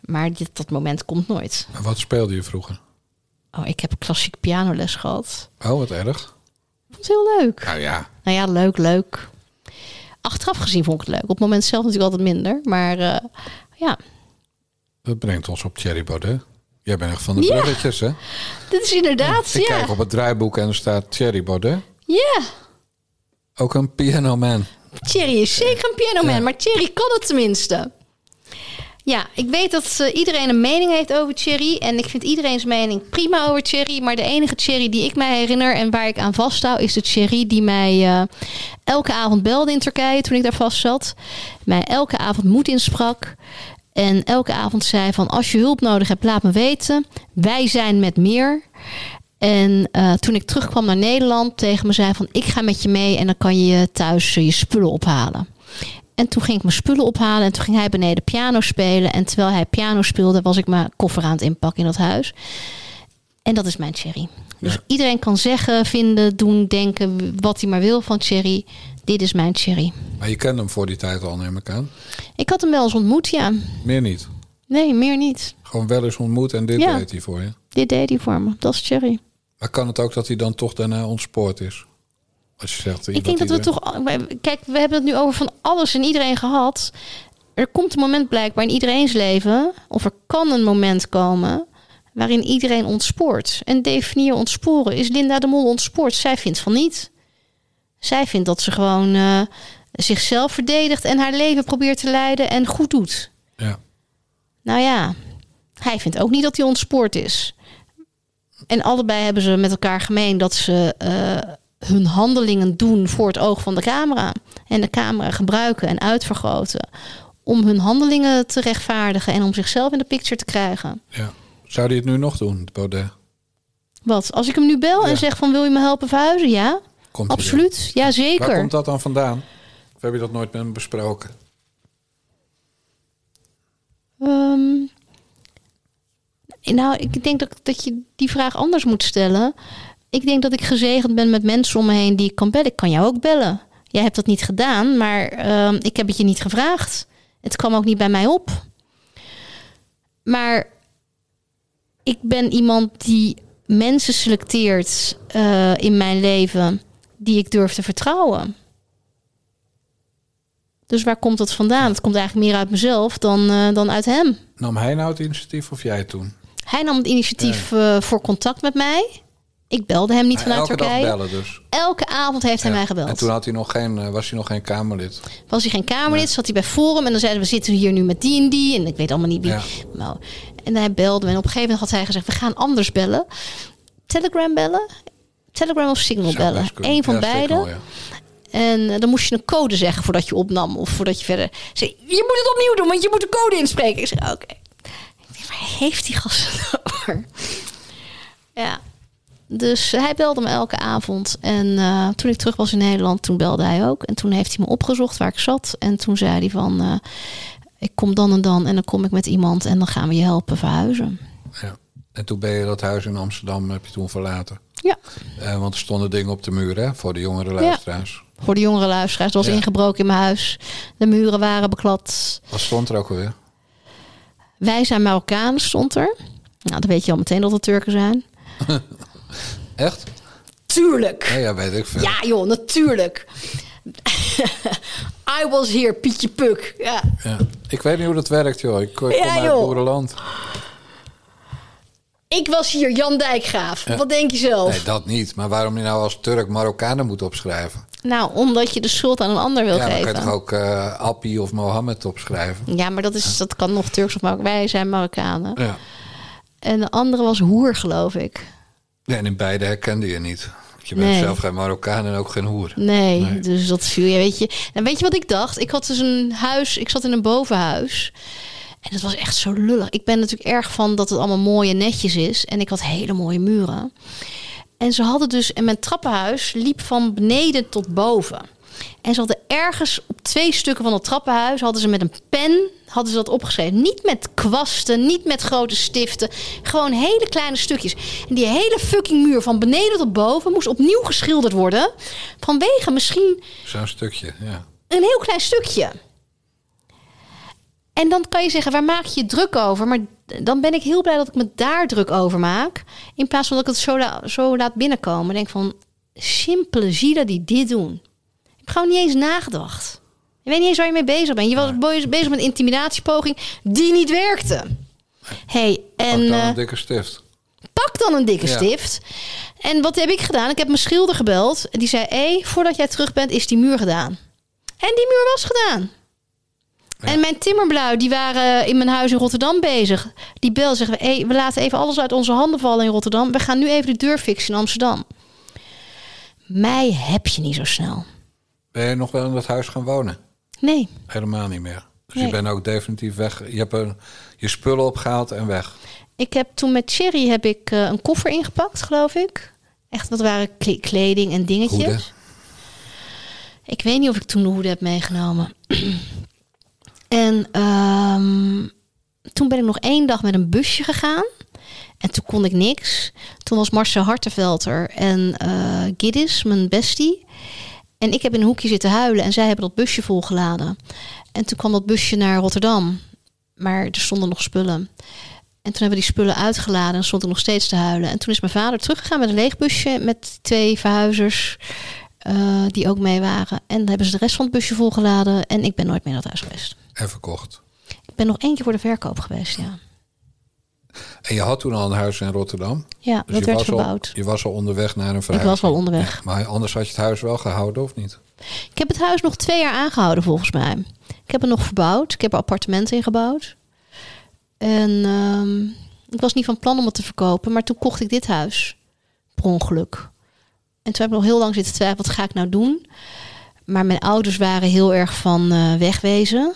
[SPEAKER 2] Maar dit, dat moment komt nooit.
[SPEAKER 1] Wat speelde je vroeger?
[SPEAKER 2] Oh, ik heb klassiek pianoles gehad.
[SPEAKER 1] Oh, wat erg.
[SPEAKER 2] Ik vond het heel leuk.
[SPEAKER 1] Nou ja,
[SPEAKER 2] Nou ja, leuk, leuk. Achteraf gezien vond ik het leuk. Op het moment zelf natuurlijk altijd minder. Maar eh, ja,
[SPEAKER 1] dat brengt ons op Thierry Baudet. Jij bent echt van de
[SPEAKER 2] Ja.
[SPEAKER 1] bruggetjes, hè?
[SPEAKER 2] dit is inderdaad,
[SPEAKER 1] Ik
[SPEAKER 2] ja.
[SPEAKER 1] kijk op het draaiboek en er staat Thierry Baudet.
[SPEAKER 2] Ja,
[SPEAKER 1] Ook een piano man.
[SPEAKER 2] Thierry is zeker een pianoman,
[SPEAKER 1] Ja.
[SPEAKER 2] maar Thierry kan het tenminste. Ja, ik weet dat eh, iedereen een mening heeft over Thierry. En ik vind iedereen's mening prima over Thierry. Maar de enige Thierry die ik mij herinner en waar ik aan vasthoud... is de Thierry die mij eh, elke avond belde in Turkije toen ik daar vast zat. Mij elke avond moed insprak. En elke avond zei van als je hulp nodig hebt, laat me weten. Wij zijn met meer. En eh, toen ik terugkwam naar Nederland, tegen me zei van ik ga met je mee en dan kan je thuis eh, je spullen ophalen. En toen ging ik mijn spullen ophalen en toen ging hij beneden piano spelen. En terwijl hij piano speelde, was ik mijn koffer aan het inpakken in dat huis. En dat is mijn Cherry. Dus
[SPEAKER 1] Ja.
[SPEAKER 2] iedereen kan zeggen, vinden, doen, denken wat hij maar wil van Cherry. Dit is mijn Cherry.
[SPEAKER 1] Maar je kende hem voor die tijd al, neem ik aan.
[SPEAKER 2] Ik had hem wel eens ontmoet, ja.
[SPEAKER 1] Meer niet.
[SPEAKER 2] Nee, meer niet.
[SPEAKER 1] Gewoon wel eens ontmoet en dit
[SPEAKER 2] Ja.
[SPEAKER 1] deed hij voor je.
[SPEAKER 2] Dit deed hij voor me. Dat is Cherry.
[SPEAKER 1] Maar kan het ook dat hij dan toch daarna ontspoord is? Als je zegt...
[SPEAKER 2] Ik denk dat we toch. Kijk, we hebben het nu over van alles en iedereen gehad. Er komt een moment blijkbaar in iedereen's leven, of er kan een moment komen. waarin iedereen ontspoort. En definieer ontsporen. Is Linda de Mol ontspoord? Zij vindt van niet. Zij vindt dat ze gewoon eh, zichzelf verdedigt en haar leven probeert te leiden en goed doet.
[SPEAKER 1] Ja.
[SPEAKER 2] Nou ja, hij vindt ook niet dat hij ontspoord is. En allebei hebben ze met elkaar gemeen dat ze eh, hun handelingen doen voor het oog van de camera. En de camera gebruiken en uitvergroten. Om hun handelingen te rechtvaardigen en om zichzelf in de picture te krijgen.
[SPEAKER 1] ja. Zou hij het nu nog doen, Baudet?
[SPEAKER 2] Wat? Als ik hem nu bel
[SPEAKER 1] Ja.
[SPEAKER 2] en zeg van wil je me helpen verhuizen? Ja,
[SPEAKER 1] Komt
[SPEAKER 2] absoluut. Ja,
[SPEAKER 1] er?
[SPEAKER 2] zeker.
[SPEAKER 1] Waar komt dat dan vandaan? Of heb je dat nooit met hem besproken?
[SPEAKER 2] Ehm, nou, ik denk dat, dat je die vraag anders moet stellen. Ik denk dat ik gezegend ben met mensen om me heen die ik kan bellen. Ik kan jou ook bellen. Jij hebt dat niet gedaan, maar ehm, ik heb het je niet gevraagd. Het kwam ook niet bij mij op. Maar ik ben iemand die mensen selecteert eh, in mijn leven die ik durf te vertrouwen. Dus waar komt dat vandaan? Het komt eigenlijk meer uit mezelf dan, eh, dan uit hem.
[SPEAKER 1] Nam hij nou het initiatief of jij toen?
[SPEAKER 2] Hij nam het initiatief eh, voor contact met mij. Ik belde hem niet
[SPEAKER 1] Maar
[SPEAKER 2] vanuit
[SPEAKER 1] elke dag
[SPEAKER 2] Turkije.
[SPEAKER 1] bellen dus.
[SPEAKER 2] Elke avond heeft hij mij gebeld.
[SPEAKER 1] En toen had hij nog geen, eh, was hij nog geen Kamerlid.
[SPEAKER 2] was hij geen Kamerlid, zat hij bij Forum en dan zeiden we zitten hier nu met die en die en ik weet allemaal niet wie.
[SPEAKER 1] Ja.
[SPEAKER 2] Nou, en hij belde me en op een gegeven moment had hij gezegd we gaan anders bellen. Telegram bellen? Telegram of Signal bellen? Eén van
[SPEAKER 1] Ja,
[SPEAKER 2] beide.
[SPEAKER 1] Signal, ja.
[SPEAKER 2] En eh, dan moest je een code zeggen voordat je opnam of voordat je verder. Zei, je moet het opnieuw doen, want je moet de code inspreken. Ik zei, oké. Ik denk, waar heeft die gast het over? Ja. Dus hij belde me elke avond. En eh, toen ik terug was in Nederland, toen belde hij ook. En toen heeft hij me opgezocht waar ik zat. En toen zei hij van, eh, ik kom dan en dan en dan kom ik met iemand en dan gaan we je helpen verhuizen.
[SPEAKER 1] Ja. En toen ben je dat huis in Amsterdam heb je toen verlaten.
[SPEAKER 2] Ja,
[SPEAKER 1] Eh, want er stonden dingen op de muur hè, voor de jongere luisteraars.
[SPEAKER 2] voor de jongere luisteraars. Er was
[SPEAKER 1] Ja.
[SPEAKER 2] ingebroken in mijn huis. De muren waren beklad.
[SPEAKER 1] Wat stond er ook alweer?
[SPEAKER 2] Wij zijn Marokkanen, stond er. Nou, dan weet je al meteen dat het Turken zijn.
[SPEAKER 1] Echt?
[SPEAKER 2] Tuurlijk.
[SPEAKER 1] Ja, ja weet ik veel.
[SPEAKER 2] Ja, joh, natuurlijk. I was here, Pietje Puk. Ja.
[SPEAKER 1] Ja. Ik weet niet hoe dat werkt, joh. Ik, kom uit
[SPEAKER 2] joh.
[SPEAKER 1] boerenland.
[SPEAKER 2] Ik was hier, Jan Dijkgraaf. Wat denk je zelf?
[SPEAKER 1] Nee, dat niet. Maar waarom je nou als Turk Marokkanen moet opschrijven?
[SPEAKER 2] Nou, omdat je de schuld aan een ander wil
[SPEAKER 1] ja, dan kan je
[SPEAKER 2] geven.
[SPEAKER 1] toch ook eh Appie of Mohammed opschrijven?
[SPEAKER 2] Ja, maar dat, is, dat kan nog Turks of Marokkaan. Wij zijn Marokkanen.
[SPEAKER 1] Ja.
[SPEAKER 2] En de andere was hoer, geloof ik.
[SPEAKER 1] ja. En in beide herkende je niet. Je bent
[SPEAKER 2] Nee.
[SPEAKER 1] zelf geen Marokkaan en ook geen hoer.
[SPEAKER 2] Nee,
[SPEAKER 1] Nee.
[SPEAKER 2] dus dat viel je, weet je. En weet je wat ik dacht? Ik had dus een huis, ik zat in een bovenhuis. En het was echt zo lullig. Ik ben natuurlijk erg van dat het allemaal mooi en netjes is. En ik had hele mooie muren. En ze hadden dus, en mijn trappenhuis liep van beneden tot boven. En ze hadden ergens op twee stukken van het trappenhuis hadden ze met een pen hadden ze dat opgeschreven. Niet met kwasten, niet met grote stiften, gewoon hele kleine stukjes. En die hele fucking muur van beneden tot boven moest opnieuw geschilderd worden vanwege misschien
[SPEAKER 1] Zo'n stukje, ja.
[SPEAKER 2] een heel klein stukje. En dan kan je zeggen, waar maak je je druk over? Maar dan ben ik heel blij dat ik me daar druk over maak. In plaats van dat ik het zo, la- zo laat binnenkomen. Ik denk van, simpele zielen die dit doen. Ik heb gewoon niet eens nagedacht. Je weet niet eens waar je mee bezig bent. Je was be- bezig met een intimidatiepoging die niet werkte. hey,
[SPEAKER 1] Pak
[SPEAKER 2] en
[SPEAKER 1] dan
[SPEAKER 2] eh,
[SPEAKER 1] een dikke stift.
[SPEAKER 2] pak dan een dikke
[SPEAKER 1] Ja.
[SPEAKER 2] stift. En wat heb ik gedaan? Ik heb mijn schilder gebeld. En die zei, hé, voordat jij terug bent, is die muur gedaan. En die muur was gedaan. En mijn timmerblauw, die waren in mijn huis in Rotterdam bezig. Die bel zeggen, hey, we laten even alles uit onze handen vallen in Rotterdam. We gaan nu even de deur fixen in Amsterdam. Mij heb je niet zo snel.
[SPEAKER 1] Ben je nog wel in dat huis gaan wonen?
[SPEAKER 2] Nee.
[SPEAKER 1] Helemaal niet meer. Dus
[SPEAKER 2] Nee.
[SPEAKER 1] je bent ook definitief weg. Je hebt je spullen opgehaald en weg.
[SPEAKER 2] Ik heb toen met Cherry heb ik eh, een koffer ingepakt, geloof ik. Echt, dat waren kle- kleding en dingetjes.
[SPEAKER 1] Hoeden.
[SPEAKER 2] Ik weet niet of ik toen de hoede heb meegenomen. en ehm, toen ben ik nog één dag met een busje gegaan. En toen kon ik niks. Toen was Marcel Hartenvelter en eh Giddis, mijn bestie. En ik heb in een hoekje zitten huilen. En zij hebben dat busje volgeladen. En toen kwam dat busje naar Rotterdam. Maar er stonden nog spullen. En toen hebben we die spullen uitgeladen en stond nog steeds te huilen. En toen is mijn vader teruggegaan met een leeg busje met twee verhuizers eh, die ook mee waren. En dan hebben ze de rest van het busje volgeladen en ik ben nooit meer naar huis geweest.
[SPEAKER 1] En verkocht.
[SPEAKER 2] Ik ben nog één keer voor de verkoop geweest, ja.
[SPEAKER 1] En je had toen al een huis in Rotterdam.
[SPEAKER 2] Ja,
[SPEAKER 1] Dus
[SPEAKER 2] dat werd
[SPEAKER 1] al-
[SPEAKER 2] verbouwd.
[SPEAKER 1] je was al onderweg naar een
[SPEAKER 2] Ik
[SPEAKER 1] verhuizing.
[SPEAKER 2] was wel onderweg.
[SPEAKER 1] Ja, maar anders had je het huis wel gehouden, of niet?
[SPEAKER 2] Ik heb het huis nog twee jaar aangehouden volgens mij. Ik heb het nog verbouwd. Ik heb er appartementen in gebouwd. En ehm, ik was niet van plan om het te verkopen, maar toen kocht ik dit huis. Per ongeluk. En toen heb ik nog heel lang zitten twijfelen, wat ga ik nou doen? Maar mijn ouders waren heel erg van eh, wegwezen.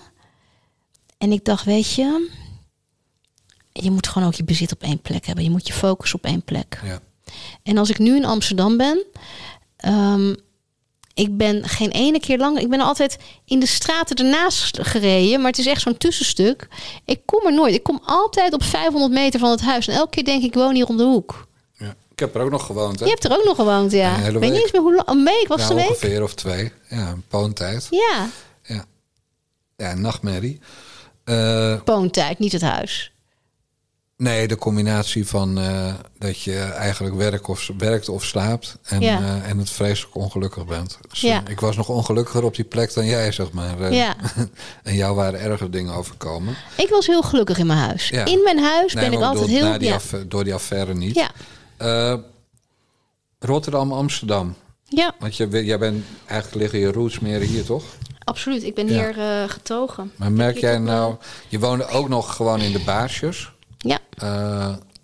[SPEAKER 2] En ik dacht, weet je, je moet gewoon ook je bezit op één plek hebben. Je moet je focus op één plek.
[SPEAKER 1] Ja.
[SPEAKER 2] En als ik nu in Amsterdam ben, ehm, ik ben geen ene keer lang. Ik ben altijd in de straten ernaast gereden, maar het is echt zo'n tussenstuk. Ik kom er nooit. Ik kom altijd op 500 meter van het huis. En elke keer denk ik, ik woon hier om de hoek.
[SPEAKER 1] Ja. Ik heb er ook nog gewoond, hè?
[SPEAKER 2] Je hebt er ook nog gewoond, ja. Weet niet eens meer hoe lang. Een week was
[SPEAKER 1] nou,
[SPEAKER 2] een week?
[SPEAKER 1] ongeveer of twee. Ja, een poontijd.
[SPEAKER 2] Ja,
[SPEAKER 1] Ja, ja een nachtmerrie. Eh,
[SPEAKER 2] poontijd, niet het huis.
[SPEAKER 1] nee, de combinatie van eh, dat je eigenlijk werk of, werkt of slaapt... en,
[SPEAKER 2] Ja.
[SPEAKER 1] eh, en het vreselijk ongelukkig bent. Dus,
[SPEAKER 2] Ja.
[SPEAKER 1] ik was nog ongelukkiger op die plek dan jij, zeg maar.
[SPEAKER 2] Ja.
[SPEAKER 1] en jou waren erger dingen overkomen.
[SPEAKER 2] Ik was heel gelukkig in mijn huis.
[SPEAKER 1] Ja.
[SPEAKER 2] In mijn huis
[SPEAKER 1] Nee,
[SPEAKER 2] ben ik altijd heel...
[SPEAKER 1] na die
[SPEAKER 2] ja.
[SPEAKER 1] door die affaire niet. Eh, Rotterdam, Amsterdam.
[SPEAKER 2] Ja,
[SPEAKER 1] Want je, jij bent, eigenlijk liggen je roots meer hier, toch?
[SPEAKER 2] absoluut. Ik ben
[SPEAKER 1] Ja.
[SPEAKER 2] hier eh, getogen.
[SPEAKER 1] Maar merk jij
[SPEAKER 2] toch
[SPEAKER 1] nou...
[SPEAKER 2] wel-
[SPEAKER 1] Je woonde ook nog gewoon in de baarsjes.
[SPEAKER 2] Ja,
[SPEAKER 1] Eh,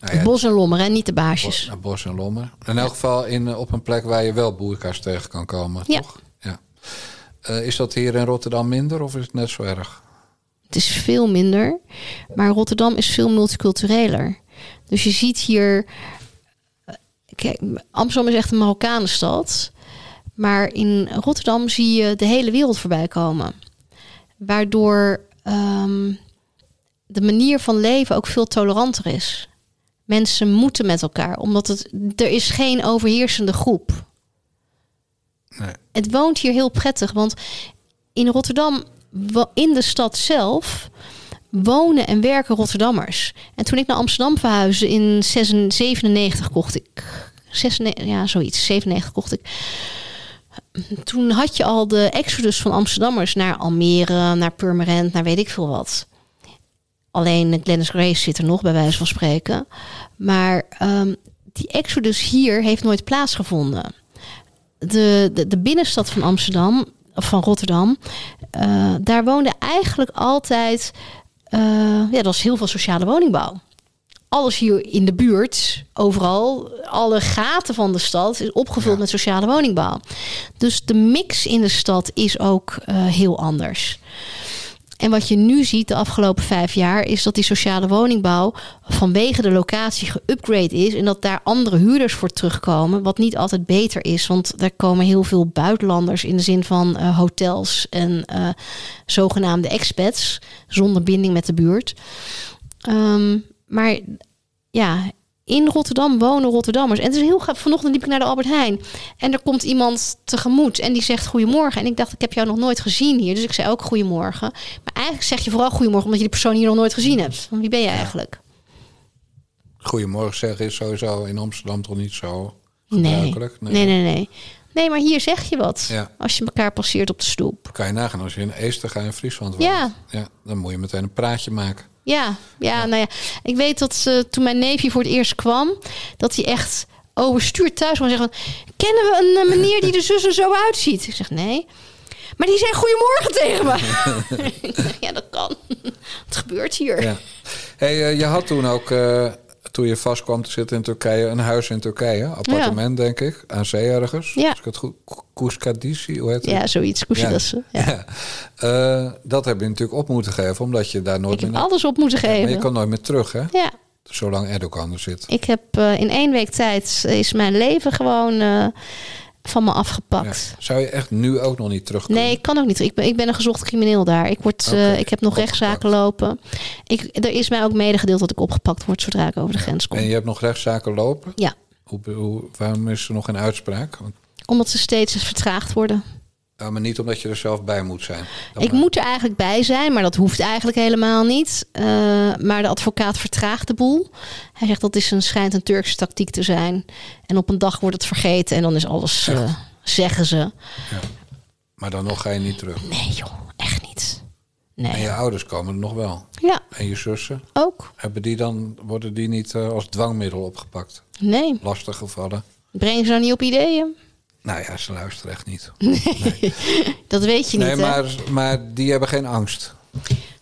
[SPEAKER 1] nou ja,
[SPEAKER 2] Bos en Lommer, hè? niet de baasjes.
[SPEAKER 1] Bo- Bos en Lommer. In elk geval in, eh, op een plek waar je wel boerka's tegen kan komen,
[SPEAKER 2] Ja.
[SPEAKER 1] toch? Ja. Eh, is dat hier in Rotterdam minder of is het net zo erg?
[SPEAKER 2] Het is veel minder, maar Rotterdam is veel multicultureler. Dus je ziet hier... Kijk, Amsterdam is echt een Marokkanenstad. Maar in Rotterdam zie je de hele wereld voorbij komen. Waardoor ehm, de manier van leven ook veel toleranter is. Mensen moeten met elkaar, omdat het, er is geen overheersende groep.
[SPEAKER 1] Nee.
[SPEAKER 2] Het woont hier heel prettig, want in Rotterdam, in de stad zelf, wonen en werken Rotterdammers. En toen ik naar Amsterdam verhuisde in 97 kocht ik. 96, ja, zoiets. 97 kocht ik. Toen had je al de exodus van Amsterdammers naar Almere, naar Purmerend, naar weet ik veel wat. Alleen Glennis Grace zit er nog, bij wijze van spreken. Maar ehm, die exodus hier heeft nooit plaatsgevonden. De, de, de binnenstad van Amsterdam, van Rotterdam, eh, daar woonde eigenlijk altijd, eh, ja, dat was heel veel sociale woningbouw. Alles hier in de buurt, overal, alle gaten van de stad is opgevuld
[SPEAKER 1] Ja.
[SPEAKER 2] met sociale woningbouw. Dus de mix in de stad is ook eh, heel anders. En wat je nu ziet de afgelopen vijf jaar is dat die sociale woningbouw vanwege de locatie geüpgrade is en dat daar andere huurders voor terugkomen, wat niet altijd beter is, want er komen heel veel buitenlanders in de zin van eh, hotels en eh, zogenaamde expats zonder binding met de buurt. Ehm, maar ja, in Rotterdam wonen Rotterdammers. En het is heel gaaf. Vanochtend liep ik naar de Albert Heijn. En er komt iemand tegemoet. En die zegt goedemorgen. En ik dacht, ik heb jou nog nooit gezien hier. Dus ik zei ook goedemorgen. Maar eigenlijk zeg je vooral goedemorgen... omdat je die persoon hier nog nooit gezien hebt. Wie ben je eigenlijk?
[SPEAKER 1] Goedemorgen zeggen is sowieso in Amsterdam toch niet zo
[SPEAKER 2] Nee.
[SPEAKER 1] gebruikelijk?
[SPEAKER 2] nee, nee, nee. Nee, maar hier zeg je wat.
[SPEAKER 1] Ja.
[SPEAKER 2] Als je elkaar passeert op de stoep.
[SPEAKER 1] Kan je nagaan als je in Eester in Friesland woont.
[SPEAKER 2] Ja.
[SPEAKER 1] ja. Dan moet je meteen een praatje maken.
[SPEAKER 2] Ja, ja, nou ja. Ik weet dat eh, toen mijn neefje voor het eerst kwam... dat hij echt overstuurd thuis kwam en zeggen... van, kennen we een eh, meneer die er zus en zo uitziet? Ik zeg, nee. Maar die zei goedemorgen tegen me. Ja, dat kan. Het gebeurt hier.
[SPEAKER 1] Ja. Hey, eh, je had toen ook, toen je vast kwam te zitten in Turkije, een huis in Turkije. Appartement, denk ik. Aan zee ergens.
[SPEAKER 2] Ja.
[SPEAKER 1] Als ik het goed... Kuskadisi, hoe heet het?
[SPEAKER 2] Ja, zoiets. Koesjedassen. Ja.
[SPEAKER 1] Ja. Eh, dat heb je natuurlijk op moeten geven, omdat je daar nooit
[SPEAKER 2] Ik heb
[SPEAKER 1] meer... naar-
[SPEAKER 2] alles op moeten
[SPEAKER 1] Maar je
[SPEAKER 2] geven.
[SPEAKER 1] kan nooit meer terug, hè?
[SPEAKER 2] Ja.
[SPEAKER 1] Zolang Erdogan er zit.
[SPEAKER 2] Ik heb eh, in één week tijd is mijn leven gewoon eh, van me
[SPEAKER 1] Ja.
[SPEAKER 2] afgepakt.
[SPEAKER 1] Zou je echt nu ook nog niet terug kunnen?
[SPEAKER 2] Nee, ik kan ook niet. Ik ben, ik ben een gezocht crimineel daar. Ik, word, eh, ik heb nog
[SPEAKER 1] opgepakt.
[SPEAKER 2] rechtszaken lopen. Ik, er is mij ook medegedeeld dat ik opgepakt word zodra ik over de grens kom.
[SPEAKER 1] En je hebt nog rechtszaken lopen?
[SPEAKER 2] Ja,
[SPEAKER 1] Hoe, hoe, waarom is er nog geen uitspraak?
[SPEAKER 2] Omdat ze steeds vertraagd worden.
[SPEAKER 1] Ja, maar niet omdat je er zelf bij moet zijn.
[SPEAKER 2] Ik
[SPEAKER 1] maar-
[SPEAKER 2] moet er eigenlijk bij zijn, maar dat hoeft eigenlijk helemaal niet. Eh, maar de advocaat vertraagt de boel. Hij zegt dat is een, schijnt een Turkse tactiek te zijn. En op een dag wordt het vergeten en dan is alles, eh, zeggen ze.
[SPEAKER 1] Maar dan nog ga je niet terug.
[SPEAKER 2] Nee joh, echt niet.
[SPEAKER 1] En
[SPEAKER 2] Nee.
[SPEAKER 1] je ouders komen er nog wel.
[SPEAKER 2] Ja,
[SPEAKER 1] En je zussen?
[SPEAKER 2] ook.
[SPEAKER 1] Hebben die dan, worden die niet eh, als dwangmiddel opgepakt?
[SPEAKER 2] Nee,
[SPEAKER 1] Lastig gevallen?
[SPEAKER 2] breng ze nou niet op ideeën?
[SPEAKER 1] Nou ja, ze luisteren echt niet.
[SPEAKER 2] Dat weet je niet,
[SPEAKER 1] Nee, maar, maar die hebben geen angst.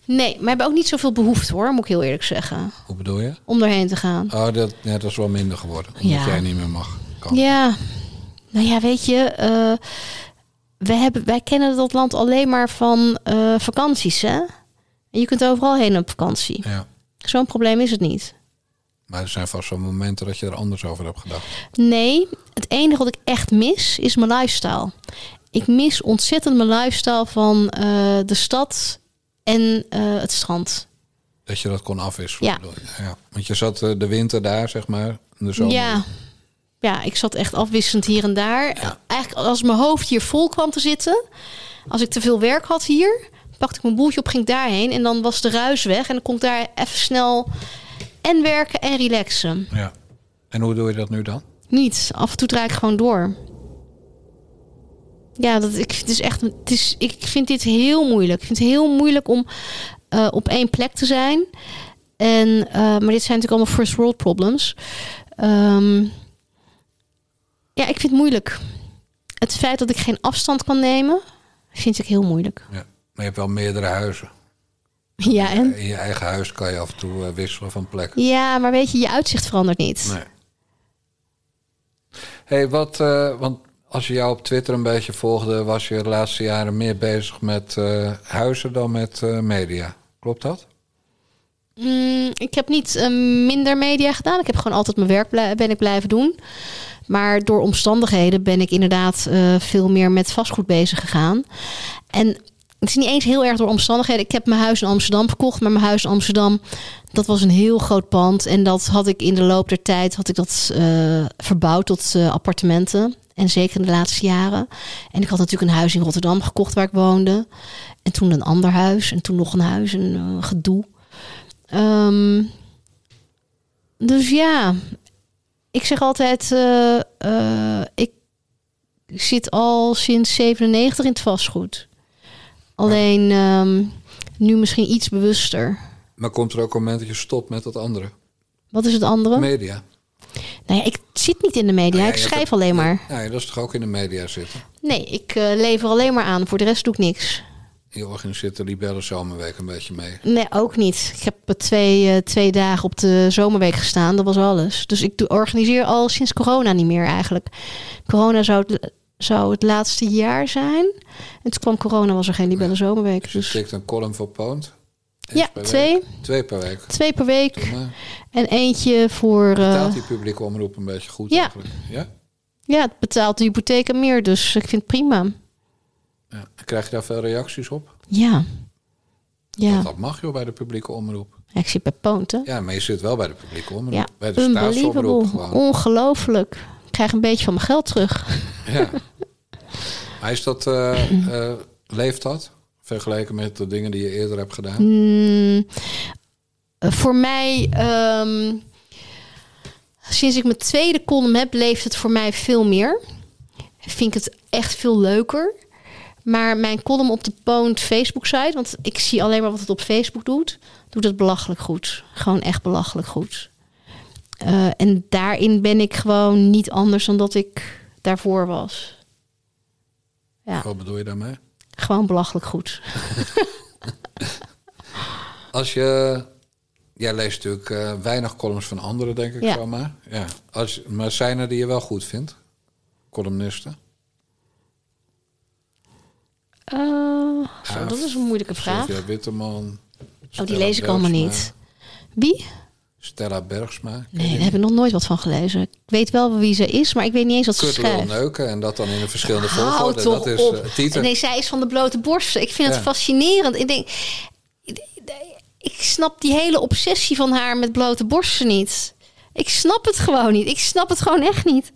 [SPEAKER 2] Nee, maar hebben ook niet zoveel behoefte, hoor, moet ik heel eerlijk zeggen.
[SPEAKER 1] Hoe bedoel je?
[SPEAKER 2] Om erheen te gaan.
[SPEAKER 1] Oh, dat, ja, dat is wel minder geworden. Omdat
[SPEAKER 2] Ja.
[SPEAKER 1] jij niet meer mag.
[SPEAKER 2] Ja, nou ja, weet je, eh, wij, hebben, wij kennen dat land alleen maar van eh, vakanties, hè? En je kunt overal heen op vakantie.
[SPEAKER 1] Ja.
[SPEAKER 2] Zo'n probleem is het niet.
[SPEAKER 1] Maar er zijn vast wel momenten dat je er anders over hebt gedacht.
[SPEAKER 2] Nee, het enige wat ik echt mis is mijn lifestyle. Ik mis ontzettend mijn lifestyle van eh, de stad en eh, het strand.
[SPEAKER 1] Dat je dat kon afwisselen.
[SPEAKER 2] Ja.
[SPEAKER 1] ja. Want je zat eh, de winter daar, zeg maar. De zomer.
[SPEAKER 2] Ja. ja, ik zat echt afwisselend hier en daar. Eigenlijk als mijn hoofd hier vol kwam te zitten. Als ik te veel werk had hier, pakte ik mijn boeltje op, ging ik daarheen. En dan was de ruis weg. En dan kon ik daar even snel en werken en relaxen.
[SPEAKER 1] ja. En hoe doe je dat nu dan?
[SPEAKER 2] Niet. Af en toe draai ik gewoon door. Ja, dat, ik, het is echt, het is, ik vind dit heel moeilijk. Ik vind het heel moeilijk om eh, op één plek te zijn. En, eh, maar dit zijn natuurlijk allemaal first world problems. Ehm, ja, ik vind het moeilijk. Het feit dat ik geen afstand kan nemen, vind ik heel moeilijk.
[SPEAKER 1] Ja. Maar je hebt wel meerdere huizen.
[SPEAKER 2] Ja, en?
[SPEAKER 1] In je eigen huis kan je af en toe eh, wisselen van plek.
[SPEAKER 2] Ja, maar weet je, je uitzicht verandert niet.
[SPEAKER 1] Nee. hey, wat, eh, want als je jou op Twitter een beetje volgde, was je de laatste jaren meer bezig met eh, huizen dan met media. Klopt dat?
[SPEAKER 2] Mm, ik heb niet minder media gedaan. Ik heb gewoon altijd mijn werk blij- ben ik blijven doen. Maar door omstandigheden ben ik inderdaad veel meer met vastgoed bezig gegaan. En het is niet eens heel erg door omstandigheden. Ik heb mijn huis in Amsterdam verkocht, maar mijn huis in Amsterdam, dat was een heel groot pand. En dat had ik in de loop der tijd had ik dat eh, verbouwd tot eh, appartementen. En zeker in de laatste jaren. En ik had natuurlijk een huis in Rotterdam gekocht waar ik woonde. En toen een ander huis. En toen nog een huis. En eh, gedoe. Ehm, dus ja, ik zeg altijd, ik zit al sinds 97 in het vastgoed. Alleen ehm, nu misschien iets bewuster.
[SPEAKER 1] Maar komt er ook een moment dat je stopt met dat andere?
[SPEAKER 2] Wat is het andere?
[SPEAKER 1] Media.
[SPEAKER 2] Nou ja, ik zit niet in de media,
[SPEAKER 1] Nou ja,
[SPEAKER 2] ik schrijf
[SPEAKER 1] het-
[SPEAKER 2] alleen maar.
[SPEAKER 1] Ja, dat is toch ook in de media zitten?
[SPEAKER 2] Nee, ik eh, lever alleen maar aan. Voor de rest doe ik niks.
[SPEAKER 1] Je organiseert de Libelle Zomerweek een beetje mee.
[SPEAKER 2] Nee, ook niet. Ik heb twee, eh, twee dagen op de zomerweek gestaan. Dat was alles. Dus ik organiseer al sinds corona niet meer eigenlijk. Corona zou het, zou het laatste jaar zijn. En toen kwam corona, was er geen Libelle Zomerweek.
[SPEAKER 1] Dus je
[SPEAKER 2] Dus
[SPEAKER 1] een column voor Poont. Eens
[SPEAKER 2] ja, twee.
[SPEAKER 1] week. Twee per week.
[SPEAKER 2] Twee per week. En eentje voor... eh,
[SPEAKER 1] Betaalt die publieke omroep een beetje goed
[SPEAKER 2] Ja.
[SPEAKER 1] eigenlijk? Ja?
[SPEAKER 2] ja, het betaalt de hypotheek meer. Dus ik vind het prima.
[SPEAKER 1] ja. Krijg je daar veel reacties op?
[SPEAKER 2] Ja. Ja.
[SPEAKER 1] Want dat mag joh bij de publieke omroep.
[SPEAKER 2] Ja, ik zit bij Poont, hè?
[SPEAKER 1] Ja, maar je zit wel bij de publieke omroep.
[SPEAKER 2] Ja,
[SPEAKER 1] bij de staatsomroep gewoon.
[SPEAKER 2] Ongelooflijk. Krijg een beetje van mijn geld terug.
[SPEAKER 1] Ja. Maar is dat, eh, eh, leeft dat? Vergeleken met de dingen die je eerder hebt gedaan?
[SPEAKER 2] Mm, voor mij, ehm, sinds ik mijn tweede column heb, leeft het voor mij veel meer. Vind ik het echt veel leuker. Maar mijn column op de Poont Facebook-site, want ik zie alleen maar wat het op Facebook doet, doet het belachelijk goed. Gewoon echt belachelijk goed. Eh, en daarin ben ik gewoon niet anders dan dat ik daarvoor was. Ja,
[SPEAKER 1] Wat bedoel je daarmee?
[SPEAKER 2] gewoon belachelijk goed.
[SPEAKER 1] Als je... Jij leest natuurlijk eh, weinig columns van anderen, denk ik
[SPEAKER 2] Ja.
[SPEAKER 1] zomaar. Ja. Als, maar zijn er die je wel goed vindt? Columnisten?
[SPEAKER 2] Eh, zo, dat is een moeilijke vraag.
[SPEAKER 1] Sylvia Witteman.
[SPEAKER 2] Oh, die lees ik allemaal niet. Wie?
[SPEAKER 1] Stella Bergsma.
[SPEAKER 2] Nee, daar heb ik nog nooit wat van gelezen. Ik weet wel wie ze is, maar ik weet niet eens wat ze schrijft.
[SPEAKER 1] neuken en dat dan in de verschillende volgorde. Dat is
[SPEAKER 2] op.
[SPEAKER 1] eh.
[SPEAKER 2] Nee, zij is van de blote borsten. Ik vind het fascinerend. Ik denk, ik snap die hele obsessie van haar met blote borsten niet. Ik snap het gewoon niet. Ik snap het gewoon echt niet.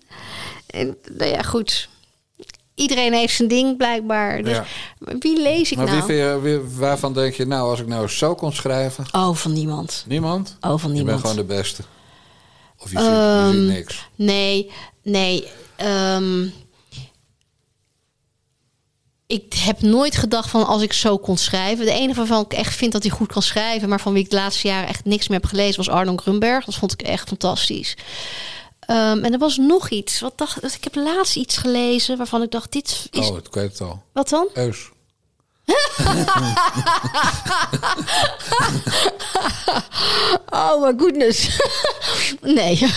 [SPEAKER 2] En, nou ja, goed. Iedereen heeft zijn ding blijkbaar. Dus,
[SPEAKER 1] Ja.
[SPEAKER 2] Wie lees ik
[SPEAKER 1] Maar wie
[SPEAKER 2] nou?
[SPEAKER 1] je, wie- waarvan denk je, nou, als ik nou zo kon schrijven?
[SPEAKER 2] Oh, van niemand.
[SPEAKER 1] Niemand?
[SPEAKER 2] Oh, van
[SPEAKER 1] Je bent
[SPEAKER 2] niemand.
[SPEAKER 1] gewoon de beste. Of je, ziet, je ziet
[SPEAKER 2] Ehm,
[SPEAKER 1] niks.
[SPEAKER 2] Nee, nee. ehm, ik heb nooit gedacht van als ik zo kon schrijven. De enige waarvan ik echt vind dat hij goed kan schrijven, maar van wie ik de laatste jaren echt niks meer heb gelezen, was Arno Grunberg. Dat vond ik echt fantastisch. Ehm, en er was nog iets. Wat dacht, ik heb laatst iets gelezen waarvan ik dacht: dit is.
[SPEAKER 1] Oh, het al.
[SPEAKER 2] Wat dan?
[SPEAKER 1] Eus.
[SPEAKER 2] Oh my goodness. nee.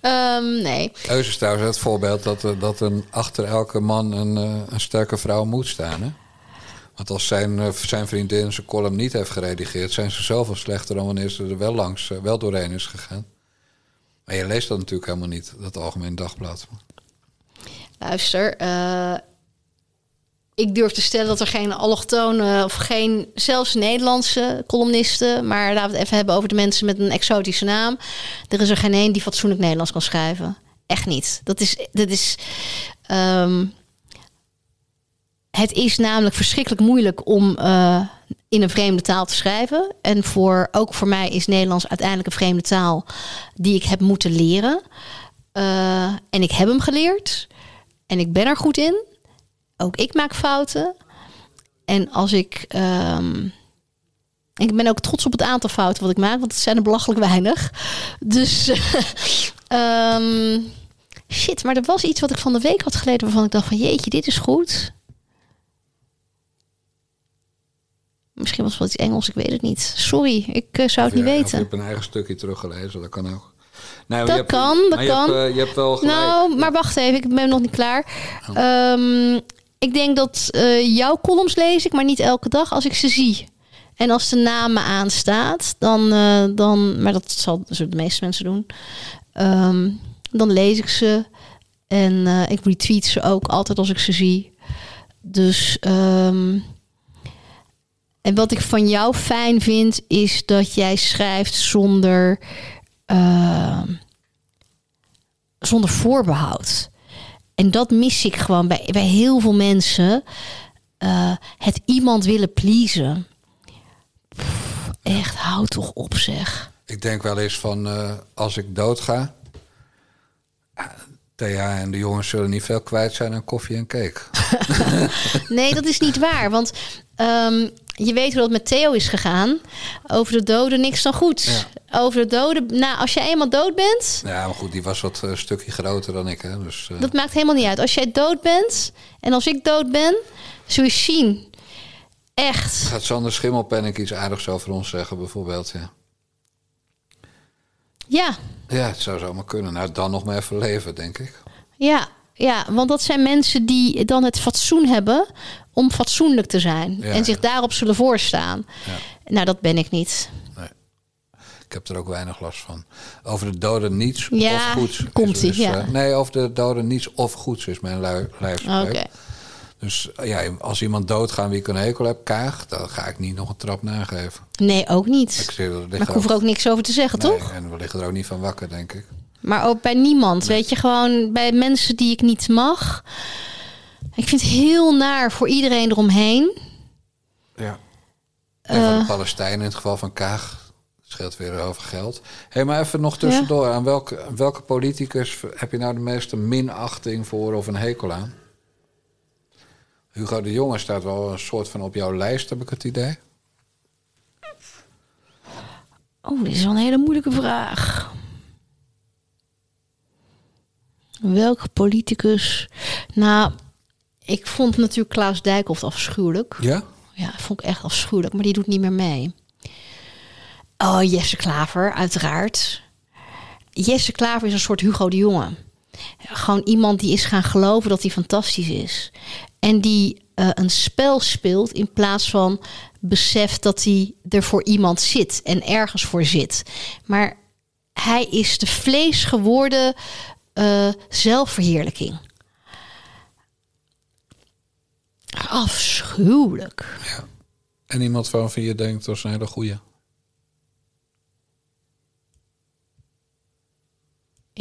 [SPEAKER 2] Ehm, nee.
[SPEAKER 1] Eus is trouwens het voorbeeld dat, er- dat een, achter elke man een, eh, een sterke vrouw moet staan. Hè? Want als zijn, eh, zijn vriendin zijn column niet heeft geredigeerd... zijn ze zoveel slechter dan wanneer ze er wel langs, eh, wel doorheen is gegaan. Maar je leest dat natuurlijk helemaal niet, dat Algemeen Dagblad.
[SPEAKER 2] Luister, eh, ik durf te stellen dat er geen allochtone of geen, zelfs Nederlandse columnisten, maar laten we het even hebben over de mensen met een exotische naam. Er is er geen één die fatsoenlijk Nederlands kan schrijven. Echt niet. Dat is, dat is. ehm, het is namelijk verschrikkelijk moeilijk om eh, in een vreemde taal te schrijven. En voor, ook voor mij is Nederlands uiteindelijk een vreemde taal die ik heb moeten leren. Eh, en ik heb hem geleerd. En ik ben er goed in. Ook ik maak fouten. En als ik. ehm, ik ben ook trots op het aantal fouten wat ik maak, want het zijn er belachelijk weinig. Dus. ehm, Shit, maar er was iets wat ik van de week had gelezen waarvan ik dacht van jeetje, dit is goed. Misschien was het wel iets Engels, ik weet het niet. Sorry, ik eh, zou het niet weten.
[SPEAKER 1] hebt een eigen stukje teruggelezen, dat kan ook. Nee, maar
[SPEAKER 2] Dat
[SPEAKER 1] hebt-
[SPEAKER 2] kan, dat
[SPEAKER 1] je
[SPEAKER 2] kan.
[SPEAKER 1] Hebt, eh, je hebt wel gelijk.
[SPEAKER 2] Nou, maar wacht even, ik ben nog niet klaar. Ehm, ik denk dat eh, jouw columns lees ik, maar niet elke dag als ik ze zie. En als de naam me aanstaat, dan, dan maar dat zal zullen de meeste mensen doen. ehm, dan lees ik ze en ik retweet ze ook altijd als ik ze zie. Dus ehm, en wat ik van jou fijn vind, is dat jij schrijft zonder. ehm, zonder voorbehoud. En dat mis ik gewoon bij, bij heel veel mensen. Eh, het iemand willen pleasen. Echt, hou toch op zeg.
[SPEAKER 1] Ik denk wel eens van, eh, als ik doodga... Thea en de jongens zullen niet veel kwijt zijn aan koffie en cake.
[SPEAKER 2] Nee, dat is niet waar. Want ehm, je weet hoe dat met Theo is gegaan. Over de doden niks dan goed. Over de doden... Nou, als je eenmaal dood bent...
[SPEAKER 1] Ja, maar goed, die was wat eh, een stukje groter dan ik. Hè? Dus, eh,
[SPEAKER 2] Dat maakt helemaal niet uit. Als jij dood bent en als ik dood ben... Zul je zien. Echt.
[SPEAKER 1] Gaat Sander Schimmelpenninck iets aardigs over ons zeggen, bijvoorbeeld? Ja.
[SPEAKER 2] Ja,
[SPEAKER 1] ja, het zou zomaar kunnen. Nou, dan nog maar even leven, denk ik.
[SPEAKER 2] Ja, ja, want dat zijn mensen die dan het fatsoen hebben om fatsoenlijk te zijn.
[SPEAKER 1] Ja,
[SPEAKER 2] en zich
[SPEAKER 1] ja.
[SPEAKER 2] daarop zullen voorstaan.
[SPEAKER 1] Ja.
[SPEAKER 2] Nou, dat ben ik niet.
[SPEAKER 1] Ik heb er ook weinig last van. Over de doden niets of goeds. dus,
[SPEAKER 2] ja.
[SPEAKER 1] eh, nee, over de doden niets of goeds is mijn lijfspreuk.
[SPEAKER 2] Oké.
[SPEAKER 1] Dus eh, ja, als iemand doodgaan wie ik een hekel heb, kaag, dan ga ik niet nog een trap nageven.
[SPEAKER 2] Nee, ook niet.
[SPEAKER 1] Ik
[SPEAKER 2] Maar ik hoef er ook niks over te zeggen,
[SPEAKER 1] nee,
[SPEAKER 2] toch?
[SPEAKER 1] En we liggen er ook niet van wakker, denk ik.
[SPEAKER 2] Maar ook bij niemand. Weet je, gewoon bij mensen die ik niet mag. Ik vind het heel naar voor iedereen eromheen.
[SPEAKER 1] Ja. En van
[SPEAKER 2] Eh.
[SPEAKER 1] de Palestijnen in het geval van Kaag. Scheelt weer over geld. Hé, hey, maar even nog tussendoor. Aan welke, welke politicus heb je nou de meeste minachting voor of een hekel aan? Hugo de Jonge staat wel een soort van op jouw lijst, heb ik het idee.
[SPEAKER 2] Oh, dit is wel een hele moeilijke vraag. Welke politicus? Nou, ik vond natuurlijk Klaas Dijkhoff afschuwelijk.
[SPEAKER 1] Ja?
[SPEAKER 2] Ja, vond ik echt afschuwelijk, maar die doet niet meer mee. Oh, Jesse Klaver, uiteraard. Jesse Klaver is een soort Hugo de Jonge. Gewoon iemand die is gaan geloven dat hij fantastisch is. En die eh, een spel speelt in plaats van beseft dat hij er voor iemand zit en ergens voor zit. Maar hij is de vlees geworden eh, zelfverheerlijking. Afschuwelijk.
[SPEAKER 1] En iemand van wie je denkt, dat is een hele goeie.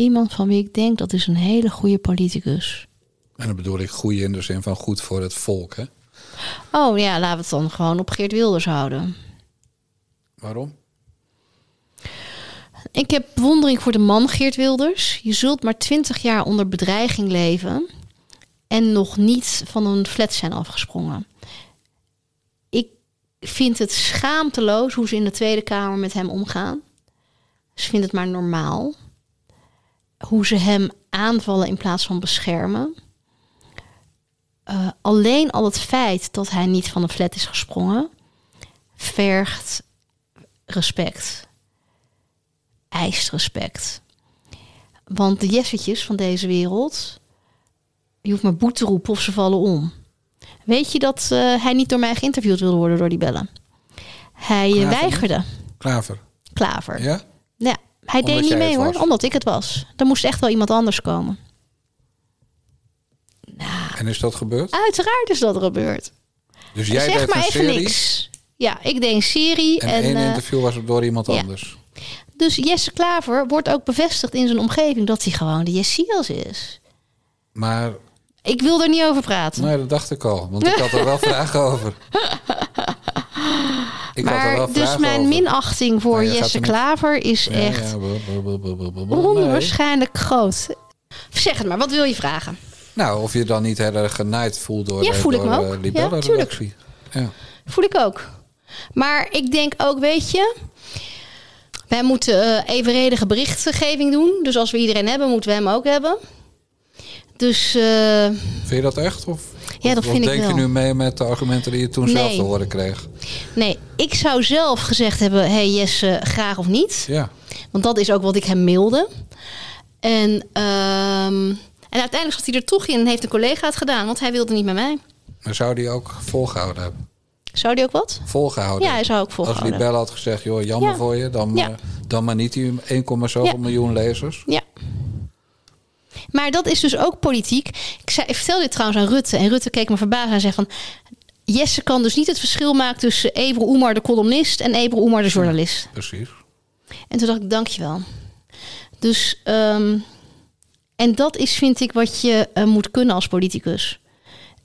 [SPEAKER 2] Iemand van wie ik denk dat is een hele goede politicus.
[SPEAKER 1] En dan bedoel ik goeie in de zin van goed voor het volk, hè?
[SPEAKER 2] Oh ja, laten we het dan gewoon op Geert Wilders houden.
[SPEAKER 1] Waarom?
[SPEAKER 2] Ik heb bewondering voor de man Geert Wilders. Je zult maar twintig jaar onder bedreiging leven en nog niet van een flat zijn afgesprongen. Ik vind het schaamteloos hoe ze in de Tweede Kamer met hem omgaan. Ze vinden het maar normaal. Hoe ze hem aanvallen in plaats van beschermen. Eh, alleen al het feit dat hij niet van een flat is gesprongen, vergt respect. Eist respect. Want de jessetjes van deze wereld, je hoeft maar boet te roepen of ze vallen om. Weet je dat eh, hij niet door mij geïnterviewd wilde worden door die bellen? Hij eh,
[SPEAKER 1] Klaver,
[SPEAKER 2] weigerde.
[SPEAKER 1] Klaver.
[SPEAKER 2] Klaver.
[SPEAKER 1] Ja?
[SPEAKER 2] Ja, hij deed niet mee hoor, omdat ik het was. Er moest echt wel iemand anders komen.
[SPEAKER 1] En is dat gebeurd?
[SPEAKER 2] Uiteraard is dat gebeurd.
[SPEAKER 1] Dus jij
[SPEAKER 2] zeg
[SPEAKER 1] deed
[SPEAKER 2] maar
[SPEAKER 1] een
[SPEAKER 2] even
[SPEAKER 1] serie
[SPEAKER 2] niks. Ja, ik deed een serie.
[SPEAKER 1] en,
[SPEAKER 2] En,
[SPEAKER 1] één
[SPEAKER 2] eh,
[SPEAKER 1] interview was door iemand
[SPEAKER 2] ja.
[SPEAKER 1] anders.
[SPEAKER 2] dus Jesse Klaver wordt ook bevestigd in zijn omgeving dat hij gewoon de Jessias is.
[SPEAKER 1] Maar
[SPEAKER 2] Ik wil er niet over praten.
[SPEAKER 1] nee, dat dacht ik al. Want ik had er wel vragen over. Ik had wel
[SPEAKER 2] maar dus mijn
[SPEAKER 1] over.
[SPEAKER 2] minachting voor Jesse
[SPEAKER 1] er
[SPEAKER 2] Klaver is
[SPEAKER 1] Ja,
[SPEAKER 2] echt
[SPEAKER 1] nee.
[SPEAKER 2] onwaarschijnlijk groot. Zeg het maar, wat wil je vragen?
[SPEAKER 1] Nou, of je dan niet heel erg genaaid voelt door,
[SPEAKER 2] Ja, voel ik me ook. Ja.
[SPEAKER 1] Ja,
[SPEAKER 2] Voel ik ook. Maar ik denk ook, weet je, wij moeten eh, evenredige berichtgeving doen. Dus als we iedereen hebben, moeten we hem ook hebben. Dus eh,
[SPEAKER 1] Vind je dat echt? Of,
[SPEAKER 2] Ja, dat
[SPEAKER 1] of
[SPEAKER 2] vind ik
[SPEAKER 1] denk je nu mee met de argumenten die je toen zelf te horen kreeg?
[SPEAKER 2] nee, ik zou zelf gezegd hebben: hey Jesse, graag of niet.
[SPEAKER 1] Ja.
[SPEAKER 2] Want dat is ook wat ik hem mailde. En, ehm, en uiteindelijk zat hij er toch in en heeft een collega het gedaan, want hij wilde niet met mij.
[SPEAKER 1] Maar zou die ook volgehouden hebben?
[SPEAKER 2] Zou die ook wat?
[SPEAKER 1] Volgehouden?
[SPEAKER 2] Ja, hij zou ook
[SPEAKER 1] Als
[SPEAKER 2] volgehouden.
[SPEAKER 1] Libelle had gezegd, joh, jammer
[SPEAKER 2] Ja.
[SPEAKER 1] voor je, dan,
[SPEAKER 2] Ja.
[SPEAKER 1] eh, dan maar niet die 1, zoveel
[SPEAKER 2] Ja.
[SPEAKER 1] miljoen lezers.
[SPEAKER 2] Ja. Maar dat is dus ook politiek. Ik, zei, ik vertelde dit trouwens aan Rutte. En Rutte keek me verbaasd en zei van... Jesse kan dus niet het verschil maken tussen Ebru Oemar de columnist... en Ebru Oemar de journalist.
[SPEAKER 1] Precies.
[SPEAKER 2] En toen dacht ik, dankjewel. Dus, ehm, en dat is vind ik wat je eh, moet kunnen als politicus.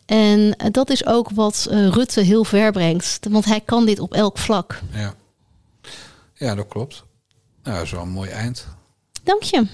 [SPEAKER 2] En eh, dat is ook wat eh, Rutte heel ver brengt. Want hij kan dit op elk vlak.
[SPEAKER 1] Ja, ja dat klopt. Nou, dat is wel een mooi eind.
[SPEAKER 2] Dank je.